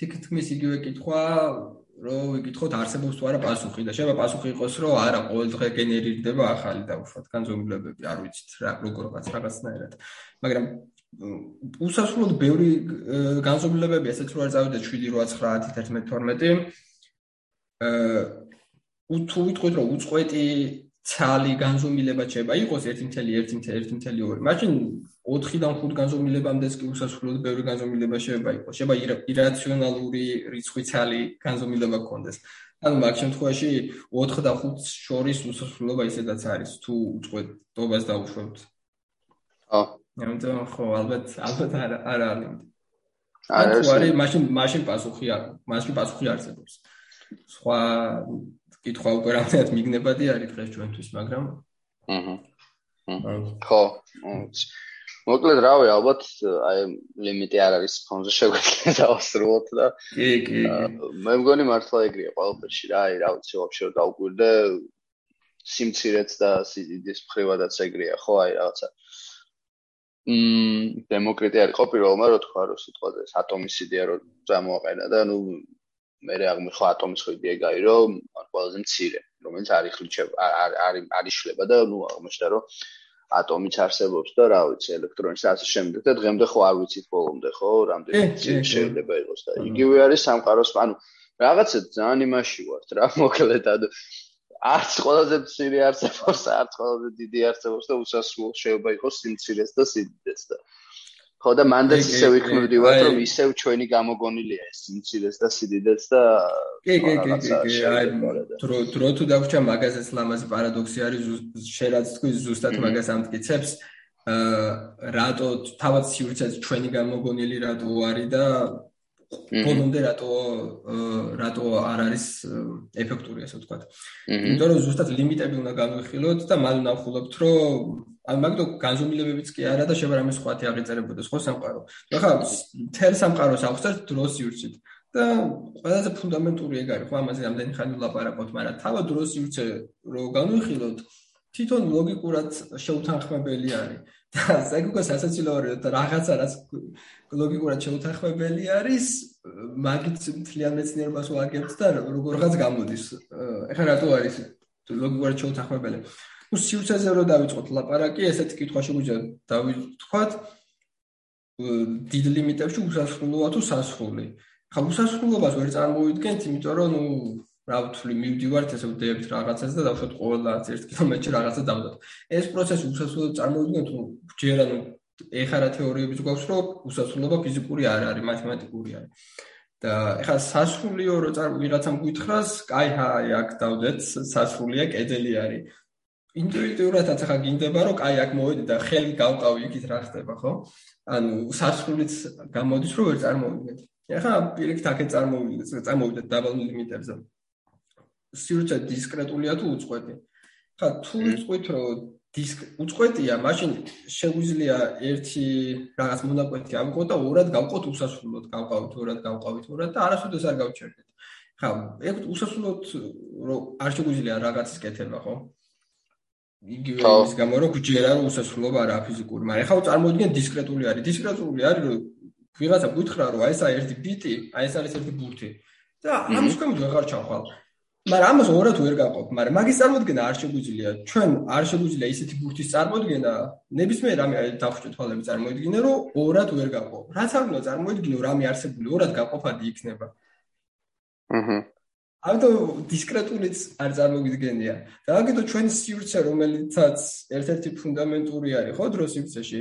თითქმის იგივე კითხვა რომ ვიკითხოთ არსებობს თუ არა პასუხი და შეიძლება პასუხი იყოს რომ არა ყოველ დღე გენერირდება ახალი და უშუალოდ განზომილებები არ ვიცით რა როგორღაც რაღაცნაირად. მაგრამ უსასრულოდ ბევრი განზომილებები ესეც რო არ წავიდეთ 7 8 9 10 11 12 აა თუ ვიტყვით რომ უწყვეტი ცალი განზომილება შეიძლება იყოს 1.1.1.2 მაშინ 4-დან 5 განზომილებამდეც კი უსასრულოდ ბევრი განზომილება შეიძლება იყოს. შეიძლება ირაციონალური რიცხვი ცალი განზომილება გქონდეს. ანუ მაგ შემთხვევაში 4 და 5 შორის უსასრულობა ისედაც არის თუ უწყვეტობას დაუშვებთ. ხო. ამიტომ ხო, ალბათ ალბათ არ არ არის. არა, არის მაშინ მაშინ პასუხი არ, მაშინ პასუხი არსებობს. სხვა კითხვა უკვე რამდენად მიგნებადი არის დღეს ჩვენთვის, მაგრამ აჰა. ხო. მოკლედ რავი ალბათ აი ლიმიტი არ არის ფონზე შეგვიძლია დავასრულოთ და კი კი მე მგონი მართლა ეგრეა ყველაფერში რა აი რა ვიცი ვაფშე დაუკვირდე სიმცირეც და სიდიდის მხრივადაც ეგრეა ხო აი რაღაცა მმ დემოკრატია არის ხო პირველმა რო თქვა რომ სიტყვაზე ატომის იდეა რო წამოაყენა და ნუ მე რა აღმიხო ატომის ხო იდეა გაი რომ ყველაზე მცირე რომელიც არის ხლიჩება არის არის შლება და ნუ აღმოჩნდა რომ ატომიც არსებობს და რა ვიცი ელექტრონის ასე შემდეგ და დღემდე ხო არ ვიცით ბოლომდე ხო? რამდენი შეიძლება იყოს და იგივე არის სამყაროს ანუ რაღაცა ძალიან იმაში ვართ რა მოკლედ ანუ არც ყველაზე მცირე არსებობს არც ყველაზე დიდი არსებობს და უსასრულო შეიძლება იყოს სიმცირეს და სიდიდეს და ხო და მანდაც ისე ვიქმნებდივართ რომ ისევ ჩვენი გამოგონილია ეს სიმცირეს და სიდიდეს და კი კი კი კი აი დრო დრო თუ დაგვჭა მაგაზეც ლამაზი პარადოქსი არის შეიძლება თქვი ზუსტად მაგას ამტკიცებს. აა რატო თავად სივრცეც ჩვენი გამოგონილი რატო არის და ბოლომდე რატო რატო არ არის ეფექტური ასე ვთქვათ. იმიტომ რომ ზუსტად ლიმიტები უნდა განვიხილოთ და მალე ნახულობთ რომ ან მაგდო განზომილებებიც კი არა და შეიძლება რამე სხვათი აღიწერებოდეს ხო სამყარო. ახლა თელ სამყაროს აღწერთ დროს იურცით და ყველაზე ფუნდამენტური ეგ არის ხო ამაზე ამდენი ხანი ვლაპარაკობთ, მაგრამ თავად დროს იურცე რო განვიხილოთ თვითონ ლოგიკურად შეუთანხმებელი არის. და ეგ უკვე სასაცილოა და რაღაცა რაც ლოგიკურად შეუთანხმებელი არის, მაგით მთლიან მეცნიერებას ვაგებთ და როგორღაც გამოდის. ეხლა რატო არის ლოგიკურად შეუთანხმებელი? Ну სიუცეზე რო დავიწყოთ ლაპარაკი, ესეთი კითხვა შეგვიძლია დავიწყოთ დიდ ლიმიტებში უსასრულოა თუ სასრული. ხა უსასრულობას ვერ წარმოვიდგენთ, იმიტომ რომ ნუ რა ვთვლი, მივდივართ ესე ვდებით რაღაცას და დავშოთ ყველა 1 კილომეტრში რაღაცა დავდოთ. ეს პროცესი უსასრულოდ წარმოვიდგენთ, თუ ჯერ ანუ ეხლა რა თეორიებიც გვაქვს, რომ უსასრულობა ფიზიკური არ არის, მათემატიკური არის. და ეხლა სასრულიო რო წარ ვიღაცამ გითხრას, კაი, აი აქ დავდეთ, სასრულია კედელი არის. ინტუიტიურადაც ახლა გინდება რომ კაი აქ მოვედი და ხელი გავყავი იქით რა ხდება ხო? ანუ სასრულიც გამოდის რომ ვერ წარმოვიდგეთ. ახლა პირიქით აქეთ წარმოვიდეთ, წარმოვიდეთ დაბალ ლიმიტებზე. სიურცე დისკრეტულია თუ უწყვეტი? ხა თუ უწყვეთ რომ დისკ უწყვეტია, მაშინ შეგვიძლია ერთი რაღაც მონაკვეთი ავიღოთ და ორად გავყოთ უსასრულოდ, გავყავით ორად, გავყავით ორად და არასოდეს არ გავჩერდეთ. ხა ეგ უსასრულოდ რომ არ შეგვიძლია რაღაცის კეთება, ხო? იგივე ის გამო რომ გჯერა რომ უსასრულობა არა ფიზიკური, მაგრამ ეხლა წარმოიდგინე დისკრეტული არის. დისკრეტული არის რომ ვიღაცა გითხრა რომ აი ესა ერთი ბიტი, აი ეს არის ერთი ბურთი. და ამის ქვემოთ ვეღარ ჩავხვალ. მაგრამ ამას ორად ვერ გაყოფ, მაგრამ მაგის წარმოქმნა არ შეგვიძლია. ჩვენ არ შეგვიძლია ისეთი ბურთის წარმოქმნა, ნებისმიერ რამე დავხვჭე თვალები წარმოიდგინე რომ ორად ვერ გაყოფ. რაც არ უნდა წარმოიდგინო რამე არსებული ორად გაყოფადი იქნება. აჰა ამიტომ დისკრეტულიც არ წარმოგიდგენია. და აგეთო ჩვენი სივრცე, რომელიცაც ერთ-ერთი ფუნდამენტური არის, ხო, დროს სივრცეში.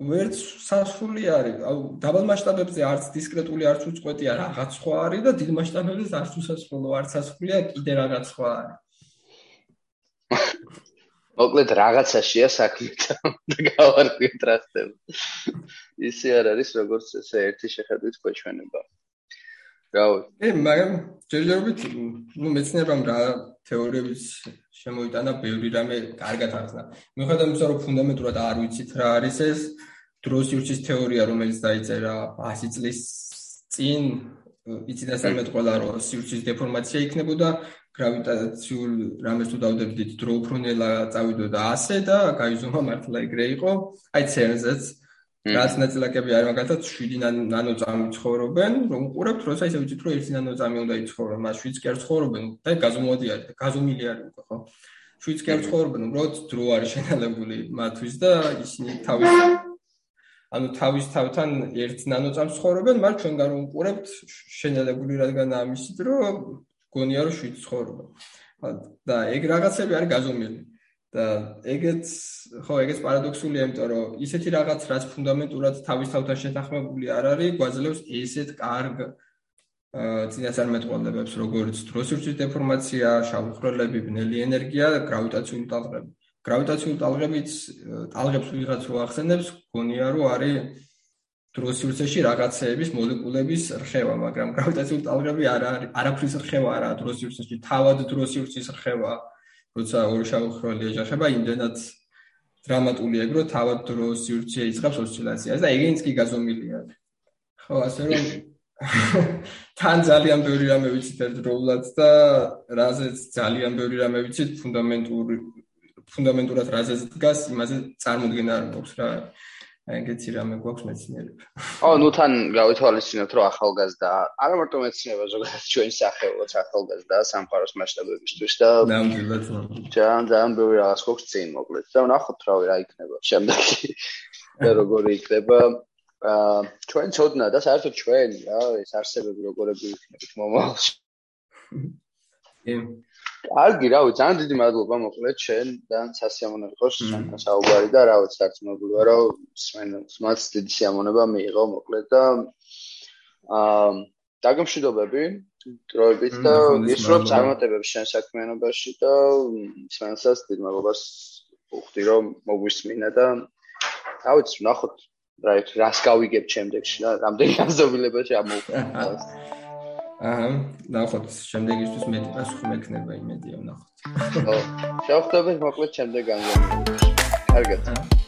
ვერც სასრული არის. აუ, დაბალ მასშტაბებზე არც დისკრეტული, არც უწყვეტია, რაღაც სხვა არის და დიდ მასშტაბებზე არც უსასრულო, არც სასრულია, კიდე რაღაც სხვა არის. მოკლედ რაღაცაშია საქმე და გავარკვიეთ რა ხდება. ისე არ არის, როგორც ესე ერთი შეხედვით ქვეშვენება. რავი. ე, მაგრამ ჯერჯერობით ნუ მეცნიერებამ რა თეორიებიც შემოიტანა ბევრი რამე კარგად ახსნა. მიუხედავად იმისა, რომ ფუნდამენტურად არ ვიცით რა არის ეს დროს ირჩის თეორია, რომელიც დაიწერა 100 წლის წინ, იცი და სამეთ ყველა რომ სივრცის დეფორმაცია იქნებოდა, გრავიტაციულ რამეს თუ დავდებდით დრო უფრო ნელა წავიდო და ასე და გაიზომა მართლა ეგრე იყო აი ცერზეც რაც ნაწილაკები არის მაგალითად 7 ნანოწამი ცხოვრობენ რომ უყურებთ როცა ისე ვიცით რომ 1 ნანოწამი უნდა იცხოვრონ მას 7 კი არ ცხოვრობენ და გაზომოდი არის და გაზომილი არის უკვე ხო? 7 კი არ ცხოვრობენ უბრალოდ დრო არის შენელებული მათთვის და ისინი თავის ანუ თავის თავთან 1 ნანოწამს ცხოვრობენ მაგრამ ჩვენ გარ უყურებთ შენელებული რადგან ამისით რომ გონია რომ 7 ცხოვრობენ. და ეგ რაღაცები არის გაზომილი და ეგეც ხო ეგეც პარადოქსულია იმიტომ რომ ისეთი რაღაც რაც ფუნდამენტურად თავის თავთან შეთანხმებული არ არის გვაძლევს ესეთ კარგ წინასწარმეტყველებებს როგორც დროსურჩის დეფორმაცია, შავხრელები, ბნელი ენერგია გრავიტაციული ტალღები. გრავიტაციული ტალღებიც ტალღებს ვიღაც რო ახსენებს, გონია რომ არის დროსურჩეში რაღაცეების მოლეკულების რხევა, მაგრამ გრავიტაციული ტალღები არ არის არაფრის რხევა არაა დროსურჩეში, თავად დროსურჩის რხევაა. როცა ორი შავხროლი ეჯახება, იმდენად დრამატული ეგრო თავად დრო სივრცე იწყებს ოსცილაციას და ეგენიც კი გაზომილია. ხო, ასე რომ [LAUGHS] თან ძალიან ბევრი რამე ვიცით ერთდროულად და რაზეც ძალიან ბევრი რამე ვიცით ფუნდამენტური ფუნდამენტურად რაზეც დგას, იმაზე წარმოქმნა არ მოქვს რა. აი ეგეთი რამე გვაქვს მეცნიერება. ო, ნუ თან გავითვალისწინოთ, რომ ახალგაზრდა არა მარტო მეცნიერება, ზოგადად ჩვენ სახელოც ახალგაზრდა სამყაროს მასშტაბებისთვის და ნამდვილად. ძალიან ძალიან ბევრი რაღაც გვაქვს წინ მოკლედ. და ნახოთ რა რა იქნება შემდეგში. და როგორი იქნება აა ჩვენ ცოდნა და საერთოდ ჩვენ რა ეს არსებები როგორები იქნება მომავალში. კი. კარგი, რავი, ძალიან დიდი მადლობა მოკლედ შენ და სასიამოვნო იყოს ჩვენთან საუბარი და რა ვიცი, ვარ, რომ მას დიდი სიამოვნება მიიღო მოკლედ და აა დაგემშვიდობები დროებით და ისრობ წარმატებებს შენ საქმიანობაში და სმენელსაც დიდ მადლობას უხდი რომ მოგვისმინა და რა ვიცი, ნახოთ რა რას გავიგებ ჩემდეგში რა რამდენი გაზომილებაში ამოვყავ [LAUGHS] აჰა, ნახოთ, შემდეგისთვის მეტი პასუხი მექნება იმედია, ნახოთ. [LAUGHS] ხო. შევხვდებით მოკლედ შემდეგ განგონებაში. კარგად.